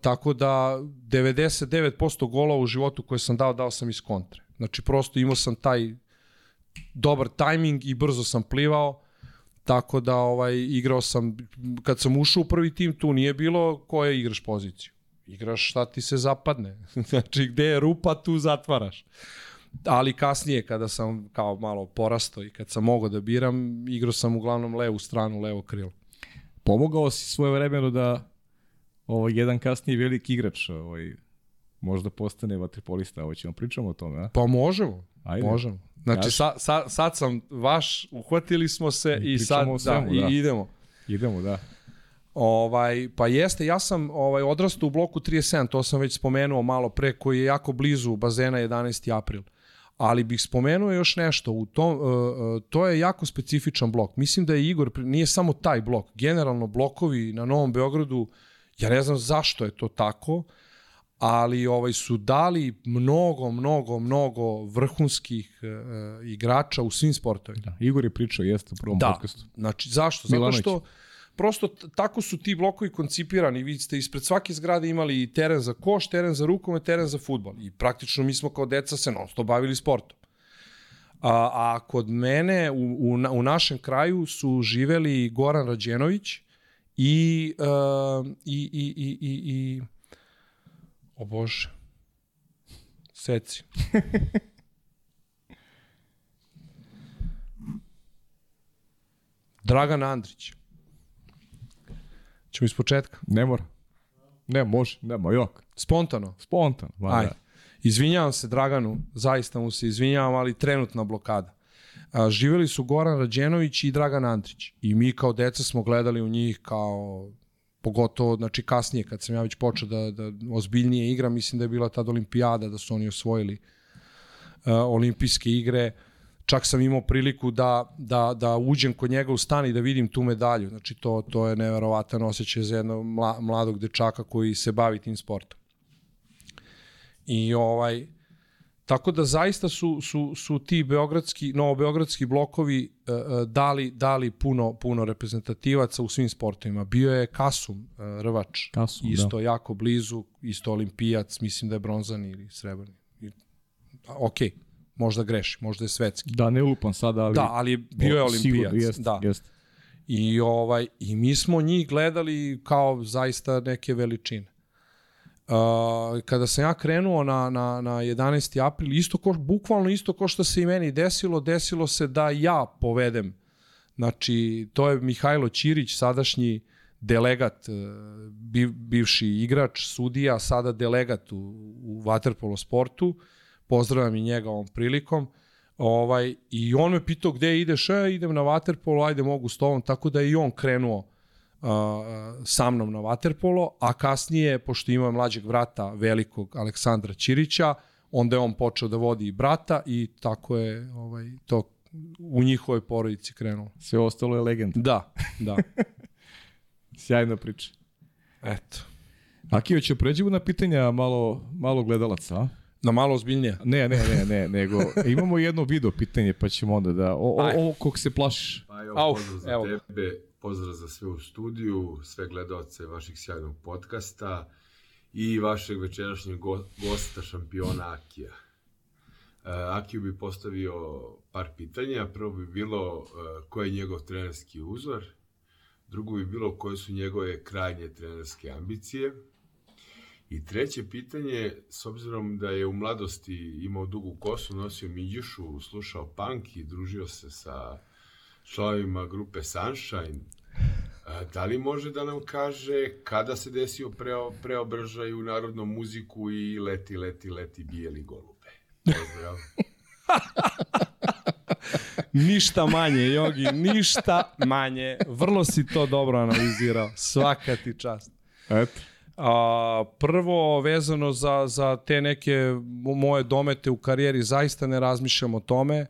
tako da 99% gola u životu koje sam dao, dao sam iz kontre. Znači prosto imao sam taj dobar tajming i brzo sam plivao Tako da ovaj igrao sam kad sam ušao u prvi tim tu nije bilo koje igraš poziciju. Igraš šta ti se zapadne. (laughs) znači gde je rupa tu zatvaraš. Ali kasnije kada sam kao malo porasto i kad sam mogao da biram, igrao sam uglavnom levu stranu, levo krilo. Pomogao si svoje vremeno da ovaj jedan kasnije veliki igrač ovaj možda postane vaterpolista, ovo ćemo pričamo o tome, a? Pa možemo. Ajde. Možemo. Znači, sa, sa, sad sam vaš, uhvatili smo se i, i sad da, svemu, da, da, i idemo. Idemo, da. Ovaj, pa jeste, ja sam ovaj, odrastao u bloku 37, to sam već spomenuo malo pre, koji je jako blizu bazena 11. april. Ali bih spomenuo još nešto, u tom, uh, uh, to je jako specifičan blok. Mislim da je Igor, nije samo taj blok, generalno blokovi na Novom Beogradu, ja ne znam zašto je to tako, ali ovaj su dali mnogo, mnogo, mnogo vrhunskih uh, igrača u svim sportovima. Da, Igor je pričao, jeste u prvom da. podcastu. Znači, zašto? Milanović. Zato što prosto tako su ti blokovi koncipirani. Vi ste ispred svake zgrade imali i teren za koš, teren za rukomet, teren za futbol. I praktično mi smo kao deca se non stop bavili sportom. A, a kod mene u, u, u našem kraju su živeli Goran Rađenović i, uh, i, i, i, i, i o Bože, seci. (laughs) Dragan Andrić. Ćemo iz početka. Ne mora. Ne, može, nema, jok. Spontano. Spontano. Ma, Ajde. da. Izvinjavam se Draganu, zaista mu se izvinjavam, ali trenutna blokada. A, živeli su Goran Rađenović i Dragan Andrić. I mi kao deca smo gledali u njih kao pogotovo, znači kasnije kad sam ja već počeo da, da ozbiljnije igram, mislim da je bila tad olimpijada, da su oni osvojili uh, olimpijske igre. Čak sam imao priliku da, da, da uđem kod njega u stan i da vidim tu medalju. Znači to, to je neverovatan osjećaj za jednog mla, mladog dečaka koji se bavi tim sportom. I ovaj tako da zaista su su su ti beogradski novobeogradski blokovi uh, uh, dali dali puno puno reprezentativaca u svim sportovima. Bio je Kasum uh, Rvač, Kasum, isto jako blizu, isto olimpijac, mislim da je bronzani ili srebrni. I, ok, možda greši, možda je svetski. Da, ne lupam sada, ali... Da, ali bio je olimpijac. Sigurno, jest, da. jest. I ovaj i mi smo njih gledali kao zaista neke veličine. Uh, kada sam ja krenuo na, na, na 11. april, isto ko, bukvalno isto ko što se i meni desilo, desilo se da ja povedem. Znači, to je Mihajlo Ćirić, sadašnji delegat, uh, biv, bivši igrač, sudija, sada delegat u, u waterpolo sportu. Pozdravljam i njega ovom prilikom. Ovaj, I on me pitao gde ideš, e, idem na waterpolo, ajde mogu s tobom, tako da je i on krenuo uh, sa mnom na waterpolo, a kasnije, pošto ima mlađeg vrata velikog Aleksandra Ćirića, onda je on počeo da vodi i brata i tako je ovaj, to u njihovoj porodici krenulo. Sve ostalo je legenda. Da, da. (laughs) Sjajna priča. Eto. Akio, će pređemo na pitanja malo, malo gledalaca, a? Na malo ozbiljnije. Ne, ne, ne, ne, nego (laughs) imamo jedno video pitanje, pa ćemo onda da... O, o, ovo kog se plašiš. Pa evo, Auf, evo tebe, pozdrav za sve u studiju, sve gledalce vašeg sjajnog podcasta i vašeg večerašnjeg go, gosta šampiona Akija. Uh, Akiju bi postavio par pitanja. Prvo bi bilo uh, ko je njegov trenerski uzor, drugo bi bilo koje su njegove krajnje trenerske ambicije I treće pitanje, s obzirom da je u mladosti imao dugu kosu, nosio minđušu, slušao punk i družio se sa članovima grupe Sunshine, da li može da nam kaže kada se desio preo, preobražaj u narodnu muziku i leti, leti, leti bijeli golube? Pozdrav. (laughs) Ništa manje, Jogi, ništa manje. Vrlo si to dobro analizirao. Svaka ti čast. Eto. A, prvo, vezano za, za te neke mo- moje domete u karijeri, zaista ne razmišljam o tome. A,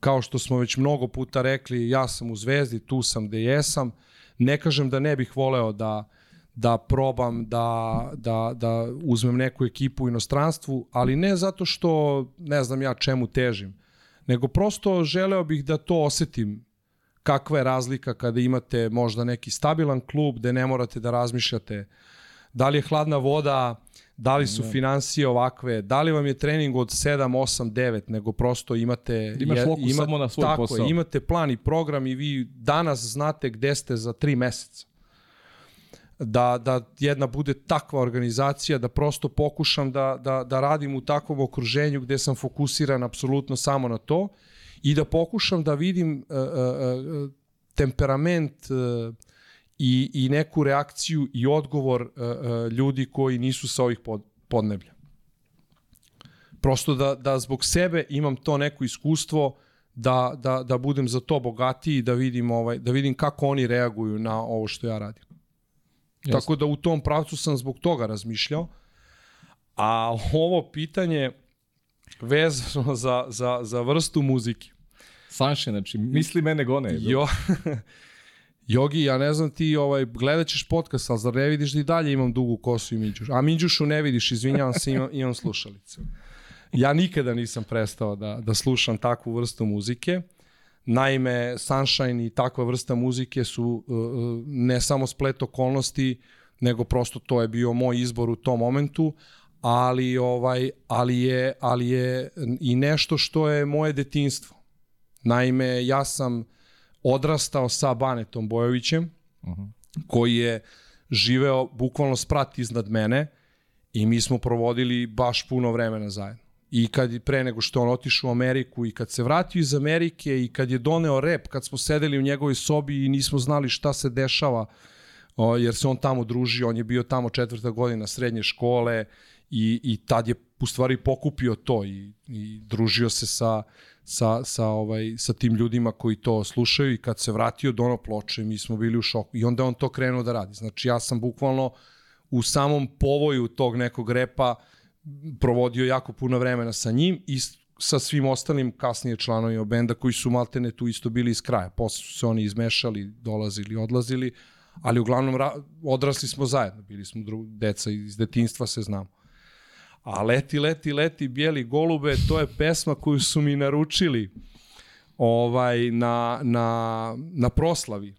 kao što smo već mnogo puta rekli, ja sam u Zvezdi, tu sam gde jesam. Ne kažem da ne bih voleo da da probam da, da, da uzmem neku ekipu u inostranstvu, ali ne zato što ne znam ja čemu težim, nego prosto želeo bih da to osetim kakva je razlika kada imate možda neki stabilan klub gde ne morate da razmišljate da li je hladna voda, da li su ne. financije ovakve, da li vam je trening od 7, 8, 9, nego prosto imate... Imaš fokus samo na svoj tako posao. Je, imate plan i program i vi danas znate gde ste za 3 meseca. Da, da jedna bude takva organizacija, da prosto pokušam da, da, da radim u takvom okruženju gde sam fokusiran apsolutno samo na to i da pokušam da vidim uh, uh, temperament uh, i, i neku reakciju i odgovor uh, uh, ljudi koji nisu sa ovih pod, podneblja. Prosto da, da zbog sebe imam to neko iskustvo da, da, da budem za to bogatiji, da vidim, ovaj, da vidim kako oni reaguju na ovo što ja radim. Jasne. Tako da u tom pravcu sam zbog toga razmišljao. A ovo pitanje vezano za, za, za vrstu muzike. Sanše, znači, misli mene gone. Jo, (laughs) Jogi, ja ne znam ti, ovaj, gledat ćeš podcast, ali zar ne vidiš da i dalje imam dugu kosu i Minđušu? A Minđušu ne vidiš, izvinjavam se, imam, imam slušalice. Ja nikada nisam prestao da, da slušam takvu vrstu muzike. Naime, Sunshine i takva vrsta muzike su uh, ne samo splet okolnosti, nego prosto to je bio moj izbor u tom momentu, ali ovaj ali je ali je i nešto što je moje detinjstvo. Naime, ja sam odrastao sa Banetom Bojovićem, uh -huh. koji je živeo bukvalno sprat iznad mene i mi smo provodili baš puno vremena zajedno. I kad pre nego što on otišao u Ameriku i kad se vratio iz Amerike i kad je doneo rep, kad smo sedeli u njegovoj sobi i nismo znali šta se dešava, o, jer se on tamo družio, on je bio tamo četvrta godina srednje škole i, i tad je u stvari pokupio to i, i družio se sa, sa, sa, ovaj, sa tim ljudima koji to slušaju i kad se vratio dono ploče mi smo bili u šoku i onda on to krenuo da radi. Znači ja sam bukvalno u samom povoju tog nekog repa provodio jako puno vremena sa njim i sa svim ostalim kasnije članovima benda koji su maltene tu isto bili iz kraja. Posle su se oni izmešali, dolazili, odlazili, ali uglavnom odrasli smo zajedno, bili smo deca iz detinstva se znamo. A Leti, leti, leti, bijeli golube, to je pesma koju su mi naručili ovaj, na, na, na proslavi.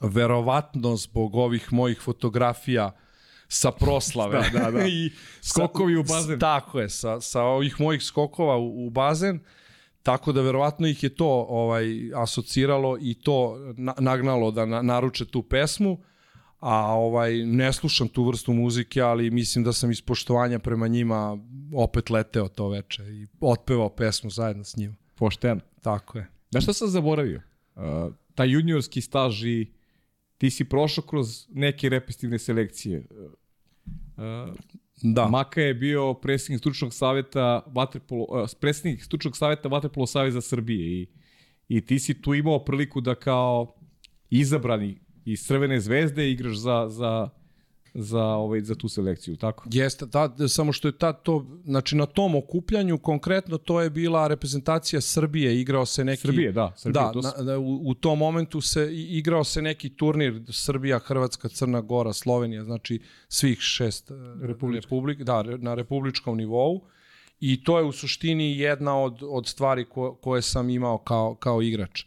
Verovatno zbog ovih mojih fotografija sa proslave. da, da, da. (laughs) I Skokovi u bazen. Tako je, sa, sa ovih mojih skokova u, u bazen. Tako da verovatno ih je to ovaj asociralo i to na, nagnalo da na, naruče tu pesmu a ovaj ne slušam tu vrstu muzike, ali mislim da sam iz poštovanja prema njima opet leteo to veče i otpevao pesmu zajedno s njima. Pošteno. Tako je. Da šta sam zaboravio? Uh, taj juniorski staž i ti si prošao kroz neke repestivne selekcije. Uh, da. Maka je bio predsjednik stručnog saveta Vaterpolo, uh, predsjednik stručnog saveta Vaterpolo Saveza Srbije i, i ti si tu imao priliku da kao izabrani iz Crvene zvezde igraš za, za, za, ovaj, za tu selekciju, tako? Jeste, ta, samo što je ta, to, znači na tom okupljanju konkretno to je bila reprezentacija Srbije, igrao se neki... Srbije, da. Srbije, da, to na, u, u tom momentu se igrao se neki turnir Srbija, Hrvatska, Crna Gora, Slovenija, znači svih šest e, republik, republik da, na republičkom nivou. I to je u suštini jedna od, od stvari ko, koje sam imao kao, kao igrač.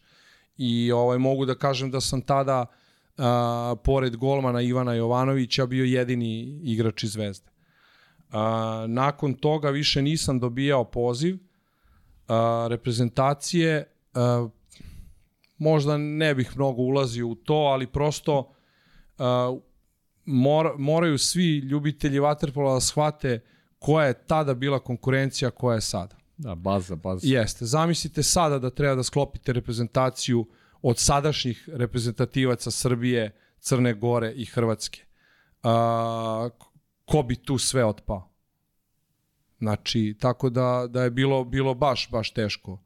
I ovaj, mogu da kažem da sam tada a, pored golmana Ivana Jovanovića bio jedini igrač iz Zvezde. A, nakon toga više nisam dobijao poziv a, reprezentacije, a, možda ne bih mnogo ulazio u to, ali prosto a, mor, moraju svi ljubitelji vaterpola da shvate koja je tada bila konkurencija, koja je sada. Da, baza, baza. Jeste. Zamislite sada da treba da sklopite reprezentaciju uh, od sadašnjih reprezentativaca Srbije, Crne Gore i Hrvatske. A, ko bi tu sve otpao? Znači, tako da, da je bilo, bilo baš, baš teško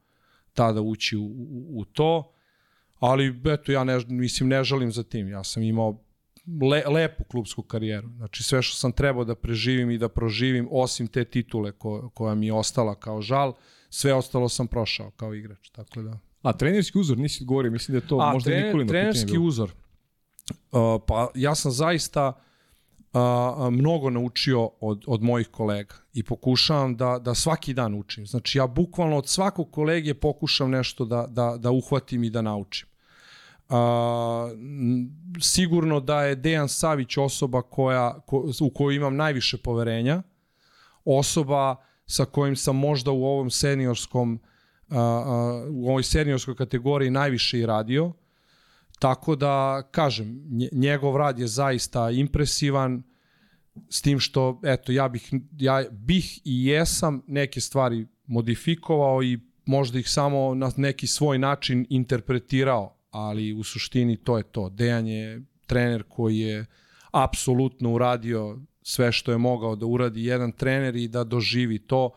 tada ući u, u, u to, ali eto, ja ne, mislim, ne žalim za tim. Ja sam imao le, lepu klubsku karijeru. Znači, sve što sam trebao da preživim i da proživim, osim te titule ko, koja mi je ostala kao žal, sve ostalo sam prošao kao igrač. Tako da... A trenerski uzor, nisi govorio, mislim da je to A, možda trener, Nikolino trenerski uzor. Uh, pa ja sam zaista uh, mnogo naučio od, od mojih kolega i pokušavam da, da svaki dan učim. Znači ja bukvalno od svakog kolege pokušam nešto da, da, da uhvatim i da naučim. Uh, sigurno da je Dejan Savić osoba koja, ko, u kojoj imam najviše poverenja, osoba sa kojim sam možda u ovom seniorskom uh, a, u ovoj seniorskoj kategoriji najviše i radio. Tako da, kažem, njegov rad je zaista impresivan, s tim što, eto, ja bih, ja bih i jesam neke stvari modifikovao i možda ih samo na neki svoj način interpretirao, ali u suštini to je to. Dejan je trener koji je apsolutno uradio sve što je mogao da uradi jedan trener i da doživi to,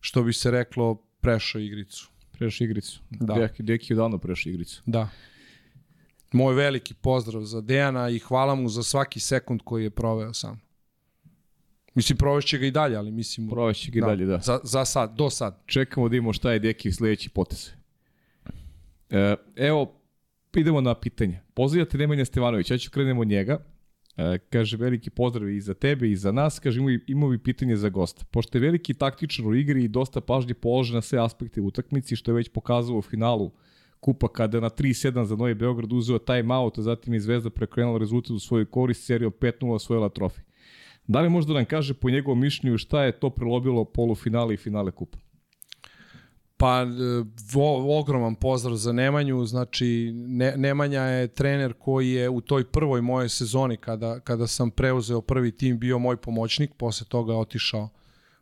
što bi se reklo, prešao igricu. Prešao igricu. Da. Deki, Deki je davno prešao igricu. Da. Moj veliki pozdrav za Dejana i hvala mu za svaki sekund koji je proveo sam. Mislim, provešće ga i dalje, ali mislim... Provešće ga i da, dalje, da. Za, za sad, do sad. Čekamo da imamo šta je Deki sledeći potez. E, evo, idemo na pitanje. Pozdravljate Nemanja Stevanović, ja ću krenemo od njega. E, kaže, veliki pozdrav i za tebe i za nas. Kaže, imao, imao bi pitanje za gosta. Pošto je veliki taktičar u igri i dosta pažnje polože na sve aspekte utakmici, što je već pokazao u finalu kupa kada na 3-7 za Novi Beograd uzeo time out, a zatim je Zvezda prekrenula rezultat u svojoj korist, serijom 5-0 osvojila trofej. Da li možda nam kaže po njegovom mišljenju šta je to prelobilo polufinale i finale kupa? Pa, e, vo, ogroman pozdrav za Nemanju, znači ne, Nemanja je trener koji je u toj prvoj mojoj sezoni kada, kada sam preuzeo prvi tim bio moj pomoćnik, posle toga otišao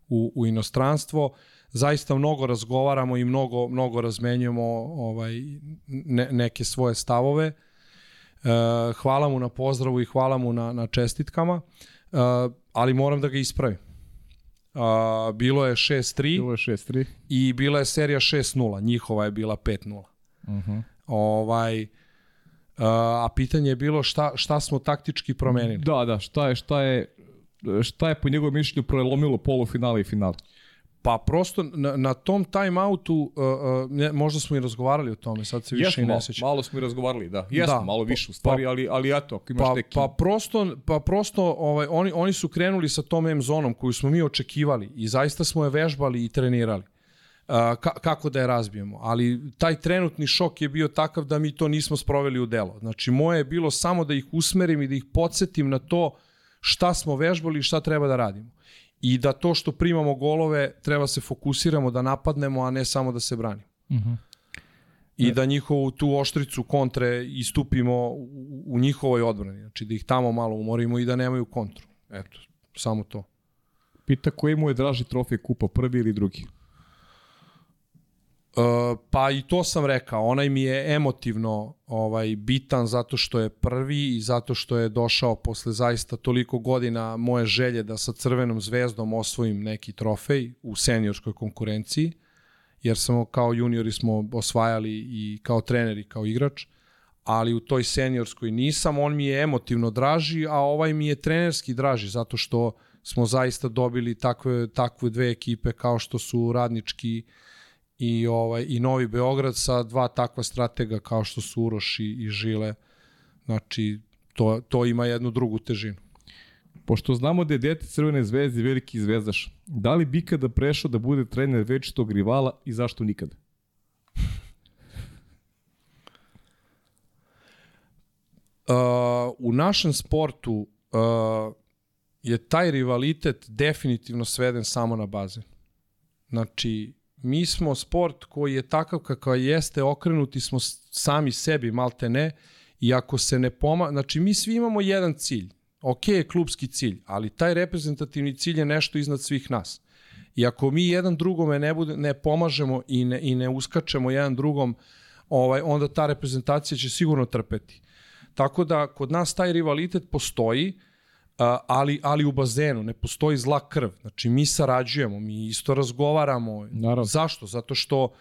u, u inostranstvo. Zaista mnogo razgovaramo i mnogo, mnogo razmenjujemo ovaj, ne, neke svoje stavove. E, hvala mu na pozdravu i hvala mu na, na čestitkama, e, ali moram da ga ispravim. A, bilo je 6-3. Bilo je 6-3. I bila je serija 6-0. Njihova je bila 5-0. Uh -huh. Ovaj, a pitanje je bilo šta, šta smo taktički promenili. Da, da, šta je, šta je, šta je po njegovom mišljenju prelomilo polufinale i finale? Pa prosto na, na tom timeoutu uh, uh, ne, možda smo i razgovarali o tome, sad se više Jesmo, i ne sećam. malo smo i razgovarali, da. Jesmo, Da, malo pa- više u stvari, pa- ali, ali eto, ako imaš Pa, neki... pa prosto, pa prosto ovaj, oni, oni su krenuli sa tom M zonom koju smo mi očekivali i zaista smo je vežbali i trenirali. Uh, ka, kako da je razbijemo. Ali taj trenutni šok je bio takav da mi to nismo sproveli u delo. Znači, moje je bilo samo da ih usmerim i da ih podsjetim na to šta smo vežbali i šta treba da radimo. I da to što primamo golove treba se fokusiramo da napadnemo, a ne samo da se branimo. Uh -huh. I da njihovu tu oštricu kontre istupimo u, u njihovoj odbrani. Znači da ih tamo malo umorimo i da nemaju kontru. Eto, samo to. Pita koji mu je draži trofej kupa, prvi ili drugi? Uh, pa i to sam rekao, onaj mi je emotivno ovaj bitan zato što je prvi i zato što je došao posle zaista toliko godina moje želje da sa Crvenom zvezdom osvojim neki trofej u seniorskoj konkurenciji, jer samo kao juniori smo osvajali i kao trener i kao igrač, ali u toj seniorskoj nisam, on mi je emotivno draži, a ovaj mi je trenerski draži zato što smo zaista dobili takve, takve dve ekipe kao što su radnički i ovaj i Novi Beograd sa dva takva stratega kao što su Uroš i, i Žile. Znači to to ima jednu drugu težinu. Pošto znamo da je dete Crvene zvezde veliki zvezdaš, da li bi ikada prešao da bude trener večitog rivala i zašto nikada? (laughs) Uh, u našem sportu uh, je taj rivalitet definitivno sveden samo na bazen. Znači, mi smo sport koji je takav kakav jeste, okrenuti smo sami sebi, malte ne, i ako se ne poma... Znači, mi svi imamo jedan cilj. Ok je klubski cilj, ali taj reprezentativni cilj je nešto iznad svih nas. I ako mi jedan drugome ne, bude, ne pomažemo i ne, i ne uskačemo jedan drugom, ovaj, onda ta reprezentacija će sigurno trpeti. Tako da kod nas taj rivalitet postoji, ali, ali u bazenu ne postoji zla krv. Znači mi sarađujemo, mi isto razgovaramo. Naravno. Zašto? Zato što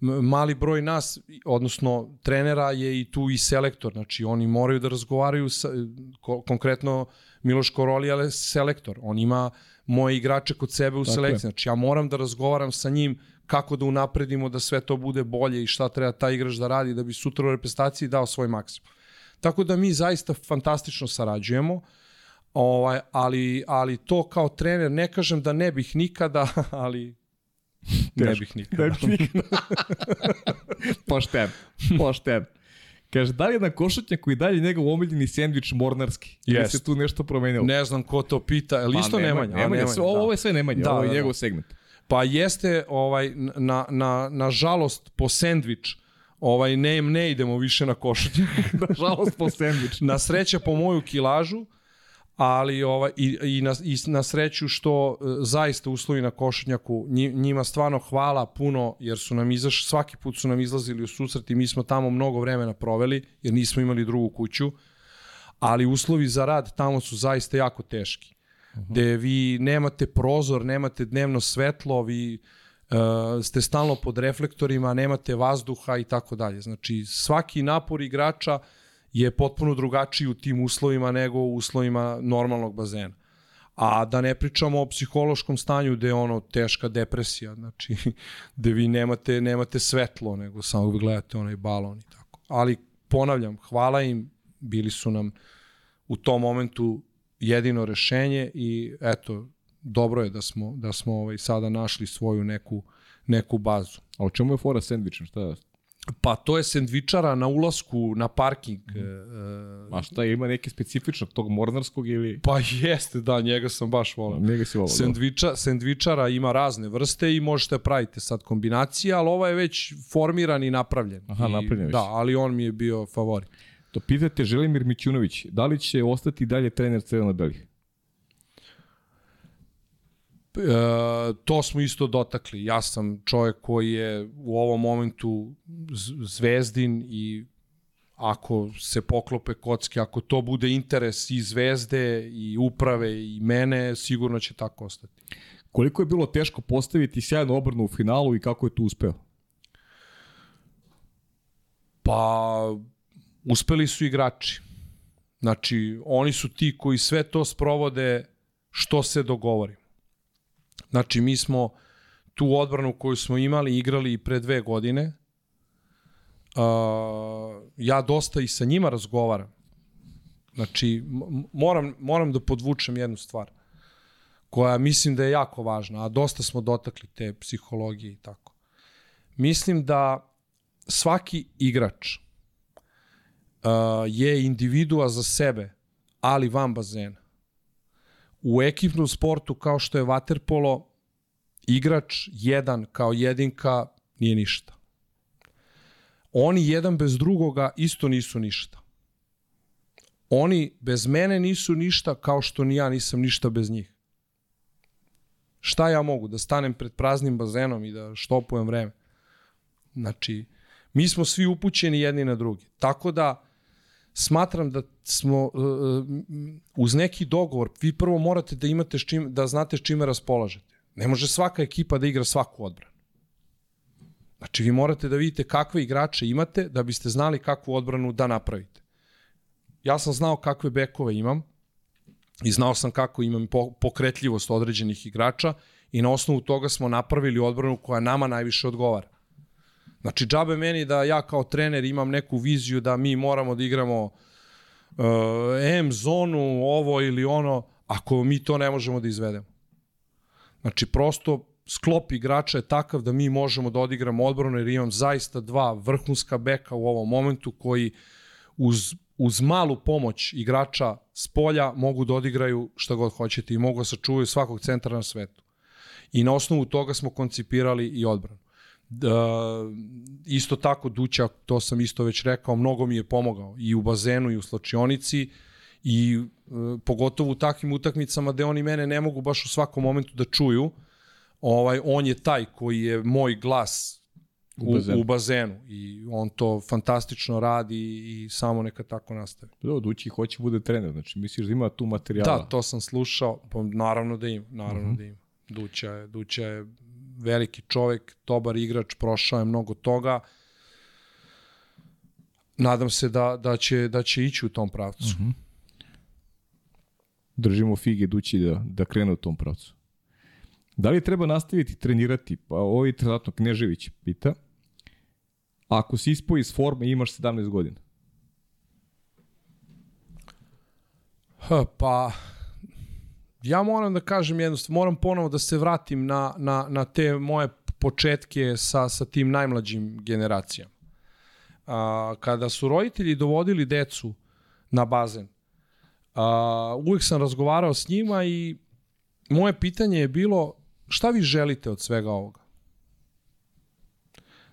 mali broj nas, odnosno trenera je i tu i selektor, znači oni moraju da razgovaraju sa, ko, konkretno Miloš Koroli je selektor, on ima moje igrače kod sebe u selekciji, znači ja moram da razgovaram sa njim kako da unapredimo da sve to bude bolje i šta treba taj igrač da radi da bi sutra u reprezentaciji dao svoj maksimum. Tako da mi zaista fantastično sarađujemo, ovaj, ali, ali to kao trener, ne kažem da ne bih nikada, (laughs) ali ne bih nikada. Ne bih nikada. (laughs) pošten, pošten. Kaže, da li je na košutnjaku i dalje njegov omiljeni sendvič mornarski? Ili Jest. se tu nešto promenilo? Ne znam ko to pita, je li isto Pa, Nemanja? Nemanja, Nemanja, sve, ovo, ovo je sve Nemanja, Da, ovo je da, da. njegov segment. Pa jeste, ovaj, na, na, na žalost, po sendvič, ovaj, ne, ne idemo više na košutnjak. (laughs) Nažalost po sendvič. na sreće po moju kilažu, ali ovaj, i, i, na, i na sreću što e, zaista uslovi na košutnjaku, nji- njima stvarno hvala puno, jer su nam izaš, svaki put su nam izlazili u susret i mi smo tamo mnogo vremena proveli, jer nismo imali drugu kuću, ali uslovi za rad tamo su zaista jako teški. Gde vi nemate prozor, nemate dnevno svetlo, vi uh, ste stalno pod reflektorima, nemate vazduha i tako dalje. Znači, svaki napor igrača je potpuno drugačiji u tim uslovima nego u uslovima normalnog bazena. A da ne pričamo o psihološkom stanju gde je ono teška depresija, znači (laughs) gde vi nemate, nemate svetlo, nego samo vi gledate onaj balon i tako. Ali ponavljam, hvala im, bili su nam u tom momentu jedino rešenje i eto, dobro je da smo, da smo ovaj, sada našli svoju neku, neku bazu. A o čemu je fora sendvičem? Šta? Pa to je sendvičara na ulasku na parking. Mm. A šta, ima neke specifičnog tog mornarskog ili... Pa jeste, da, njega sam baš volao. Njega si volao, Sendviča, sendvičara ima razne vrste i možete praviti sad kombinacije, ali ovaj je već formiran i napravljen. Aha, I, napravljen. Da, ali on mi je bio favorit. To pitate Želimir Mićunović, da li će ostati dalje trener Crvena Belih? E, to smo isto dotakli. Ja sam čovjek koji je u ovom momentu zvezdin i ako se poklope kocke, ako to bude interes i zvezde i uprave i mene, sigurno će tako ostati. Koliko je bilo teško postaviti sjajnu obrnu u finalu i kako je to uspeo? Pa, uspeli su igrači. Znači, oni su ti koji sve to sprovode što se dogovori. Znači, mi smo tu odbranu koju smo imali, igrali i pre dve godine. Uh, ja dosta i sa njima razgovaram. Znači, moram, moram da podvučem jednu stvar koja mislim da je jako važna, a dosta smo dotakli te psihologije i tako. Mislim da svaki igrač uh, je individua za sebe, ali van bazena u ekipnom sportu kao što je waterpolo, igrač jedan kao jedinka nije ništa. Oni jedan bez drugoga isto nisu ništa. Oni bez mene nisu ništa kao što ni ja nisam ništa bez njih. Šta ja mogu? Da stanem pred praznim bazenom i da štopujem vreme? Znači, mi smo svi upućeni jedni na drugi. Tako da, smatram da smo uh, uz neki dogovor, vi prvo morate da imate s čim, da znate s čime raspolažete. Ne može svaka ekipa da igra svaku odbranu. Znači vi morate da vidite kakve igrače imate da biste znali kakvu odbranu da napravite. Ja sam znao kakve bekove imam i znao sam kako imam pokretljivost određenih igrača i na osnovu toga smo napravili odbranu koja nama najviše odgovara. Znači, džabe meni da ja kao trener imam neku viziju da mi moramo da igramo uh, M zonu, ovo ili ono, ako mi to ne možemo da izvedemo. Znači, prosto sklop igrača je takav da mi možemo da odigramo odbranu, jer imam zaista dva vrhunska beka u ovom momentu koji uz, uz malu pomoć igrača s polja mogu da odigraju šta god hoćete i mogu da sačuvaju svakog centra na svetu. I na osnovu toga smo koncipirali i odbranu. Da, isto tako Duća, to sam isto već rekao, mnogo mi je pomogao i u bazenu i u slačionici i e, pogotovo u takvim utakmicama gde oni mene ne mogu baš u svakom momentu da čuju. Ovaj on je taj koji je moj glas u, u, bazenu. u bazenu i on to fantastično radi i samo neka tako nastavi. Da, Dući hoće bude trener, znači misliš da ima tu materijala? Da, to sam slušao, pa naravno da ima, naravno uh mhm. -huh. da ima. Duća je, Duća je veliki čovek, dobar igrač, prošao je mnogo toga. Nadam se da, da, će, da će ići u tom pravcu. Uh mhm. -huh. Držimo fige dući da, da krene u tom pravcu. Da li treba nastaviti trenirati? Pa ovaj trenutno Knežević pita. Ako si ispo iz forme imaš 17 godina. Ha, pa ja moram da kažem jednostavno, moram ponovo da se vratim na, na, na te moje početke sa, sa tim najmlađim generacijama. A, kada su roditelji dovodili decu na bazen, a, uvijek sam razgovarao s njima i moje pitanje je bilo šta vi želite od svega ovoga?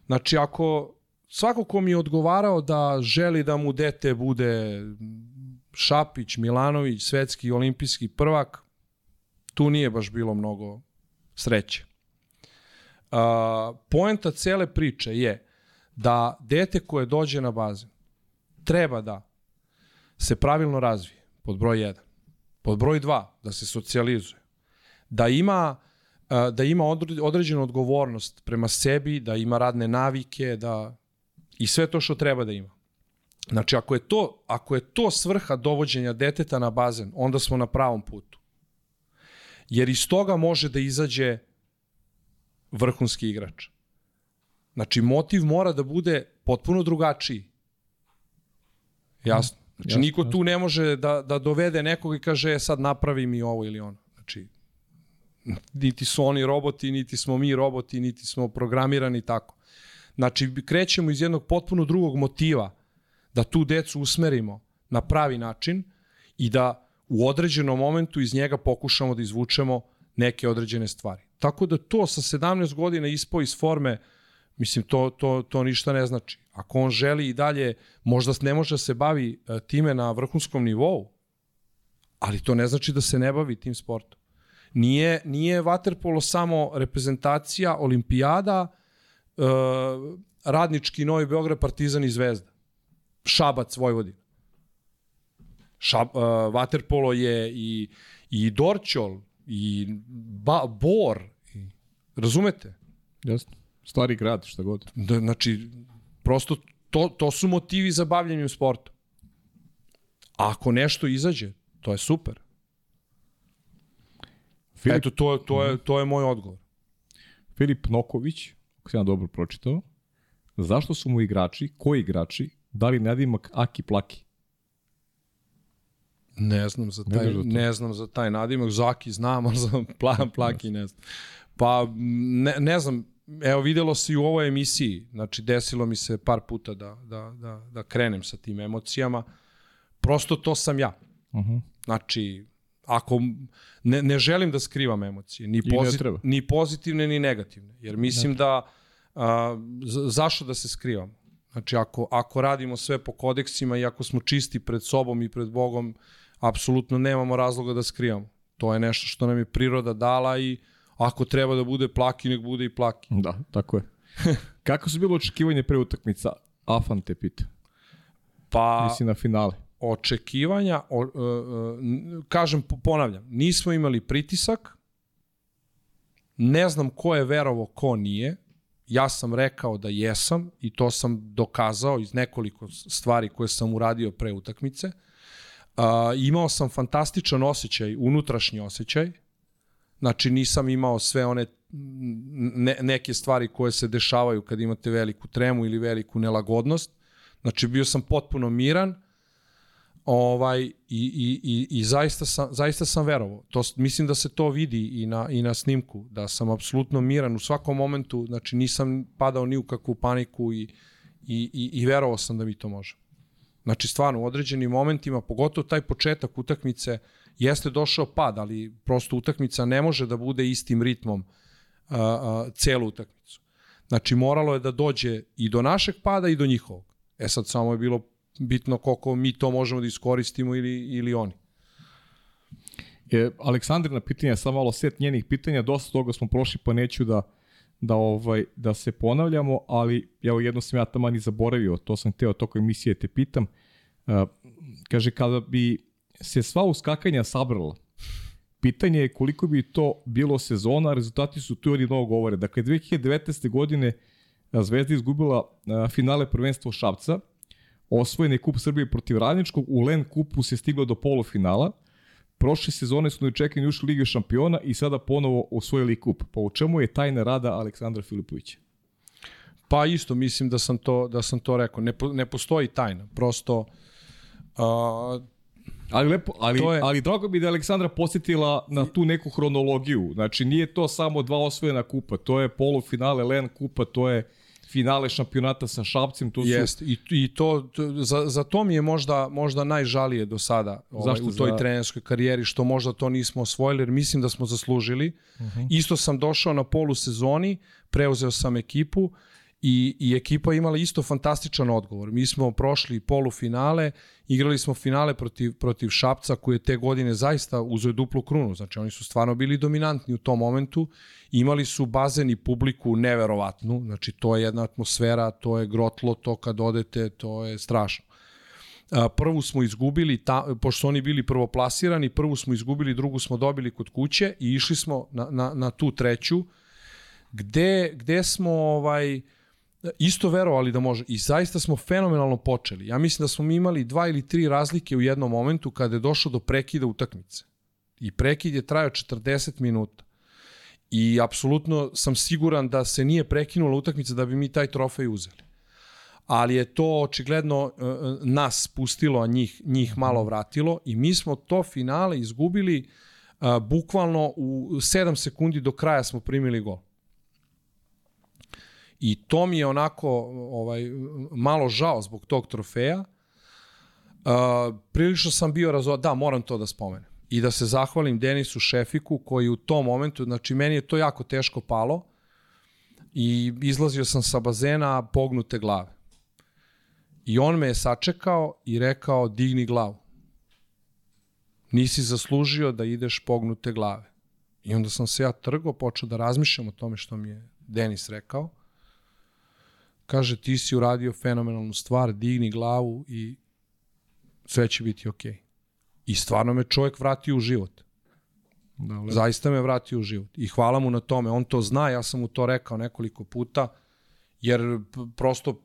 Znači, ako svako ko mi je odgovarao da želi da mu dete bude Šapić, Milanović, svetski olimpijski prvak, tu nije baš bilo mnogo sreće. Uh, poenta cele priče je da dete koje dođe na bazen treba da se pravilno razvije, pod broj 1. Pod broj 2, da se socijalizuje. Da ima da ima određenu odgovornost prema sebi, da ima radne navike, da i sve to što treba da ima. Znači, ako je to, ako je to svrha dovođenja deteta na bazen, onda smo na pravom putu jer iz toga može da izađe vrhunski igrač. Znači, motiv mora da bude potpuno drugačiji. Jasno. Znači, jasno, niko jasno. tu ne može da, da dovede nekog i kaže, e, sad napravi mi ovo ili ono. Znači, niti su oni roboti, niti smo mi roboti, niti smo programirani tako. Znači, krećemo iz jednog potpuno drugog motiva da tu decu usmerimo na pravi način i da u određenom momentu iz njega pokušamo da izvučemo neke određene stvari. Tako da to sa 17 godina ispo iz forme, mislim, to, to, to ništa ne znači. Ako on želi i dalje, možda ne može da se bavi e, time na vrhunskom nivou, ali to ne znači da se ne bavi tim sportom. Nije, nije vaterpolo samo reprezentacija, olimpijada, e, radnički Novi Beograd, Partizan i Zvezda. Šabac, Vojvodina. Šab, uh, vaterpolo je i, i Dorćol, i ba, Bor. I, razumete? Jasno. Stari grad, šta god. Da, znači, prosto to, to su motivi za bavljanje sportom. A ako nešto izađe, to je super. Filip, Eto, to, to, je, to je moj odgovor. Filip Noković, ako sam ja dobro pročitao, zašto su mu igrači, koji igrači, dali nadimak Aki Plaki? Ne znam za taj, ne, ne znam za taj nadimak, Zaki znam, (laughs) ali za pla, Plaki ne znam. Pa ne, ne znam, evo videlo se i u ovoj emisiji, znači desilo mi se par puta da, da, da, da krenem sa tim emocijama, prosto to sam ja. Uh mhm. -huh. Znači, ako ne, ne želim da skrivam emocije, ni, pozit, ni pozitivne ni negativne, jer mislim da a, zašto da se skrivam? Znači, ako, ako radimo sve po kodeksima i ako smo čisti pred sobom i pred Bogom, apsolutno nemamo razloga da skrivamo. To je nešto što nam je priroda dala i ako treba da bude plaki, nek bude i plaki. Da, tako je. (laughs) Kako su bilo očekivanje pre utakmica? Afan te pita. Pa... Mislim na finale. Očekivanja, o, o, o, kažem, ponavljam, nismo imali pritisak, ne znam ko je verovo, ko nije, ja sam rekao da jesam i to sam dokazao iz nekoliko stvari koje sam uradio pre utakmice. Uh, imao sam fantastičan osjećaj, unutrašnji osjećaj, znači nisam imao sve one ne, neke stvari koje se dešavaju kad imate veliku tremu ili veliku nelagodnost. Znači bio sam potpuno miran, ovaj, i, i, i, i zaista, sam, zaista sam verovao. To, mislim da se to vidi i na, i na snimku, da sam apsolutno miran u svakom momentu, znači nisam padao ni u kakvu paniku i, i, i, i verovao sam da mi to može. Znači stvarno u određenim momentima, pogotovo taj početak utakmice, jeste došao pad, ali prosto utakmica ne može da bude istim ritmom a, a, celu utakmicu. Znači moralo je da dođe i do našeg pada i do njihovog. E sad samo je bilo bitno koliko mi to možemo da iskoristimo ili, ili oni. Je, Aleksandrina pitanja, samo malo set njenih pitanja, dosta toga smo prošli pa neću da, da, ovaj, da se ponavljamo, ali evo jedno sam ja tamo ni zaboravio, to sam teo toko emisije te pitam. Kaže, kada bi se sva uskakanja sabrala, pitanje je koliko bi to bilo sezona, rezultati su tu oni mnogo govore. Dakle, 2019. godine Zvezda izgubila finale prvenstva Šapca, osvojen je kup Srbije protiv Radničkog, u Len kupu se stiglo do polufinala, prošle sezone su nečekani ušli Lige šampiona i sada ponovo osvojili kup. Pa u čemu je tajna rada Aleksandra Filipovića? Pa isto, mislim da sam to, da sam to rekao. Ne, ne postoji tajna. Prosto uh, Ali lepo, ali, je... ali drago bi da Aleksandra posjetila na tu neku hronologiju. Znači, nije to samo dva osvojena kupa, to je polufinale Len kupa, to je finale šampionata sa Šapcem. To su... Jest, i, i to, to, za, za to mi je možda, možda najžalije do sada ovaj, Zašto u toj za... trenerskoj karijeri, što možda to nismo osvojili, jer mislim da smo zaslužili. Uh mhm. -huh. Isto sam došao na polu sezoni, preuzeo sam ekipu i, i ekipa imala isto fantastičan odgovor. Mi smo prošli polufinale, igrali smo finale protiv, protiv Šapca koji je te godine zaista uzeo duplu krunu, znači oni su stvarno bili dominantni u tom momentu, imali su bazen i publiku neverovatnu, znači to je jedna atmosfera, to je grotlo, to kad odete, to je strašno. Prvu smo izgubili, ta, pošto oni bili prvoplasirani, prvu smo izgubili, drugu smo dobili kod kuće i išli smo na, na, na tu treću, gde, gde smo ovaj, isto verovali da može i zaista smo fenomenalno počeli. Ja mislim da smo mi imali dva ili tri razlike u jednom momentu kada je došlo do prekida utakmice. I prekid je trajao 40 minuta. I apsolutno sam siguran da se nije prekinula utakmica da bi mi taj trofej uzeli. Ali je to očigledno uh, nas spustilo, a njih, njih malo vratilo i mi smo to finale izgubili uh, bukvalno u 7 sekundi do kraja smo primili gol. I to mi je onako ovaj malo žao zbog tog trofeja. Uh, prilično sam bio razo... Da, moram to da spomenem. I da se zahvalim Denisu Šefiku koji u tom momentu, znači meni je to jako teško palo i izlazio sam sa bazena pognute glave. I on me je sačekao i rekao digni glavu. Nisi zaslužio da ideš pognute glave. I onda sam se ja trgo, počeo da razmišljam o tome što mi je Denis rekao. Kaže, ti si uradio fenomenalnu stvar, digni glavu i sve će biti okej. Okay. I stvarno me čovjek vratio u život. Da, lepo. Zaista me vratio u život. I hvala mu na tome. On to zna, ja sam mu to rekao nekoliko puta, jer prosto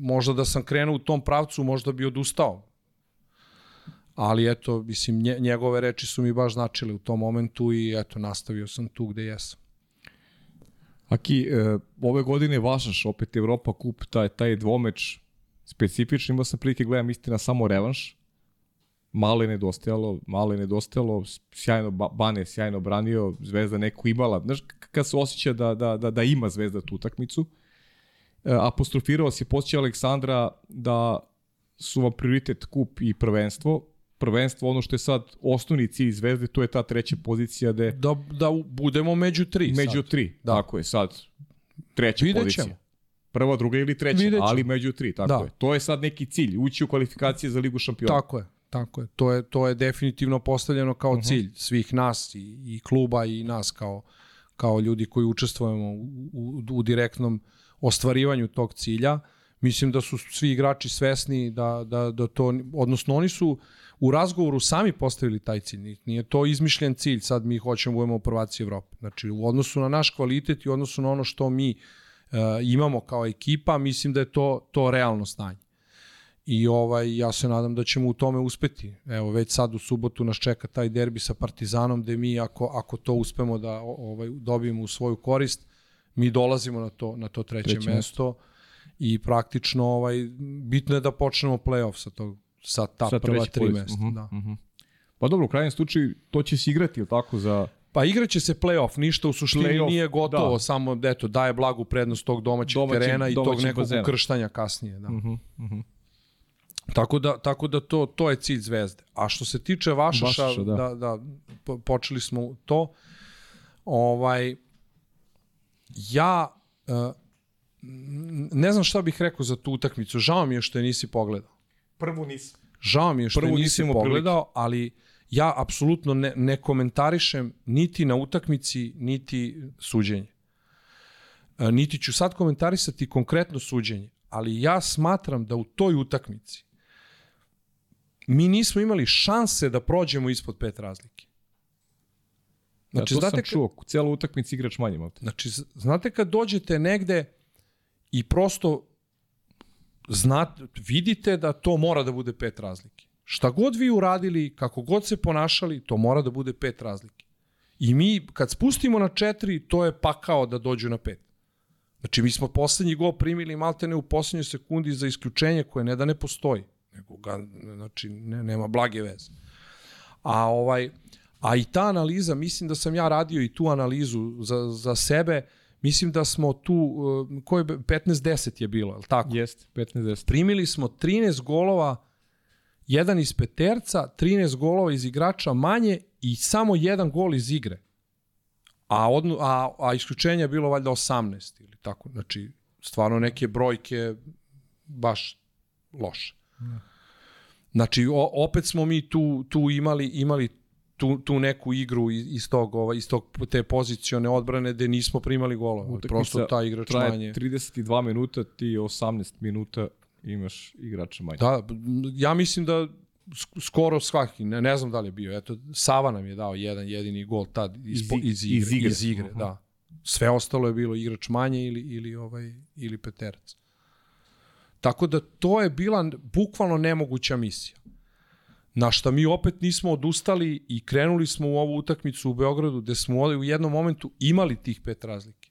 možda da sam krenuo u tom pravcu, možda bi odustao. Ali eto, mislim, njegove reči su mi baš značile u tom momentu i eto, nastavio sam tu gde jesam. Aki, e, ove godine važaš opet Evropa kup, taj, taj dvomeč specifični, imao sam prilike gledam istina samo revanš, malo je nedostajalo, malo je nedostajalo, sjajno Bane sjajno branio, Zvezda neku imala, znaš kad se osjeća da, da, da, da ima Zvezda tu utakmicu, e, apostrofirao se posjeća Aleksandra da su vam prioritet kup i prvenstvo, prvenstvo, ono što je sad osnovni cilj Zvezde, to je ta treća pozicija da da da budemo među tri. Među sad. tri, da. tako je sad. Treća Vidjet pozicija. Prva, druga ili treća, ali među tri, tako da. je. To je sad neki cilj, ući u kvalifikacije za Ligu šampiona. Tako je. Tako je. To je to je definitivno postavljeno kao uh mhm. -huh. cilj svih nas i, i kluba i nas kao kao ljudi koji učestvujemo u, u, u direktnom ostvarivanju tog cilja. Mislim da su svi igrači svesni da, da, da to, odnosno oni su u razgovoru sami postavili taj cilj. Nije to izmišljen cilj, sad mi hoćemo da budemo u prvaci Evrope. Znači, u odnosu na naš kvalitet i u odnosu na ono što mi uh, imamo kao ekipa, mislim da je to, to realno stanje. I ovaj, ja se nadam da ćemo u tome uspeti. Evo, već sad u subotu nas čeka taj derbi sa Partizanom, gde mi, ako, ako to uspemo da ovaj, dobijemo u svoju korist, mi dolazimo na to, na to treće, treće mesto. mesto i praktično ovaj, bitno je da počnemo play-off sa tog sa ta sa prva tri mesta. Uh -huh, da. Uh -huh. Pa dobro, u krajnjem slučaju to će se igrati, ili tako, za... Pa igraće se play-off, ništa u suštini nije gotovo, da. samo eto, daje blagu prednost tog domaćeg domaći, terena i tog nekog bazena. ukrštanja kasnije. Da. Uh -huh, uh -huh. Tako da, tako da to, to je cilj zvezde. A što se tiče Vašaša, Vašaša da. da, da, počeli smo to, ovaj, ja uh, ne znam šta bih rekao za tu utakmicu, žao mi je što je nisi pogledao. Prvu nisam. Žao mi je što Prvu nisi pogledao, prilike. ali ja apsolutno ne, ne komentarišem niti na utakmici, niti suđenje. E, niti ću sad komentarisati konkretno suđenje, ali ja smatram da u toj utakmici mi nismo imali šanse da prođemo ispod pet razlike. Znači, ja, to znate sam čuo, u cijelu utakmici igrač manje. Znači, znate kad dođete negde i prosto znate, vidite da to mora da bude pet razlike. Šta god vi uradili, kako god se ponašali, to mora da bude pet razlike. I mi, kad spustimo na četiri, to je pakao da dođu na pet. Znači, mi smo poslednji gol primili maltene u poslednjoj sekundi za isključenje koje ne da ne postoji, nego ga, znači, ne, nema blage veze. A ovaj, a i ta analiza, mislim da sam ja radio i tu analizu za, za sebe, uh, Mislim da smo tu, uh, koje 15-10 je bilo, je li tako? Jeste, 15-10. Primili smo 13 golova, jedan iz peterca, 13 golova iz igrača manje i samo jedan gol iz igre. A, odnu, a, a isključenje je bilo valjda 18 ili tako. Znači, stvarno neke brojke baš loše. Znači, o, opet smo mi tu, tu imali, imali tu, tu neku igru iz tog, ovaj, iz tog te pozicione odbrane gde nismo primali gola. Prosto ta igrač traje manje. 32 minuta, ti 18 minuta imaš igrača manje. Da, ja mislim da skoro svaki, ne, ne znam da li je bio. Eto, Sava nam je dao jedan jedini gol tad iz, iz, iz igre. Iz igre, iz igre uh -huh. da. Sve ostalo je bilo igrač manje ili, ili, ovaj, ili peterac. Tako da to je bila bukvalno nemoguća misija. Na šta mi opet nismo odustali i krenuli smo u ovu utakmicu u Beogradu gde smo u jednom momentu imali tih pet razlike.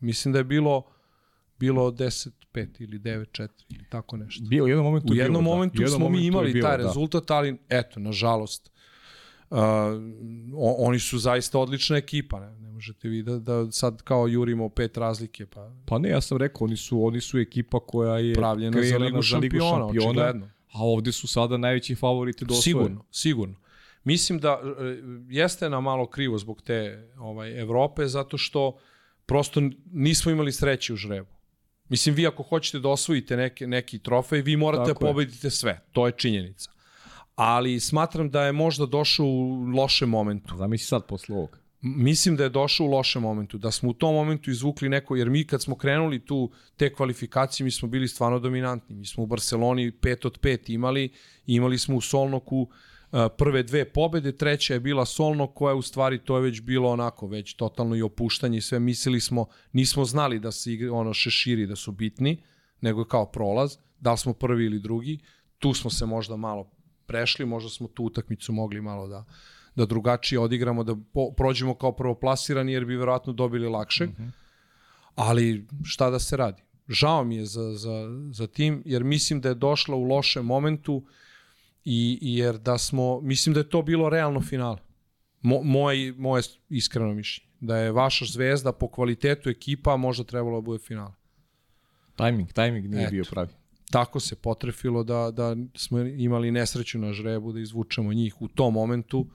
Mislim da je bilo bilo 10-5 ili 9-4 ili tako nešto. Bio, u jednom momentu, u jednom bilo, momentu da. smo mi imali bilo, taj da. rezultat, ali eto, nažalost, uh, oni su zaista odlična ekipa, ne, ne možete vi da, da sad kao jurimo pet razlike, pa Pa ne, ja sam rekao, oni su, oni su ekipa koja je pravljena za ligu šampiona, očigledno. A ovde su sada najveći favoriti do. Sigurno, sigurno. Mislim da e, jeste nam malo krivo zbog te ovaj Evrope zato što prosto nismo imali sreće u žrebu. Mislim vi ako hoćete da osvojite neke, neki trofej, vi morate da Tako je. pobedite sve. To je činjenica. Ali smatram da je možda došao u lošem momentu. Zamisli sad posle ovog. Mislim da je došao u lošem momentu, da smo u tom momentu izvukli neko, jer mi kad smo krenuli tu te kvalifikacije, mi smo bili stvarno dominantni. Mi smo u Barceloni 5 od 5 imali, imali smo u Solnoku a, prve dve pobede, treća je bila Solnok koja u stvari to je već bilo onako, već totalno i opuštanje i sve mislili smo, nismo znali da se igra, ono šeširi da su bitni, nego kao prolaz, da li smo prvi ili drugi, tu smo se možda malo prešli, možda smo tu utakmicu mogli malo da da drugačije odigramo, da po, prođemo kao prvoplasirani jer bi verovatno dobili lakšeg. Mm -hmm. Ali šta da se radi? Žao mi je za, za, za tim jer mislim da je došla u lošem momentu i, i jer da smo, mislim da je to bilo realno finale. Mo, moj, moje iskreno mišljenje. Da je vaša zvezda po kvalitetu ekipa možda trebalo da bude finale. Timing, timing nije Eto. bio pravi. tako se potrefilo da, da smo imali nesreću na žrebu da izvučemo njih u tom momentu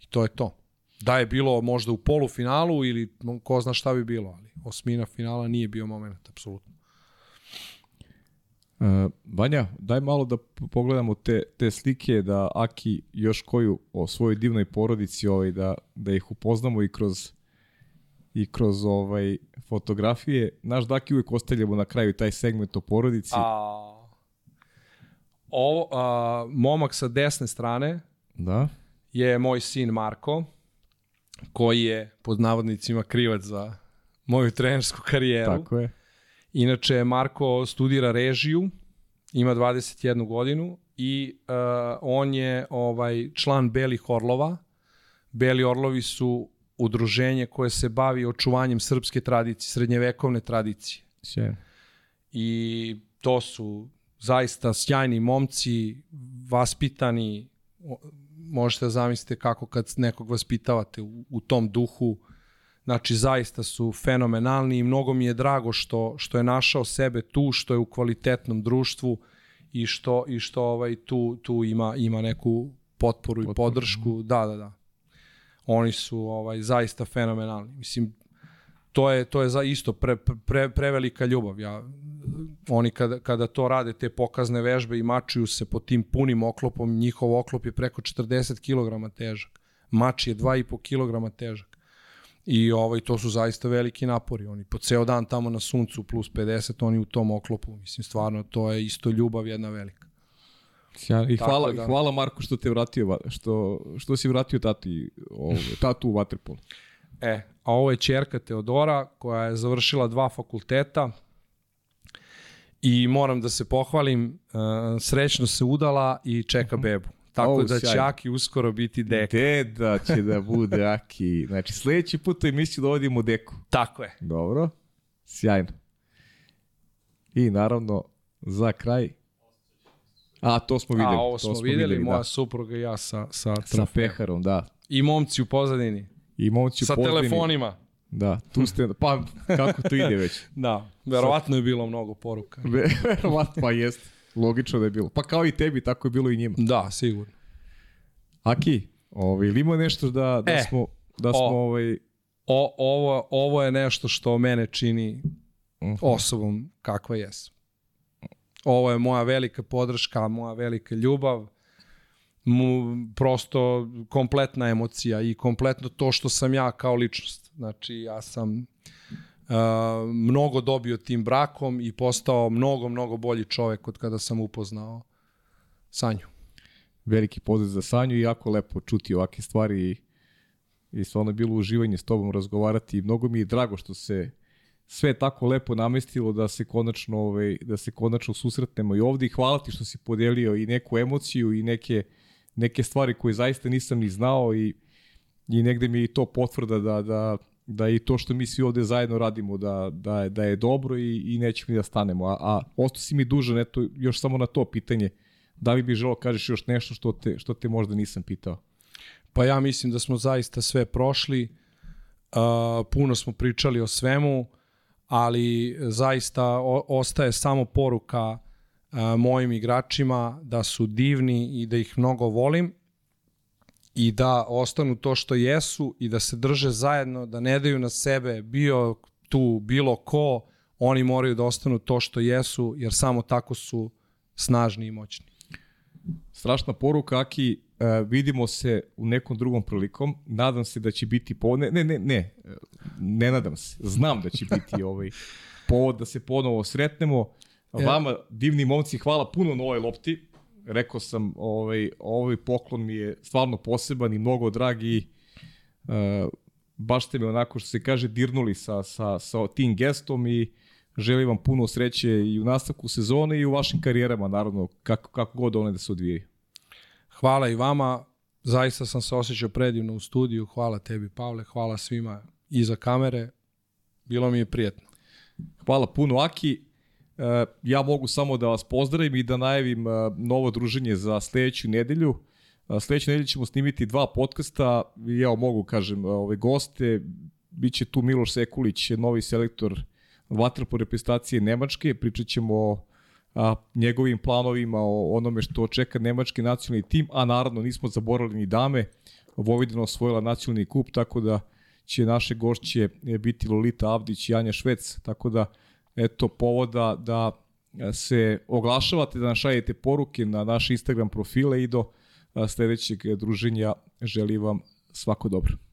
i to je to. Da je bilo možda u polufinalu ili ko zna šta bi bilo, ali osmina finala nije bio moment, apsolutno. Uh, Vanja, daj malo da pogledamo te, te slike, da Aki još koju o svojoj divnoj porodici, ovaj, da, da ih upoznamo i kroz i kroz ovaj fotografije. Naš Daki uvijek ostavljamo na kraju taj segment o porodici. A, ovo, a, momak sa desne strane Da. Je moj sin Marko, koji je pod navodnicima krivac za moju trenersku karijeru. Tako je. Inače, Marko studira režiju, ima 21 godinu i uh, on je ovaj član Belih Orlova. Beli Orlovi su udruženje koje se bavi očuvanjem srpske tradicije, srednjevekovne tradicije. Sjajno. I to su zaista sjajni momci, vaspitani, možete da zamislite kako kad nekog vaspitavate u, u tom duhu, znači zaista su fenomenalni i mnogo mi je drago što, što je našao sebe tu, što je u kvalitetnom društvu i što, i što ovaj, tu, tu ima, ima neku potporu i Potporu, podršku. Da, da, da. Oni su ovaj zaista fenomenalni. Mislim, to je to je za isto pre, pre, prevelika ljubav. Ja oni kada, kada to rade te pokazne vežbe i mačuju se pod tim punim oklopom, njihov oklop je preko 40 kg težak. Mač je 2,5 kg težak. I ovaj to su zaista veliki napori. Oni po ceo dan tamo na suncu plus 50, oni u tom oklopu. Mislim stvarno to je isto ljubav jedna velika. Sjajno. I Tako hvala, da. hvala Marko što te vratio, što, što si vratio tati, ovaj, tatu u Waterpolo. E, a ovo je čerka Teodora koja je završila dva fakulteta i moram da se pohvalim, uh, srećno se udala i čeka bebu. Tako O, da će. Aki uskoro biti dek. Deda će da bude Aki. Znači, sledeći put u emisiju dovodimo deku. Tako je. Dobro. Sjajno. I naravno, za kraj... A, to smo videli. A ovo to smo, videli, moja da. supruga i ja sa, sa, Sa trofejem. peharom, da. I momci u pozadini. I momci Sa pozadini. telefonima. Da, tu ste, pa kako to ide već? (laughs) Da, verovatno je bilo mnogo poruka. Ve- Verovatno, pa jest. Logično da je bilo. Pa kao i tebi, tako je bilo i njima. Da, sigurno. Aki, ovaj, ili ima nešto da, da E, smo, da smo o. ovaj, O, ovo, ovo je nešto što mene čini Mhm. osobom kakva jesam. Ovo je moja velika podrška, moja velika ljubav, mu, prosto kompletna emocija i kompletno to što sam ja kao ličnost. Znači, ja sam uh, mnogo dobio tim brakom i postao mnogo, mnogo bolji čovek od kada sam upoznao Sanju. veliki pozdrav za Sanju i jako lepo čuti ovake stvari i, i stvarno je bilo uživanje s tobom razgovarati i mnogo mi je drago što se sve tako lepo namestilo da se konačno ovaj da se konačno susretnemo i ovde i hvala ti što si podelio i neku emociju i neke neke stvari koje zaista nisam ni znao i i negde mi je to potvrda da da da i to što mi svi ovde zajedno radimo da da da je dobro i i nećemo ni da stanemo. A a ostao si mi dužan eto još samo na to pitanje. Da li bi želeo kažeš još nešto što te što te možda nisam pitao? Pa ja mislim da smo zaista sve prošli, uh, puno smo pričali o svemu, ali zaista o, ostaje samo poruka uh, mojim igračima da su divni i da ih mnogo volim i da ostanu to što jesu i da se drže zajedno, da ne daju na sebe bio tu bilo ko, oni moraju da ostanu to što jesu, jer samo tako su snažni i moćni. Strašna poruka, Aki, uh, vidimo se u nekom drugom prilikom. Nadam se da će biti po... Ne, ne, ne, ne, ne nadam se. Znam da će biti (laughs) ovaj povod da se ponovo sretnemo. Vama, divni momci, hvala puno na ovoj lopti. Rekao sam, ovaj, ovaj poklon mi je stvarno poseban i mnogo drag i uh, baš ste me onako što se kaže dirnuli sa, sa, sa tim gestom i želim vam puno sreće i u nastavku sezone i u vašim karijerama, naravno, kako, kako god one da se odvijaju. Hvala i vama, zaista sam se osjećao predivno u studiju, hvala tebi Pavle, hvala svima iza kamere, bilo mi je prijetno. Hvala puno Aki, e, ja mogu samo da vas pozdravim i da najavim e, novo druženje za sledeću nedelju. E, sledeću nedelju ćemo snimiti dva podcasta, ja mogu kažem ove goste, biće tu Miloš Sekulić, novi selektor vaterpo reprezentacije Nemačke, pričat ćemo o a, njegovim planovima, o onome što čeka nemački nacionalni tim, a naravno nismo zaboravili ni dame, Vojvodina osvojila nacionalni kup, tako da će naše gošće biti Lolita Avdić i Anja Švec, tako da eto povoda da se oglašavate, da nam šaljete poruke na naše Instagram profile i do sledećeg druženja želim vam svako dobro.